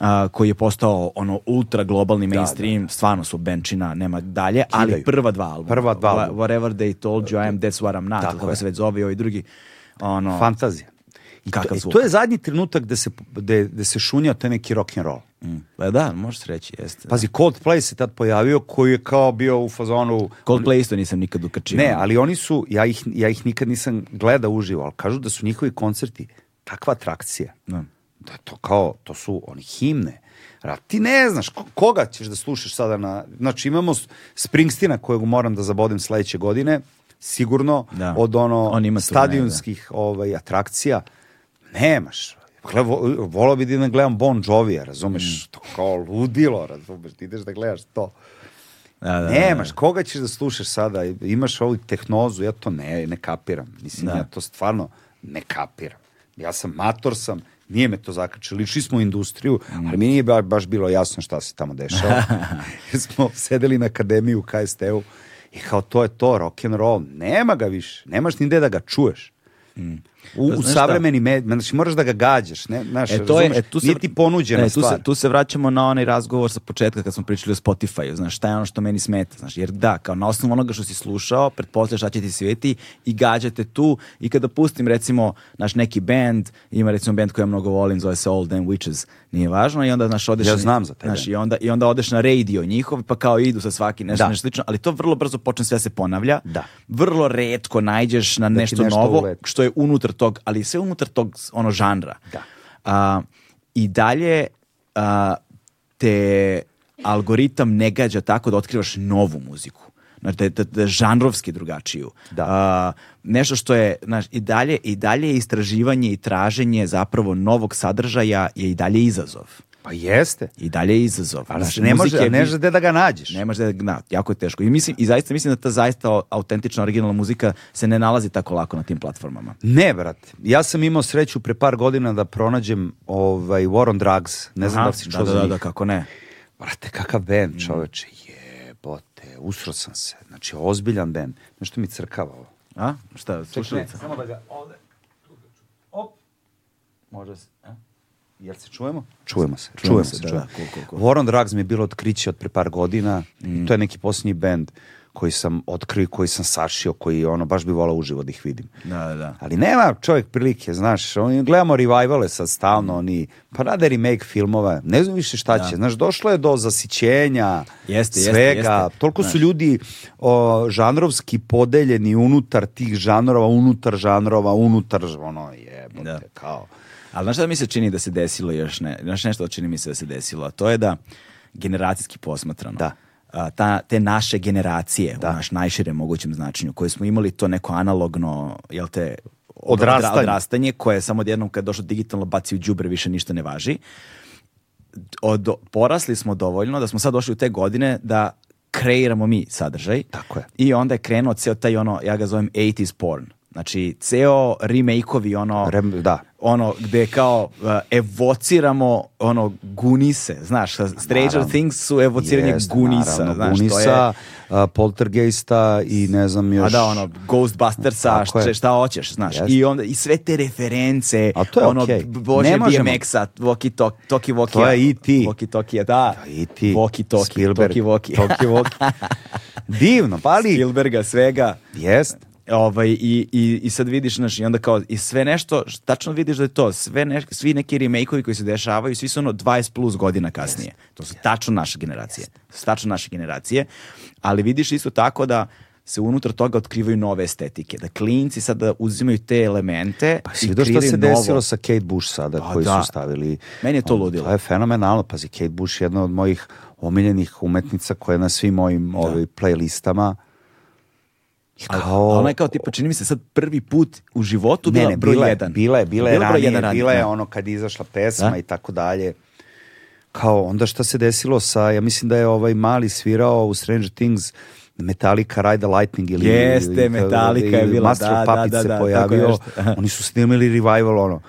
a, koji je postao ono ultra globalni mainstream, stvarno su benčina, nema dalje, ali Kidaju. prva dva albuma. Prva dva albuma. Whatever they told you, I am, that's what I'm not. Tako Kako se već zove i ovaj drugi. Ono, Fantazija. I to, Kakav i zvuk. to je zadnji trenutak gde se, gde, gde se šunja taj neki rock and roll. Pa da, može se reći, jeste. Pazi, Coldplay se tad pojavio koji je kao bio u fazonu... Coldplay isto nisam nikad ukačio. Ne, ali oni su, ja ih, ja ih nikad nisam gledao uživo, ali kažu da su njihovi koncerti takva atrakcija. Da. Da je to kao, to su oni himne. Ra, ti ne znaš ko- koga ćeš da slušaš sada na... Znači imamo Springsteena kojeg moram da zabodem sledeće godine, sigurno, Da. od ono On ima turneje, stadionskih ovaj, atrakcija. Nemaš. Gle, vo, volao bi da idem da gledam Bon Jovija, razumeš? To kao ludilo, razumeš? Ti ideš da gledaš to. Da, da, da, Nemaš, koga ćeš da slušaš sada? Imaš ovu tehnozu, ja to ne, ne kapiram. Mislim, Da. ja to stvarno ne kapiram. Ja sam mator sam, nije me to zakačilo. Ličili smo u industriju, Mm. ali mi nije ba- baš bilo jasno šta se tamo dešava. Smo sedeli na akademiju u KST-u i kao to je to, rock and roll. Nema ga više. Nemaš ni gde da ga čuješ. U, Pa u savremeni med, znači moraš da ga gađaš, ne, znaš, E, to je, e, tu se, nije ti ponuđena ne, tu stvar. Se, tu se vraćamo na onaj razgovor sa početka kad smo pričali o Spotify-u, znaš, šta je ono što meni smeta, znaš, jer da, kao na osnovu onoga što si slušao, pretpostavljaš šta će ti sveti i gađate tu i kada pustim recimo naš neki band, ima recimo band koji ja mnogo volim, zove se All Damn Witches, nije važno i onda znaš odeš Ja na- znam za znaš, i onda i onda odeš na radio njihov pa kao idu sa svaki nešto, Da. nešto slično, ali to vrlo brzo počne sve da se ponavlja. Da. Vrlo retko nađeš na ti nešto, nešto novo uleti. što je unutar tog, ali sve unutar tog ono žanra. Da. A, I dalje a, te algoritam ne gađa tako da otkrivaš novu muziku. Znači, da, da, da žanrovski drugačiju. Da. A, nešto što je, znaš, i dalje, i dalje je istraživanje i traženje zapravo novog sadržaja je i dalje izazov. Pa jeste. I dalje je izazov. Ali Znaš, ne može, ne može da ga nađeš. ne može da, na, jako je teško. I, mislim, I zaista mislim da ta zaista autentična originalna muzika se ne nalazi tako lako na tim platformama. Ne, brate. Ja sam imao sreću pre par godina da pronađem ovaj, War on Drugs. Ne znam Aha, da li si čuo da, za da, njih. da, kako ne. Brate, kakav band, čoveče. Jebote, usro sam se. Znači, ozbiljan band. Nešto mi crkava ovo. A? Šta, slušalica? samo da ga ovde... Op. Može se. A? Jel se čujemo? Čujemo se. Čujemo Čujemo se, se. da, čujemo. da, cool, cool, cool. War on Drugs mi je bilo otkriće od pre par godina. Mm. To je neki posljednji band koji sam otkrio, koji sam sašio, koji ono, baš bi volao uživo da ih vidim. Da, da, da. Ali nema čovjek prilike, znaš, on, gledamo revivale sad stalno, oni, pa rade remake filmova, ne znam više šta će, znaš, došlo je do zasićenja, Jeste, jeste, svega, jeste. toliko su ljudi o, žanrovski podeljeni unutar tih žanrova, unutar žanrova, unutar, ono, jebote, Da. kao... Ali znaš šta mi se čini da se desilo još ne? Znaš nešto čini mi se da se desilo? A to je da generacijski posmatrano. Da. a, ta, te naše generacije Da. u naš najširem mogućem značenju, koje smo imali to neko analogno, jel te, od- Odrastanje. odrastanje koje samo odjednom kad je došlo digitalno baci u đubre više ništa ne važi. Od, porasli smo dovoljno da smo sad došli u te godine da kreiramo mi sadržaj. Tako je. I onda je krenuo ceo taj ono, ja ga zovem 80s porn. Znači, ceo remake-ovi ono, Rem- da. ono gde kao uh, evociramo ono gunise, znaš, Stranger Naravno. Things su evociranje Jeste, gunisa, naravno, znaš, to Gunisa, je a, Poltergeista i ne znam još... a da, ono, Ghostbustersa, šta, šta hoćeš, znaš. Jeste. I onda, i sve te reference, A to je ono, b- Bože Ne možemo. BMX-a, Voki Toki, Toki Voki. To je E.T.. Voki Toki, da. I ti, Voki Toki, Spielberg, Toki Voki. Toki Voki. Divno, pa ali... Spielberga, svega. Jest. Ovaj, i, i, I sad vidiš, znaš, i onda kao, i sve nešto, tačno vidiš da je to, sve ne, svi neki remake-ovi koji se dešavaju, svi su ono 20 plus godina kasnije. To su tačno naše generacije. Su tačno naše generacije. Ali vidiš isto tako da se unutar toga otkrivaju nove estetike. Da klinci sada uzimaju te elemente Pa i si vidio šta kreiraju se novo. desilo sa Kate Bush sada, Pa koji da. su stavili... Meni je to ludilo. To je fenomenalno, pazi, Kate Bush je jedna od mojih omiljenih umetnica koja je na svim mojim ovaj, playlistama. Kao... a ona je kao tipa, čini mi se sad prvi put u životu ne, bila ne, broj bila, je- jedan. bila je, bila je broj ranije, ranije, bila je da. ono kad je izašla pesma Da. i tako dalje. Kao onda šta se desilo sa, ja mislim da je ovaj mali svirao u Stranger Things Metallica Ride the Lightning ili Jeste, ili- Metallica je ili bila, Master da, da, Puppets da, se da, pojavio. Oni su snimili revival ono.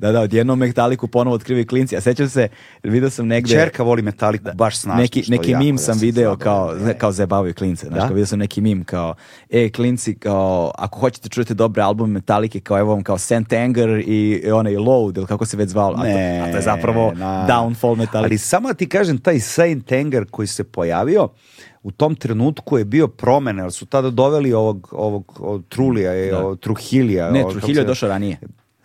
Da, da, odjednom Metaliku ponovo otkrivaju klinci. A sećam se, vidio sam negde... Čerka voli Metaliku baš snažno. neki, neki mim sam video kao, kao zajebavaju klince. Znaš, Da? kao vidio sam neki mim kao, e, klinci, kao, ako hoćete čujete dobre albume Metalike, kao evo vam kao Saint Anger i onaj Load, ili kako se već zvalo. A to, a to je zapravo na- Downfall Metallica. Ali samo da ti kažem, taj Saint Anger koji se pojavio, u tom trenutku je bio promene, jer su tada doveli ovog, ovog, ovog Trulija, i ovog Truhilija. ne, Trujillo je došao ranije.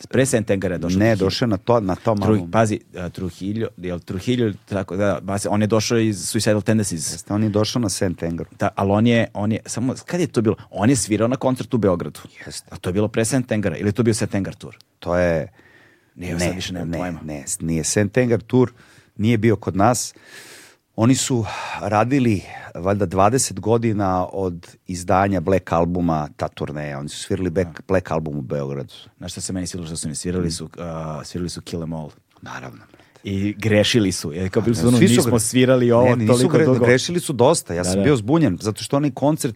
Pre Saint Angera je došao. Ne, došao na, to, na tom Tru, albumu. pazi, uh, Trujillo, jel Trujillo, tako da, base, on je došao iz Suicidal Tendencies. Jeste, on je došao na Saint Anger. Da, ali on je, on je, samo, kad je to bilo? On je svirao na koncertu u Beogradu. Jeste. A to je bilo pre Saint Angera, ili je to bio Saint Anger tour? To je... Nije, sad više nemam ne, pojma. ne, nije Saint Anger Tour, nije bio kod nas. Oni su radili valjda 20 godina od izdanja Black albuma ta turneja. Oni su svirali Black, Black album u Beogradu. Znaš šta se meni svidilo što su mi svirali su, uh, svirali su Kill Em All. Naravno. I grešili su. Je, kao bili su ono, nismo gre- svirali ovo ne, toliko gre- dugo. Grešili su dosta. Ja Da, sam da. bio zbunjen, zato što onaj koncert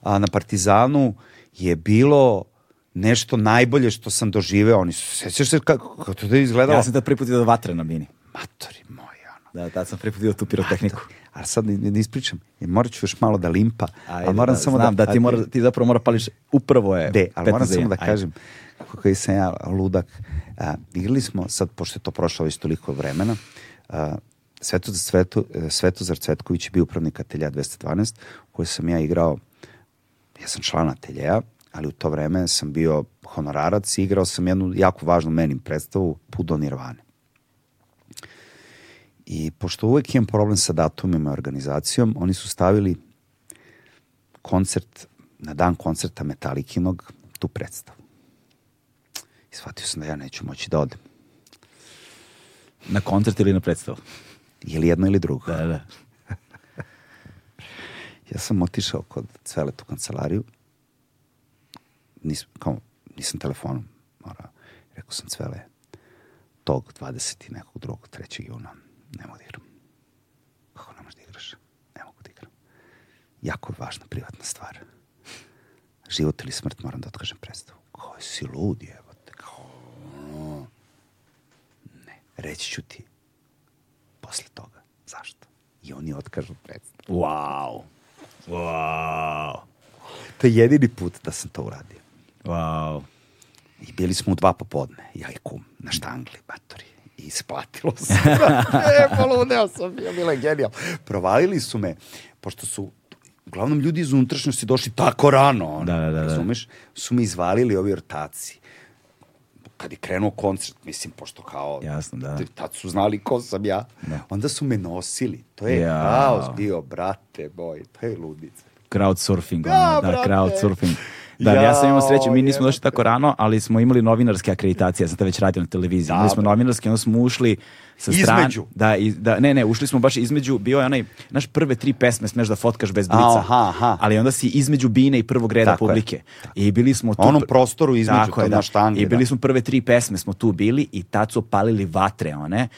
a, na Partizanu je bilo nešto najbolje što sam doživeo. Oni su, sećaš se kako, kako to je izgledalo? Ja sam tad prvi put vidio vatre na bini. Matori. Da, tad sam vidio tu pirotehniku. A sad ne, ne ispričam, jer morat ću još malo da limpa, Ajde, ali moram da, samo znam, da, ti, a- mora, ti zapravo mora pališ, upravo je De, ali moram 15 za samo da. Ajde. kažem, kako koji sam ja ludak, a, igrali smo, sad pošto je to prošlo već toliko vremena, a, Svetu, Svetu, e, Svetozar Cvetković je bio upravnik atelja 212, u kojoj sam ja igrao, ja sam član ateljeja, ali u to vreme sam bio honorarac i igrao sam jednu jako važnu menim predstavu, Put do Nirvane. I pošto uvek imam problem sa datumima i organizacijom, oni su stavili koncert, na dan koncerta Metalikinog, tu predstavu. I shvatio sam da ja neću moći da odem. Na koncert ili na predstavu? Ili jedno ili drugo. Da, da. Ja sam otišao kod Cvelet u kancelariju. Nis, kao, nisam telefonom. Mora. Rekao sam Cvele, tog 20. i nekog drugog, 3. juna, ne mogu da igram. Kako ne možeš da igraš? Ne mogu da igram. Jako je važna privatna stvar. Život ili smrt moram da otkažem predstavu. Kao si lud jebote. Kao, ono. ne, reći ću ti posle toga. Zašto? I oni otkažu predstavu. Wow. Wow. To je jedini put da sam to uradio. Wow. I bili smo u dva popodne, ja i kum, na štangli, batori. Isplatilo se. e, poludeo sam bio, bila genijal. Provalili su me, pošto su uglavnom ljudi iz unutrašnjosti došli tako rano, ono, Da, da, da, da. razumeš? Su mi izvalili ovi ortaci. Kad je krenuo koncert, mislim, pošto kao... Jasno, da. Tad su znali ko sam ja. Onda su me nosili. To je Jao. haos bio, brate moj. To je ludica. Crowdsurfing, Da, ono, da, brate. crowdsurfing. Da, ja sam imao sreće, mi nismo došli tako rano, ali smo imali novinarske akreditacije, ja sam to već radio na televiziji. Imali smo novinarske, onda smo ušli sa strane. Između. Da, i, da, ne, ne, ušli smo baš između, bio je onaj, naš prve tri pesme smeš da fotkaš bez blica. Aha, aha. Ali onda si između bine i prvog reda Tako je. publike. I bili smo tu... Onom prostoru između, Tako je, da. štangi, I bili da. smo prve tri pesme, smo tu bili i tad su palili vatre, one.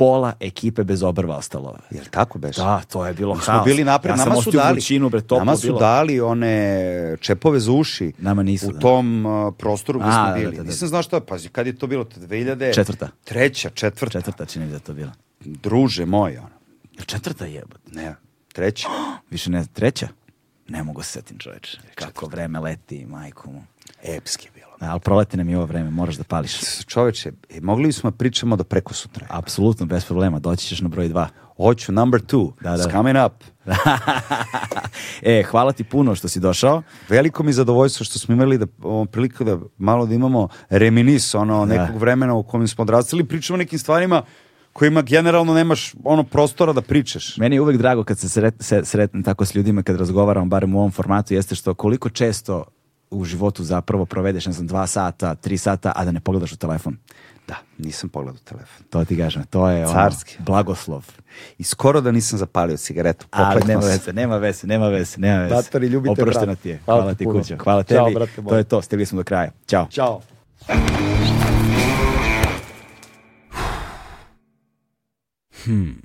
Pola ekipe bez obrva ostalo. Jel tako beše? Da, to je bilo Mi haos. smo bili napred, ja nama su dali, vrućinu, bre, nama su bilo. dali one čepove za uši. Nama nisu, U da. tom uh, prostoru gde A, smo da, bili. da, da. Nisam znao šta, pazi, kad je to bilo? 2000... Četvrta. Treća, četvrta. Četvrta čini da je to bila. Druže moj, ono. Jel četvrta jebot? Ne, treća. Više ne, treća? Ne mogu se setim čoveče. Kako vreme leti, majku mu. Epski je bilo. Da, ali proleti nam i ovo vreme, moraš da pališ. Čoveče, e, mogli bismo da pričamo do preko sutra. Apsolutno, bez problema, doći ćeš na broj dva. Hoću, number two. Da, da. It's coming up. e, hvala ti puno što si došao. Veliko mi zadovoljstvo što smo imali da, ovom priliku da malo da imamo reminis ono, Da. nekog vremena u kojem smo odrastali. Pričamo o nekim stvarima kojima generalno nemaš ono prostora da pričaš. Meni je uvek drago kad se sret, se, sretnem tako s ljudima, kad razgovaram, barem u ovom formatu, jeste što koliko često u životu zapravo provedeš, ne znam, dva sata, tri sata, a da ne pogledaš u telefon. Da, nisam pogledao telefon. To ti kažem, to je ono, Carski. blagoslov. I skoro da nisam zapalio cigaretu. Ali nema veze, nema veze, nema veze, nema veze. Batori, ljubite, Oprošteno ti je. Hvala Hvala ti puno. kuća. Hvala Ćao, tebi. brate to je to, stigli smo do kraja. Ćao. Ćao. Hmm.